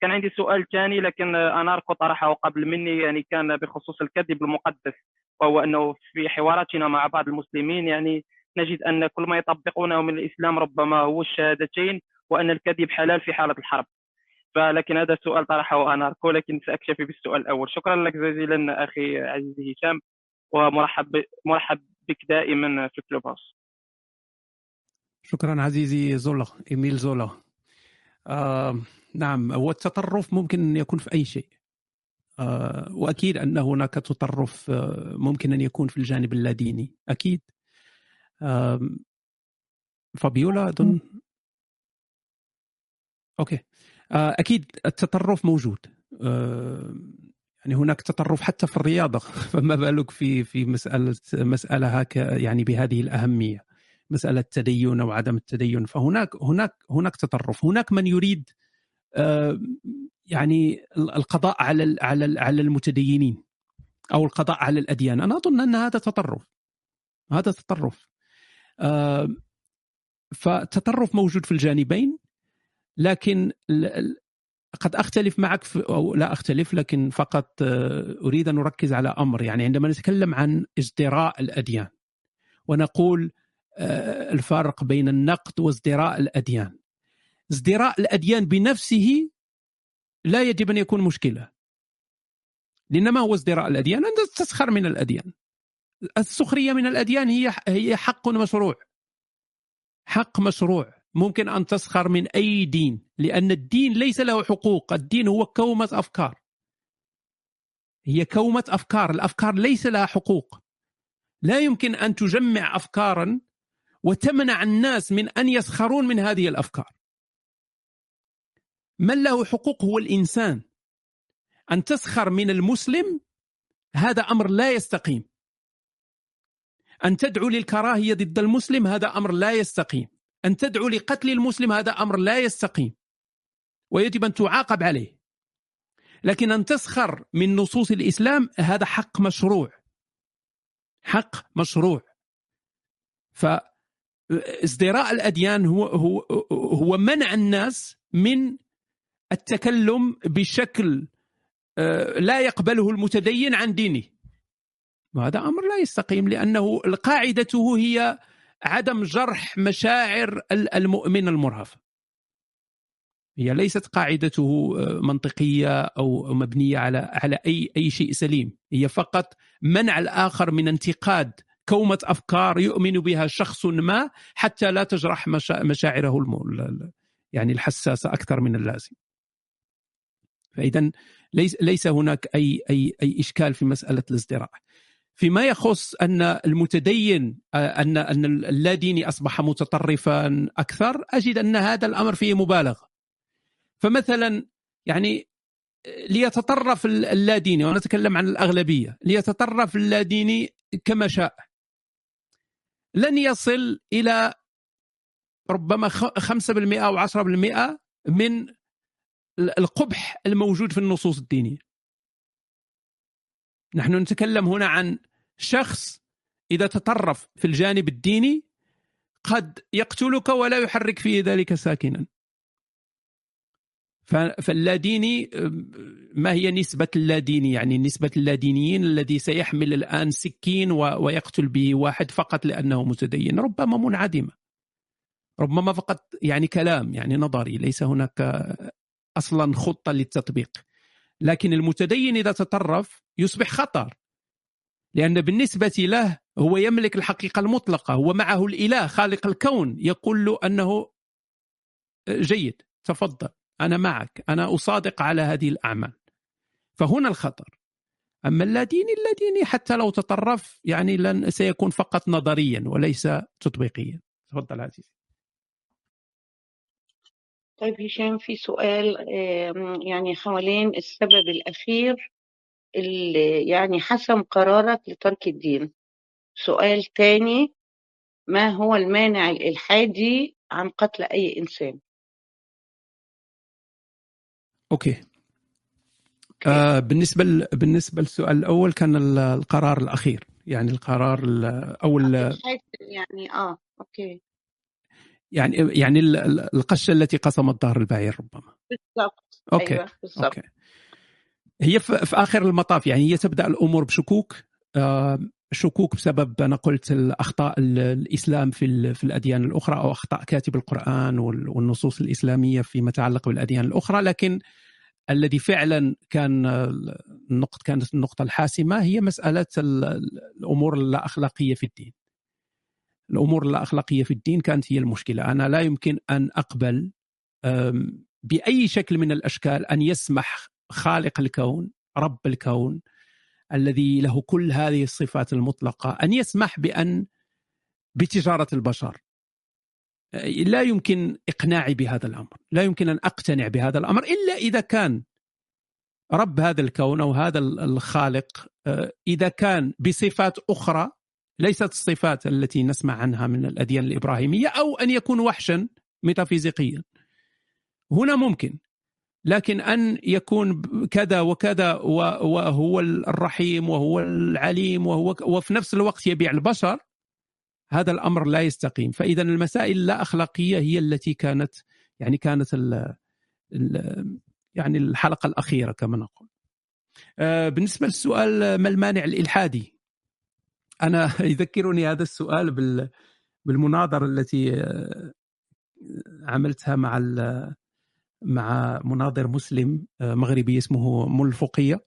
كان عندي سؤال ثاني لكن أناركو طرحه قبل مني يعني كان بخصوص الكذب المقدس وهو أنه في حواراتنا مع بعض المسلمين يعني نجد أن كل ما يطبقونه من الإسلام ربما هو الشهادتين وأن الكذب حلال في حالة الحرب. فلكن هذا السؤال طرحه أناركو لكن سأكتفي بالسؤال الأول. شكرا لك جزيلا أخي عزيزي هشام ومرحب مرحب بك دائما في Clubhouse شكرا عزيزي زولا إيميل زولا. آه نعم والتطرف ممكن أن يكون في أي شيء. آه وأكيد أن هناك تطرف آه ممكن أن يكون في الجانب اللاديني. أكيد. آه فابيولا أظن؟ okay. آه أكيد التطرف موجود. آه يعني هناك تطرف حتى في الرياضة. [LAUGHS] فما بالك في في مسألة مسألة هكا يعني بهذه الأهمية. مسألة التدين أو عدم التدين. فهناك هناك هناك تطرف. هناك من يريد آه، يعني القضاء على على على المتدينين أو القضاء على الأديان. أنا أظن أن هذا تطرف. هذا تطرف. آه، فتطرف موجود في الجانبين. لكن قد أختلف معك أو لا أختلف لكن فقط آه، أريد أن أركز على أمر. يعني عندما نتكلم عن ازدراء الأديان ونقول آه، الفرق بين النقد وازدراء الأديان. ازدراء الأديان بنفسه لا يجب أن يكون مشكلة. لأن ما هو ازدراء الأديان؟ أنت تسخر من الأديان. السخرية من الأديان هي هي حق مشروع. حق مشروع. ممكن أن تسخر من أي دين لأن الدين ليس له حقوق الدين هو كومة أفكار. هي كومة أفكار الأفكار ليس لها حقوق. لا يمكن أن تجمع افكارا وتمنع الناس من أن يسخرون من هذه الأفكار. من له حقوق هو الإنسان. أن تسخر من المسلم هذا أمر لا يستقيم. أن تدعو للكراهية ضد المسلم هذا أمر لا يستقيم. أن تدعو لقتل المسلم هذا أمر لا يستقيم ويجب أن تعاقب عليه. لكن أن تسخر من نصوص الإسلام هذا حق مشروع. حق مشروع. فازدراء الأديان هو هو هو منع الناس من التكلم بشكل آه، لا يقبله المتدين عن دينه. وهذا أمر لا يستقيم لأنه قاعدته هي عدم جرح مشاعر المؤمن المرهف. هي ليست قاعدته آه، منطقية أو مبنية على على أي أي شيء سليم. هي فقط منع الآخر من انتقاد كومة أفكار يؤمن بها شخص ما حتى لا تجرح مشاعره يعني الحساسة أكثر من اللازم. فاذا ليس ليس هناك أي أي أي إشكال في مسألة الازدراء. فيما يخص أن المتدين أن أن اللاديني أصبح متطرفا أكثر أجد أن هذا الأمر فيه مبالغة. فمثلا يعني ليتطرف اللاديني ونتكلم عن الأغلبية ليتطرف اللاديني كما شاء. لن يصل إلى ربما 5% أو 10% من القبح الموجود في النصوص الدينية. نحن نتكلم هنا عن شخص إذا تطرف في الجانب الديني قد يقتلك ولا يحرك في ذلك ساكنا. فاللاديني ما هي نسبة اللاديني يعني نسبة اللادينيين الذي سيحمل الآن سكين ويقتل به واحد فقط لأنه متدين. ربما منعدمة. ربما فقط يعني كلام يعني نظري. ليس هناك أصلا خطة للتطبيق. لكن المتدين إذا تطرف يصبح خطر لأن بالنسبة له هو يملك الحقيقة المطلقة هو معه الإله خالق الكون يقول له أنه جيد تفضل أنا معك أنا أصادق على هذه الأعمال. فهنا الخطر. أما اللاديني اللاديني حتى لو تطرف يعني لن سيكون فقط نظريا وليس تطبيقيا. تفضل عزيزي. طيب هشام في سؤال يعني حوالين السبب الأخير اللي يعني حسم قرارك لترك الدين. سؤال تاني ما هو المانع الإلحادي عن قتل أي إنسان؟ أوكي. آه بالنسبة بالنسبة للسؤال الأول كان القرار الأخير يعني القرار أو يعني آه okay. يعني يعني القشة التي قسمت ظهر البعير ربما. بالضبط. okay أيوة بالضبط. okay. هي في آخر المطاف يعني هي تبدأ الأمور بشكوك. آه، شكوك بسبب أنا قلت الأخطاء الإسلام في في الأديان الأخرى أو أخطاء كاتب القرآن والنصوص الإسلامية فيما يتعلق بالأديان الأخرى. لكن الذي فعلا كان النقطة كانت النقطة الحاسمة هي مسألة الأمور اللا أخلاقية في الدين. الأمور اللا اخلاقيه في الدين كانت هي المشكلة، أنا لا يمكن أن أقبل بأي شكل من الأشكال أن يسمح خالق الكون، رب الكون الذي له كل هذه الصفات المطلقة أن يسمح بأن بتجارة البشر. لا يمكن إقناعي بهذا الأمر، لا يمكن أن أقتنع بهذا الأمر إلا إذا كان رب هذا الكون أو هذا الخالق إذا كان بصفات أخرى ليست الصفات التي نسمع عنها من الأديان الإبراهيمية أو أن يكون وحشا ميتافيزيقيا. هنا ممكن لكن أن يكون كذا وكذا وهو الرحيم وهو العليم وهو وفي نفس الوقت يبيع البشر هذا الأمر لا يستقيم. فإذا المسائل اللا أخلاقية هي التي كانت يعني كانت ال ال يعني الحلقة الأخيرة كما نقول. آه، بالنسبة للسؤال ما المانع الإلحادي؟ أنا [LAUGHS] يذكرني هذا السؤال بالمناظرة التي آه، عملتها مع مع مناظر مسلم آه، مغربي اسمه ملفقية.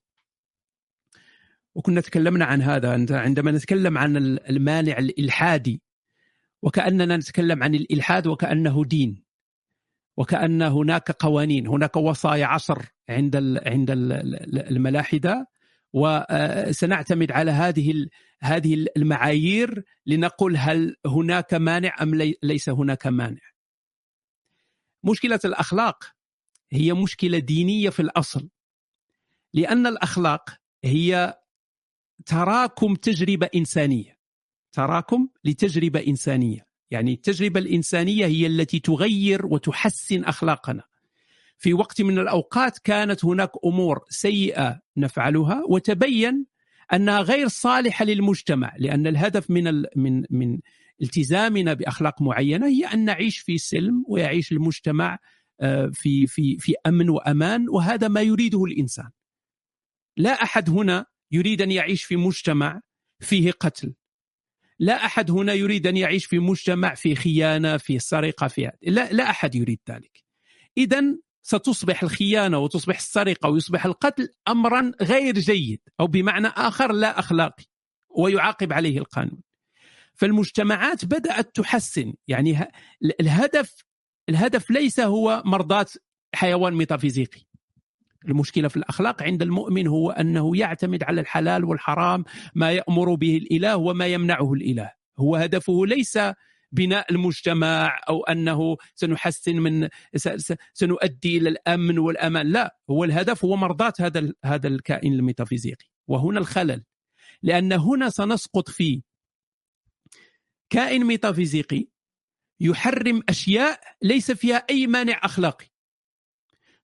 وكنا تكلمنا عن هذا. عندما نتكلم عن المانع الإلحادي وكأننا نتكلم عن الإلحاد وكأنه دين وكأن هناك قوانين هناك وصايا عشر عند عند الملاحدة. وسنعتمد على هذه هذه المعايير لنقول هل هناك مانع أم ليس هناك مانع. مشكلة الأخلاق هي مشكلة دينية في الأصل. لأن الأخلاق هي تراكم تجربة إنسانية. تراكم لتجربة إنسانية. يعني التجربة الإنسانية هي التي تغير وتحسن أخلاقنا. في وقت من الأوقات كانت هناك أمور سيئة نفعلها وتبين أنها غير صالحة للمجتمع لأن الهدف من ال من من التزامنا بأخلاق معينة هي أن نعيش في سلم ويعيش المجتمع آه، في في في أمن وأمان وهذا ما يريده الإنسان. لا أحد هنا يريد أن يعيش في مجتمع فيه قتل. لا أحد هنا يريد أن يعيش في مجتمع فيه خيانة، فيه سرقة، فيه لا لا أحد يريد ذلك. اذا ستصبح الخيانة وتصبح السرقة ويصبح القتل امرا غير جيد أو بمعنى آخر لا أخلاقي ويعاقب عليه القانون. فالمجتمعات بدأت تحسن. يعني الهدف الهدف ليس هو مرضاة حيوان ميتافيزيقي. المشكلة في الأخلاق عند المؤمن هو أنه يعتمد على الحلال والحرام ما يأمر به الإله وما يمنعه الإله. هو هدفه ليس بناء المجتمع أو أنه سنحسن من سنؤدي إلى الأمن والأمان. لا هو الهدف هو مرضاة هذا هذا الكائن الميتافيزيقي. وهنا الخلل. لأن هنا سنسقط في كائن ميتافيزيقي يحرم أشياء ليس فيها أي مانع أخلاقي.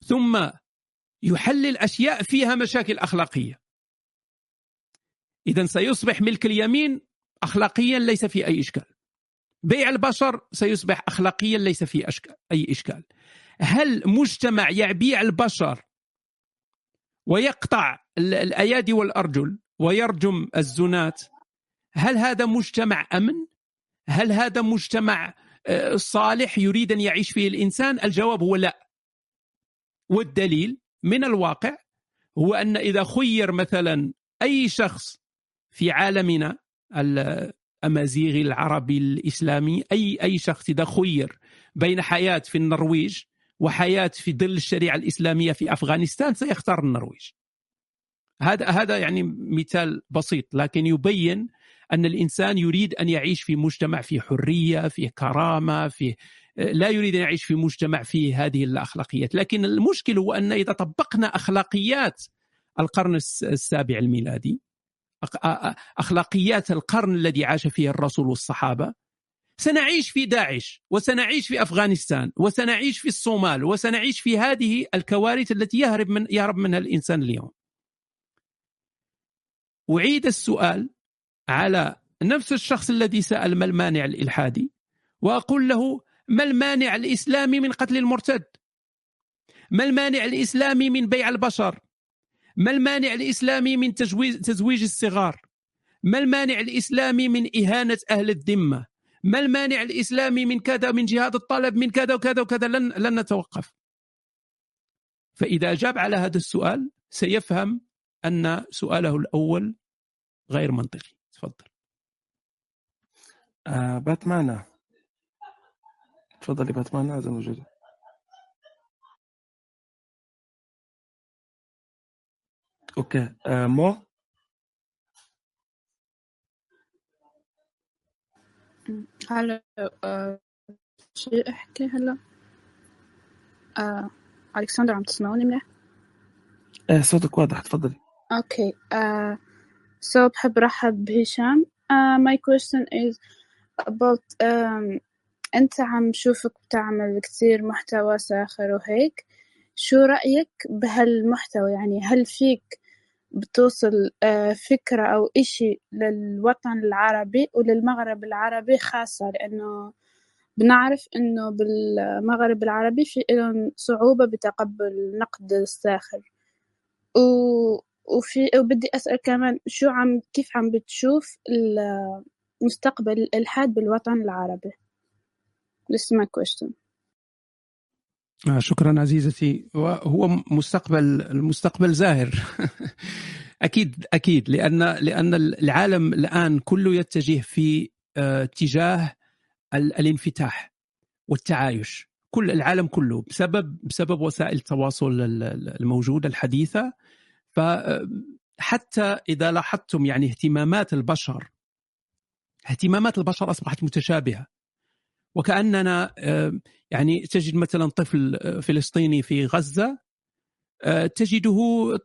ثم يحلل أشياء فيها مشاكل أخلاقية. اذا سيصبح ملك اليمين اخلاقيا ليس في أي إشكال. بيع البشر سيصبح اخلاقيا ليس في أشكال أي إشكال. هل مجتمع يبيع البشر ويقطع الأيادي والأرجل ويرجم الزنات؟ هل هذا مجتمع أمن؟ هل هذا مجتمع آه، صالح يريد أن يعيش فيه الإنسان؟ الجواب هو لا. والدليل من الواقع هو أن إذا خير مثلا أي شخص في عالمنا الأمازيغي العربي الإسلامي أي أي شخص إذا خير بين حياة في النرويج وحياة في ظل الشريعة الإسلامية في أفغانستان سيختار النرويج. هذا هذا يعني مثال بسيط لكن يبين أن الإنسان يريد أن يعيش في مجتمع فيه حرية، فيه كرامة، فيه لا يريد أن يعيش في مجتمع فيه هذه الأخلاقيات، لكن المشكل هو أن إذا طبقنا أخلاقيات القرن السابع الميلادي أخلاقيات القرن الذي عاش فيه الرسول والصحابة سنعيش في داعش وسنعيش في أفغانستان وسنعيش في الصومال وسنعيش في هذه الكوارث التي يهرب من يهرب منها الإنسان اليوم. أعيد السؤال على نفس الشخص الذي سأل ما المانع الالحادي وأقول له ما المانع الاسلامي من قتل المرتد؟ ما المانع الاسلامي من بيع البشر؟ ما المانع الاسلامي من تزويج تزويج الصغار؟ ما المانع الاسلامي من إهانة أهل الذمة؟ ما المانع الاسلامي من كذا من جهاد الطلب من كذا وكذا وكذا لن لن نتوقف. فإذا أجاب على هذا السؤال سيفهم أن سؤاله الأول غير منطقي. تفضل. آه باتمان تفضلي باتمان هذا موجود. أوكي مو هلا آه، شو أحكي هلا؟ آه، ألكسندر عم تسمعوني منيح؟ إيه صوتك واضح تفضلي. okay آه، so بحب رحب بهشام. uh, my question is about um, أنت عم شوفك بتعمل كتير محتوى ساخر وهيك. شو رأيك بهالمحتوى؟ يعني هل فيك بتوصل آه، فكرة أو إشي للوطن العربي وللمغرب العربي خاصة لأنه بنعرف إنه بالمغرب العربي في إلهم صعوبة بتقبل النقد الساخر و... وفي وبدي أسأل كمان شو عم كيف عم بتشوف مستقبل الإلحاد بالوطن العربي This is my question. آه، شكرا عزيزتي. هو مستقبل المستقبل زاهر. [LAUGHS] أكيد أكيد. لأن لأن العالم الآن كله يتجه في آه، اتجاه الانفتاح والتعايش. كل العالم كله بسبب بسبب وسائل التواصل الموجوده الحديثة. فحتى إذا لاحظتم يعني اهتمامات البشر اهتمامات البشر أصبحت متشابهة. وكأننا آه، يعني تجد مثلا طفل فلسطيني في غزة آه، تجده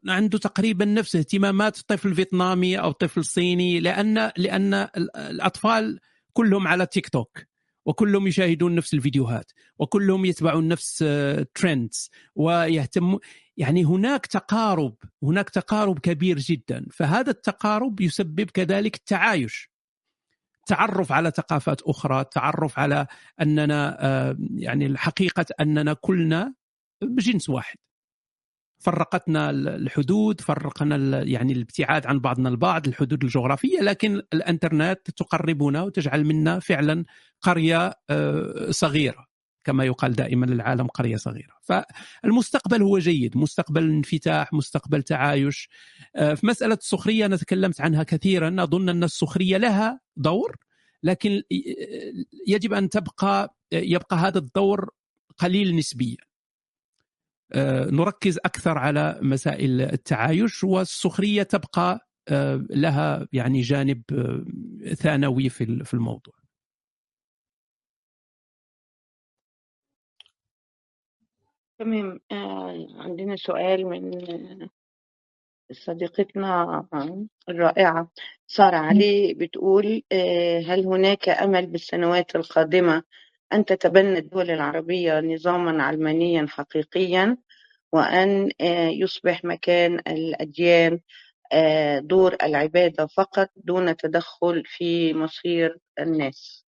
عنده تقريبا نفس اهتمامات طفل فيتنامي أو طفل صيني لأن لأن الأطفال كلهم على تيك توك وكلهم يشاهدون نفس الفيديوهات وكلهم يتبعون نفس ترندز آه، ويهتمون يعني هناك تقارب هناك تقارب كبير جدا فهذا التقارب يسبب كذلك التعايش. تعرف على ثقافات أخرى تعرف على أننا آه، يعني الحقيقة أننا كلنا بجنس واحد. فرقتنا الحدود فرقنا يعني الابتعاد عن بعضنا البعض الحدود الجغرافية لكن الإنترنت تقربنا وتجعل منا فعلا قرية آه، صغيرة. كما يقال دائما العالم قرية صغيرة. فالمستقبل هو جيد مستقبل انفتاح مستقبل تعايش. آه، في مسألة السخرية أنا تكلمت عنها كثيرا. اظن أن السخرية لها دور لكن يجب أن تبقى يبقى هذا الدور قليل نسبيا. آه، نركز أكثر على مسائل التعايش والسخرية تبقى آه، لها يعني جانب ثانوي في الموضوع. تمام. آه، عندنا سؤال من صديقتنا الرائعة. سارة علي بتقول آه، هل هناك أمل بالسنوات القادمة أن تتبنى الدول العربية نظاما علمانيا حقيقيا وأن آه، يصبح مكان الأديان دور العبادة فقط دون تدخل في مصير الناس؟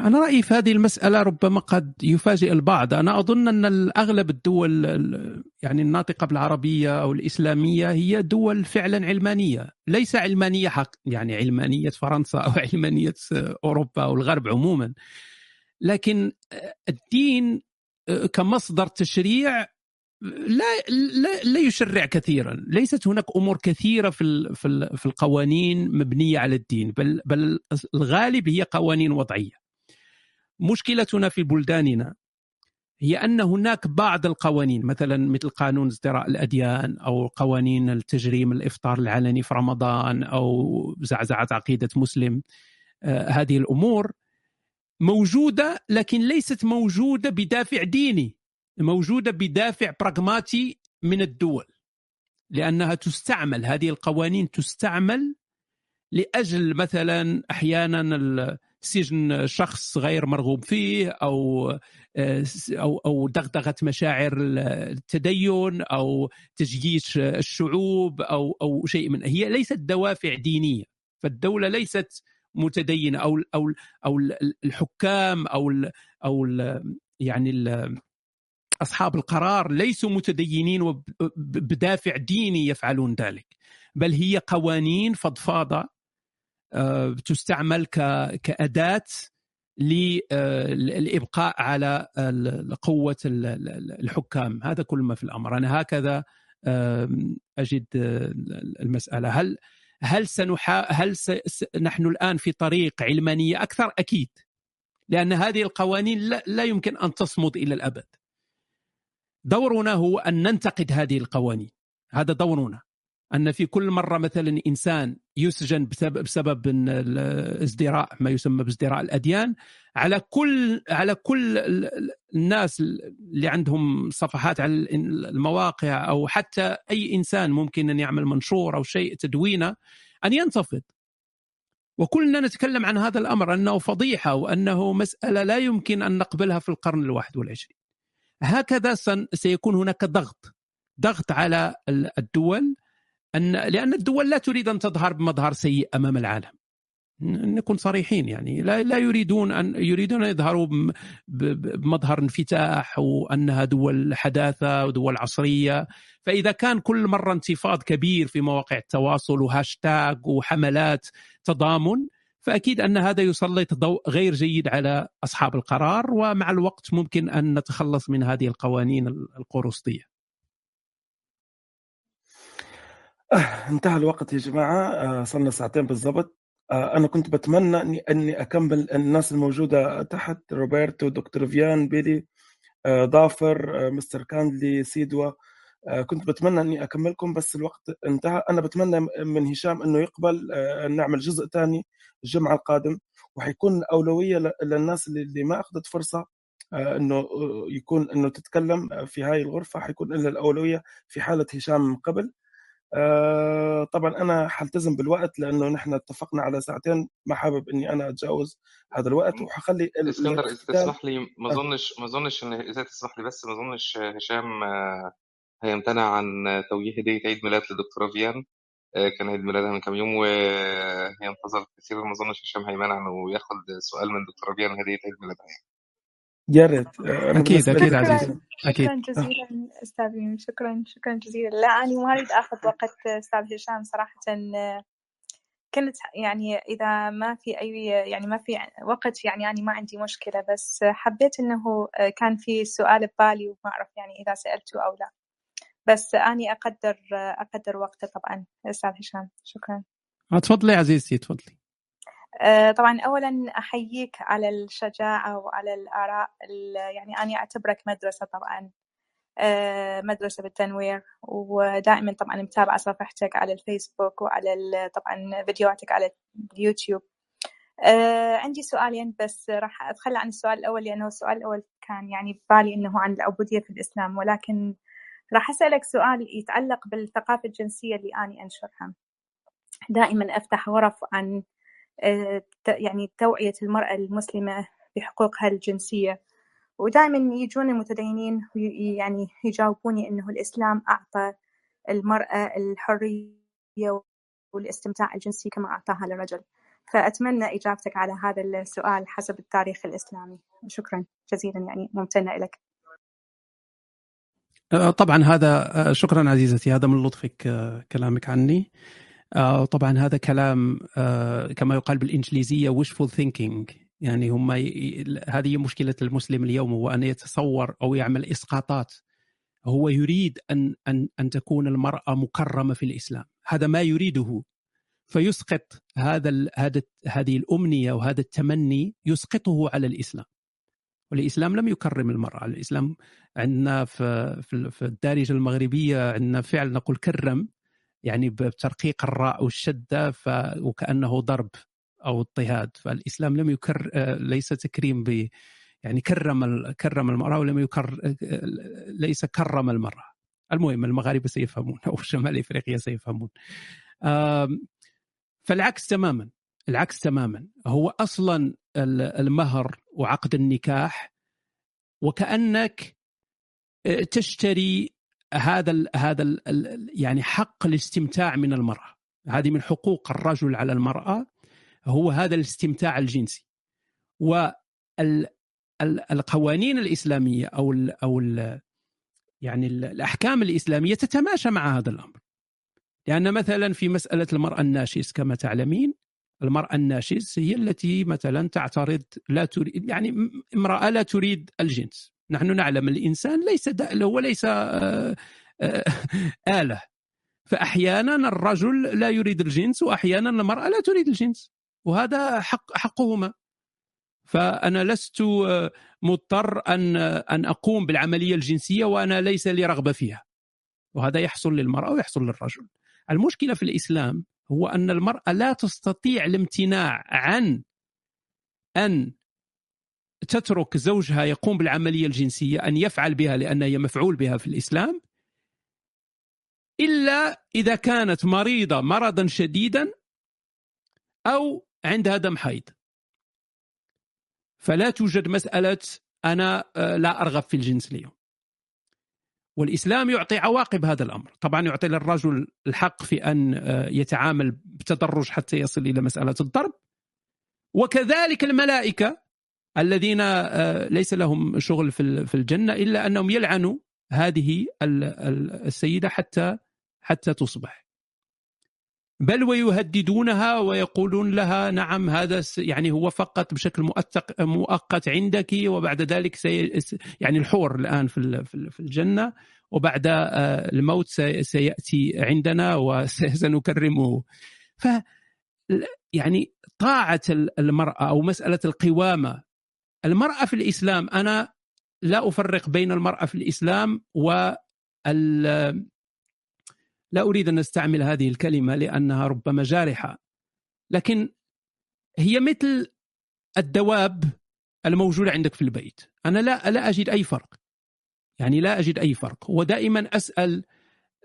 أنا رأيي في هذه المسألة ربما قد يفاجئ البعض. أنا أظن أن أغلب الدول يعني الناطقة بالعربية أو الإسلامية هي دول فعلا علمانية. ليس علمانية حق يعني علمانية فرنسا أو [LAUGHS] علمانية أوروبا أو الغرب عموما. لكن الدين كمصدر تشريع لا لا, لا يشرع كثيرا. ليست هناك أمور كثيرة في في القوانين مبنية على الدين بل بل الغالب هي قوانين وضعية. مشكلتنا في بلداننا هي أن هناك بعض القوانين مثلا مثل قانون ازدراء الأديان أو قوانين التجريم الإفطار العلني في رمضان أو زعزعة عقيدة مسلم آه هذه الأمور موجودة لكن ليست موجودة بدافع ديني. موجودة بدافع براغماتي من الدول لأنها تستعمل هذه القوانين تستعمل لأجل مثلا أحيانا سجن شخص غير مرغوب فيه أو أو أو دغدغة مشاعر التدين أو تجييش الشعوب أو أو شيء من هي ليست دوافع دينية فالدولة ليست متدينة أو أو أو الحكام أو أو يعني أصحاب القرار ليسوا متدينين وبدافع ديني يفعلون ذلك بل هي قوانين فضفاضة آه، تستعمل كأداة للابقاء على قوة الحكام. هذا كل ما في الأمر. أنا هكذا أجد المسألة. هل هل سنحا هل س... نحن الآن في طريق علمانية؟ أكثر أكيد لأن هذه القوانين لا, لا يمكن أن تصمد إلى الأبد. دورنا هو أن ننتقد هذه القوانين. هذا دورنا. أن في كل مرة مثلا إنسان يسجن بسبب بسبب إن الازدراء ما يسمى بازدراء الأديان على كل على كل ال- الناس اللي عندهم صفحات على المواقع أو حتى أي إنسان ممكن أن يعمل منشور أو شيء تدوينه أن ينتفض. وكلنا نتكلم عن هذا الأمر أنه فضيحة وأنه مسألة لا يمكن أن نقبلها في القرن الواحد والعشرين. هكذا سيكون هناك ضغط. ضغط على ال- الدول ان لأن الدول لا تريد أن تظهر بمظهر سيء أمام العالم. نكون صريحين يعني. لا لا يريدون ان يريدون أن يظهروا بمظهر انفتاح وأنها دول حداثة ودول عصرية. فإذا كان كل مرة انتفاض كبير في مواقع التواصل وهاشتاج وحملات تضامن فأكيد أن هذا يسلط ضوء غير جيد على أصحاب القرار ومع الوقت ممكن أن نتخلص من هذه القوانين القرصطيه آه، انتهى الوقت يا جماعة. آه، صلنا ساعتين بالضبط. آه، أنا كنت بتمنى أني, أني أكمل الناس الموجودة تحت روبرتو دكتور فيان بيلي ضافر آه، مستر كاندلي سيدوا. كنت بتمنى إني أكملكم بس الوقت انتهى. أنا بتمنى من هشام إنه يقبل آه، نعمل جزء ثاني الجمعة القادم وحيكون أولوية للناس اللي ما أخذت فرصة آه، إنه آه، يكون إنه تتكلم في هاي الغرفة. حيكون لها الأولوية في حالة هشام من قبل. آه، طبعا أنا حلتزم بالوقت لأنه نحن اتفقنا على ساعتين. ما حابب إني أنا أتجاوز هذا الوقت وحخلي إسكندر إذا تسمح لي ما آه، اظنش ما أظنش ان إذا تسمح لي بس ما أظنش هشام آه، هيمتنع عن توجيه هديه عيد ميلاد لدكتورة فيان آه، كان عيد ميلادها من كام يوم وهي انتظرت كثير ما أظنش هشام هيمنع انه ياخد سؤال من دكتورة فيان هدية عيد ميلادها يعني. يا ريت. آه، أنا أكيد أكيد عزيزي شكرا أكيد. شكرا جزيلا أستاذ ميم شكرا شكرا جزيلا. لا أنا ما أريد أخذ وقت أستاذ هشام صراحة. كنت يعني إذا ما في أي يعني ما في وقت يعني أنا ما عندي مشكلة بس حبيت إنه كان في سؤال ببالي وما أعرف يعني إذا سألته أو لا. بس أني أقدر أقدر وقته طبعا. أستاذ هشام شكرا. آه، تفضلي عزيزتي تفضلي. آه، طبعا أولا أحييك على الشجاعة وعلى الآراء ال- يعني أنا أعتبرك مدرسة طبعا. آه، مدرسة بالتنوير ودائما طبعا متابعة صفحتك على الفيسبوك وعلى طبعا فيديوهاتك على اليوتيوب. عندي سؤالين بس راح أتخلى عن السؤال الأول لأنه السؤال الأول كان يعني ببالي أنه عن العبودية في الإسلام ولكن راح أسألك سؤال يتعلق بالثقافة الجنسية اللي أنا أنشرها. دائما أفتح غرف عن آه، يعني توعية المرأة المسلمة بحقوقها الجنسية. ودائما يجون المتدينين يعني يجاوبوني إنه الإسلام أعطى المرأة الحرية والاستمتاع الجنسي كما أعطاها للرجل. فأتمنى إجابتك على هذا السؤال حسب التاريخ الإسلامي. شكرا. جزيلا يعني ممتنة لك طبعا هذا آه، شكرا عزيزتي هذا من لطفك آه، كلامك عني. طبعا هذا كلام كما يقال بالإنجليزية wishful thinking. يعني هم ي... هذه مشكلة المسلم اليوم هو أن يتصور أو يعمل إسقاطات. هو يريد أن أن أن تكون المرأة مكرمة في الإسلام. هذا ما يريده. فيسقط هذا ال... هذا هذه الأمنية وهذا التمني يسقطه على الإسلام. والإسلام لم يكرم المرأة. الإسلام عندنا في في الدارجة المغربية عندنا فعل نقول كرم يعني بترقيق الراء والشدة ف... وكأنه ضرب أو اضطهاد. فالإسلام لم يكر آه، ليس تكريم ب يعني كرم. كرم المرأة ولم يكر آه، ليس كرم المرأة. المهم المغاربة سيفهمون أو شمال إفريقيا سيفهمون. فالعكس تماما. العكس تماما. هو أصلا ال- المهر وعقد النكاح وكأنك آه، تشتري هذا ال هذا ال ال يعني حق الاستمتاع من المرأة. هذه من حقوق الرجل على المرأة هو هذا الاستمتاع الجنسي. والقوانين الإسلامية أو ال أو ال يعني ال الأحكام الإسلامية تتماشى مع هذا الأمر. لأن مثلا في مسألة المرأة الناشز كما تعلمين المرأة الناشز هي التي مثلا تعترض لا تريد يعني امرأة لا تريد الجنس. نحن نعلم الإنسان ليس دأل هو ليس آه، آه، [LAUGHS] آلة. فأحيانا الرجل لا يريد الجنس وأحيانا المرأة لا تريد الجنس وهذا حق حقهما. فأنا لست آه، مضطر أن أن أقوم بالعملية الجنسية وأنا ليس لي رغبة فيها. وهذا يحصل للمرأة ويحصل للرجل. المشكلة في الإسلام هو أن المرأة لا تستطيع الامتناع عن أن تترك زوجها يقوم بالعملية الجنسية أن يفعل بها لأن هي مفعول بها في الإسلام إلا إذا كانت مريضة مرضا شديدا أو عندها دم حيض. فلا توجد مسألة أنا آه، لا أرغب في الجنس اليوم. والإسلام يعطي عواقب هذا الأمر، طبعا يعطي للرجل الحق في أن آه، يتعامل بتدرج حتى يصل إلى مسألة الضرب وكذلك الملائكة الذين آه، ليس لهم شغل في الجنة إلا أنهم يلعنوا هذه السيدة حتى حتى تصبح. بل ويهددونها ويقولون لها نعم هذا يعني هو فقط بشكل مؤقت عندك وبعد ذلك سي يعني الحور الآن في في الجنة وبعد آه، الموت سيأتي عندنا وسنكرمه ف يعني طاعة المرأة أو مسألة القوامة. المرأة في الإسلام أنا لا أفرق بين المرأة في الإسلام و لا أريد أن أستعمل هذه الكلمة لأنها ربما جارحة. لكن هي مثل الدواب الموجودة عندك في البيت. أنا لا لا أجد أي فرق. يعني لا أجد أي فرق. ودائما أسأل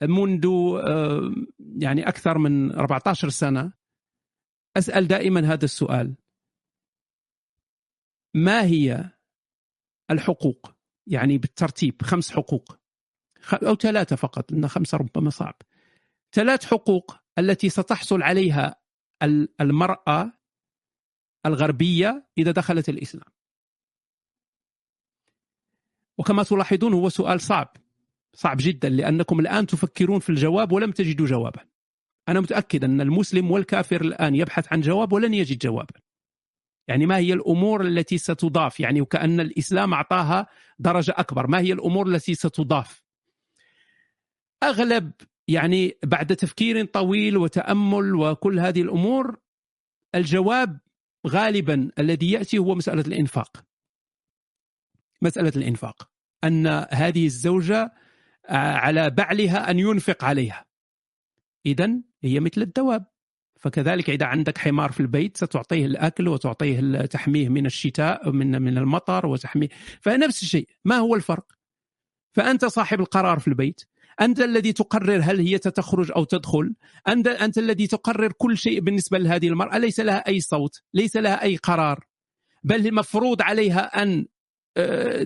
منذ آه، يعني أكثر من 14 سنة أسأل دائما هذا السؤال. ما هي الحقوق؟ يعني بالترتيب خمس حقوق. أو ثلاثة فقط لأن خمسة ربما صعب. ثلاث حقوق التي ستحصل عليها المرأة الغربية إذا دخلت الإسلام. وكما تلاحظون هو سؤال صعب صعب جدا لأنكم الآن تفكرون في الجواب ولم تجدوا جوابا. أنا متأكد أن المسلم والكافر الآن يبحث عن جواب ولن يجد جوابا. يعني ما هي الأمور التي ستضاف؟ يعني وكأن الإسلام أعطاها درجة أكبر ما هي الأمور التي ستضاف؟ أغلب يعني بعد تفكير طويل وتأمل وكل هذه الأمور الجواب غالبا الذي يأتي هو مسألة الإنفاق. مسألة الإنفاق أن هذه الزوجة على بعلها أن ينفق عليها. اذا هي مثل الدواب فكذلك إذا عندك حمار في البيت ستعطيه الأكل وتعطيه تحميه من الشتاء من من المطر وتحميه فنفس الشيء ما هو الفرق؟ فأنت صاحب القرار في البيت أنت الذي تقرر هل هي تخرج أو تدخل. أنت أنت الذي تقرر كل شيء بالنسبة لهذه المرأة. ليس لها أي صوت ليس لها أي قرار. بل المفروض عليها أن آه،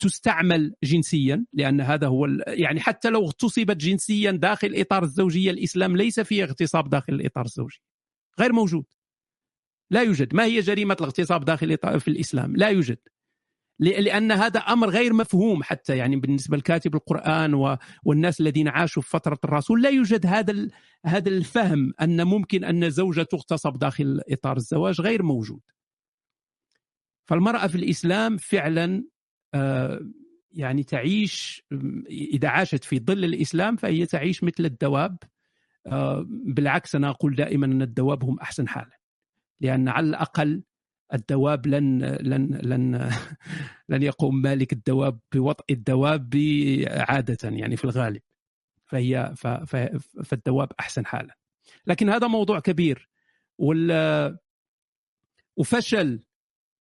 تستعمل جنسيا لأن هذا هو يعني حتى لو اغتصبت جنسيا داخل اطار الزوجيه الإسلام ليس فيه اغتصاب داخل الإطار الزوجي. غير موجود. لا يوجد. ما هي جريمة الاغتصاب داخل في الإسلام؟ لا يوجد. لأن هذا أمر غير مفهوم حتى يعني بالنسبة لكاتب القرآن والناس الذين عاشوا في فترة الرسول لا يوجد هذا هذا الفهم أن ممكن أن زوجة تغتصب داخل إطار الزواج غير موجود. فالمرأة في الإسلام فعلا آه، يعني تعيش إذا عاشت في ظل الإسلام فهي تعيش مثل الدواب آه، بالعكس أنا أقول دائما أن الدواب هم أحسن حالا لأن على الأقل الدواب لن لن لن [LAUGHS] لن يقوم مالك الدواب بوطئ الدواب عادة يعني في الغالب. فهي فالدواب أحسن حالا. لكن هذا موضوع كبير. وال وفشل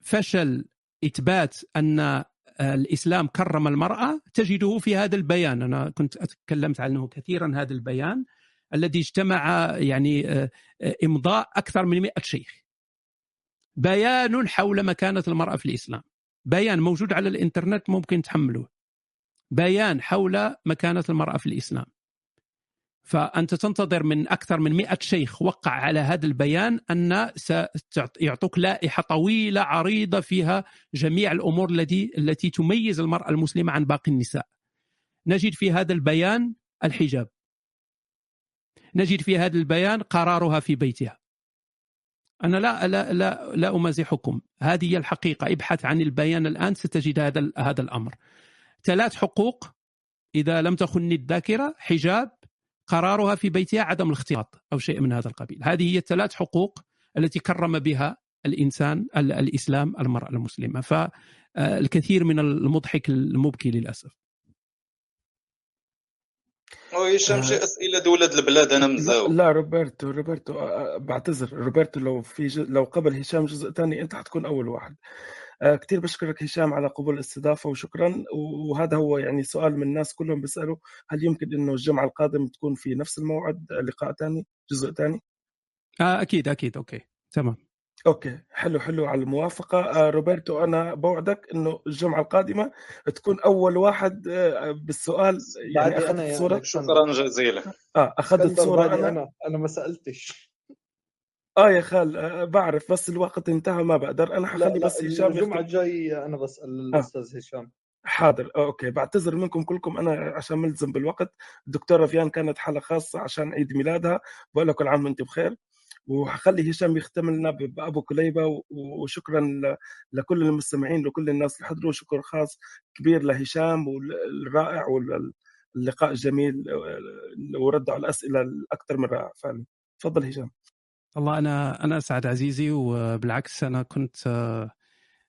فشل إثبات أن الإسلام كرم المرأة تجده في هذا البيان. أنا كنت تكلمت عنه كثيرا هذا البيان الذي اجتمع يعني آه، آه، إمضاء أكثر من 100 شيخ. بيان حول مكانة المرأة في الإسلام. بيان موجود على الإنترنت ممكن تحمله بيان حول مكانة المرأة في الإسلام. فأنت تنتظر من أكثر من مئة شيخ وقع على هذا البيان أن سيعطوك لائحة طويلة عريضة فيها جميع الأمور التي التي تميز المرأة المسلمة عن باقي النساء. نجد في هذا البيان الحجاب. نجد في هذا البيان قرارها في بيتها. أنا لا لا لا لا أمازحكم. هذه هي الحقيقة. ابحث عن البيان الآن ستجد هذا هذا الأمر. ثلاث حقوق. إذا لم تخني الذاكرة حجاب قرارها في بيتها عدم الاختلاط أو شيء من هذا القبيل. هذه هي الثلاث حقوق التي كرم بها الإنسان الإسلام المرأة المسلمة. فالكثير من المضحك المبكي للأسف. وهشام شي أسئلة د ولاد البلاد أنا لا, مزاوب لا روبرتو روبرتو آه، آه، بعتذر روبرتو لو في جزء لو قبل هشام جزء ثاني أنت حتكون أول واحد. آه، كثير بشكرك هشام على قبول الاستضافة وشكرا. وهذا هو يعني سؤال من الناس كلهم بيسألوا هل يمكن إنه الجمعة القادم تكون في نفس الموعد؟ لقاء ثاني جزء ثاني؟ آه أكيد أكيد okay تمام. okay حلو حلو على الموافقة. آه روبرتو أنا بوعدك إنه الجمعة القادمة تكون أول واحد آه بالسؤال يعني أخذت أنا يا الصورة شكرا جزيلا. آه أخذت صورة أنا. أنا أنا ما سألتش. آه يا خال آه بعرف بس الوقت انتهى ما بقدر. أنا لا حخلي لا بس هشام الجمعة الجايه أنا بسأل آه. الأستاذ هشام. حاضر آه، أوكي. بعتذر منكم كلكم أنا عشان ملزم بالوقت. الدكتوره فيان كانت حلقه خاصة عشان عيد ميلادها. بقول لك كل عام بخير. وحخلي هشام يختم لنا بأبو كليبة وشكرا لكل المستمعين لكل الناس اللي حضروا شكر خاص كبير لهشام والرائع واللقاء الجميل آه، وردوا على الأسئلة الأكثر من رائع فعلا. تفضل هشام. والله أنا أنا أسعد عزيزي وبالعكس أنا كنت آه،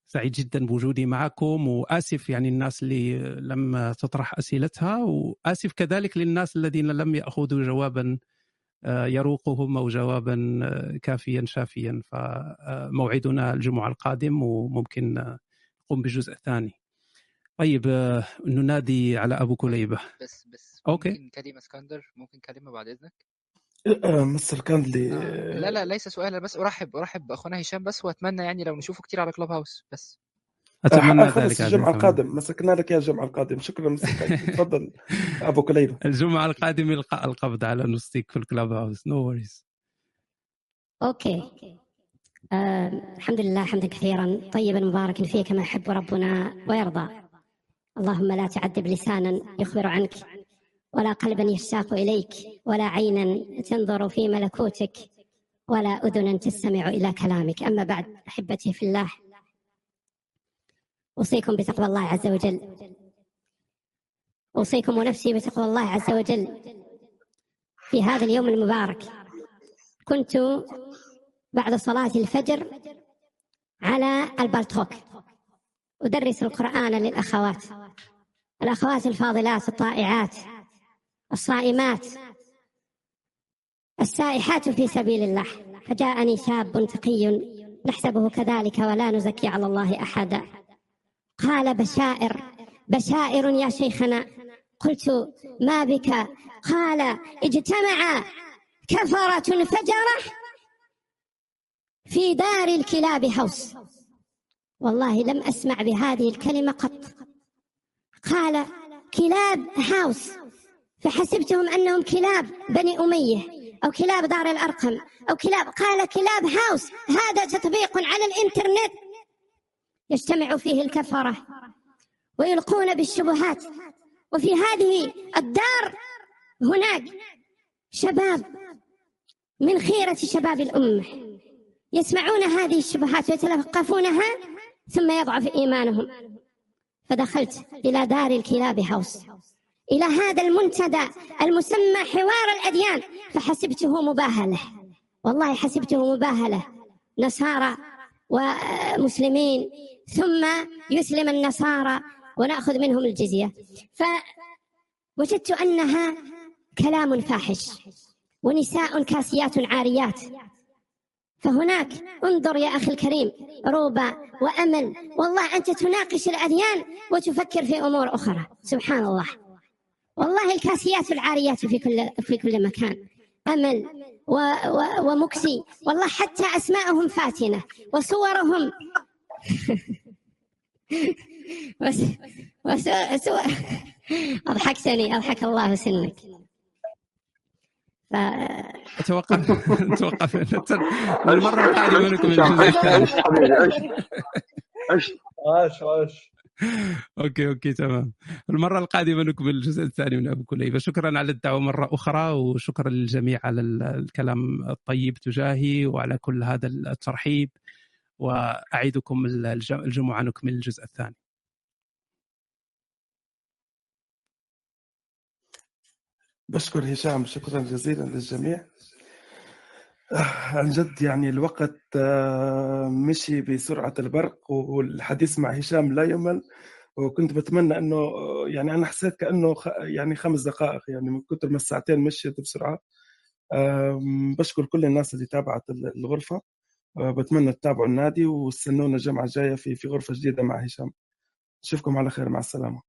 سعيد جدا بوجودي معكم وآسف يعني الناس اللي لم تطرح أسئلتها وآسف كذلك للناس الذين لم يأخذوا جوابا يروقهم أو جوابا آه، كافيا شافيا. فموعدنا الجمعة القادم وممكن آه، نقوم بجزء ثاني. طيب آه، ننادي على أبو كليبة. بس بس okay. ممكن كلمة اسكندر ممكن كلمة بعد إذنك؟ آه، مستر كاندلي آه لا لا ليس سؤال أنا بس أرحب أرحب بأخونا هشام بس وأتمنى يعني لو نشوفه كتير على Clubhouse بس. أتمنى آه، خلص ذلك الجمعة. القادم. مسكنا لك يا الجمعه القادم. شكرا كاندلي [LAUGHS] تفضل. أبو كليبة. الجمعة القادمه القاء القبض على نوستيك في ال Clubhouse. no worries أوكي. آه الحمد لله حمدا كثيرا. طيبا مباركا فيه كما يحب ربنا ويرضى. اللهم لا تعذب لسانا يخبر عنك ولا قلبا يشتاق إليك ولا عينا تنظر في ملكوتك ولا أذنا تستمع إلى كلامك. أما بعد أحبتي في الله أوصيكم بتقوى الله عز وجل. أوصيكم ونفسي بتقوى الله عز وجل. في هذا اليوم المبارك كنت بعد صلاة الفجر على البلتوك. أدرس القرآن للأخوات. الأخوات الفاضلات الطائعات الصائمات السائحات في سبيل الله. فجاءني شاب تقي. نحسبه كذلك ولا نزكي على الله أحدا. قال بشائر. بشائر يا شيخنا. قلت ما بك؟ قال اجتمع كفرة فجرة في دار الكلاب هوس. والله لم أسمع بهذه الكلمة قط. قال كلاب هاوس. فحسبتهم أنهم كلاب بني أمية أو كلاب دار الأرقم أو كلاب. قال كلاب هاوس. هذا تطبيق على الإنترنت. يجتمع فيه الكفرة ويلقون بالشبهات. وفي هذه الدار هناك شباب من خيرة شباب الأمة يسمعون هذه الشبهات ويتلقفونها ثم يضعف إيمانهم. فدخلت إلى دار الكلاب هاوس إلى هذا المنتدى المسمى حوار الأديان فحسبته مباهلة. والله حسبته مباهلة. نصارى ومسلمين ثم يسلم النصارى ونأخذ منهم الجزية. فوجدت أنها كلام فاحش ونساء كاسيات عاريات. فهناك انظر يا أخي الكريم روبة وأمل. والله أنت تناقش الأديان وتفكر في أمور أخرى. سبحان الله. والله الكاسيات العاريات في كل في كل مكان. أمل و و ومكسي. والله حتى أسماءهم فاتنة وصورهم بس بس so... أضحكتني أضحك الله سنك ف... أتوقع أتوقع المرة القادمة نكمل الجزء الثاني عش حبيبي عش عش عاش عاش okay okay تمام. المرة القادمة نكمل الجزء الثاني من أبو كليبه شكرا على الدعوة مرة أخرى وشكرا للجميع على الكلام الطيب تجاهي وعلى كل هذا الترحيب. وأعيدكم الجمعة نكمل الجزء الثاني. بشكر هشام شكرا جزيلا للجميع. عن جد يعني الوقت مشي بسرعة البرق والحديث مع هشام لا يمل وكنت بتمنى إنه يعني أنا حسيت كأنه. يعني خمس دقائق يعني من كثر ما الساعتين مشيت بسرعة. بشكر كل الناس اللي تابعت ال- الغرفة. بتمنى تتابعوا النادي واستنونا الجمعه الجايه في في غرفة جديدة مع هشام. أشوفكم على خير مع السلامة.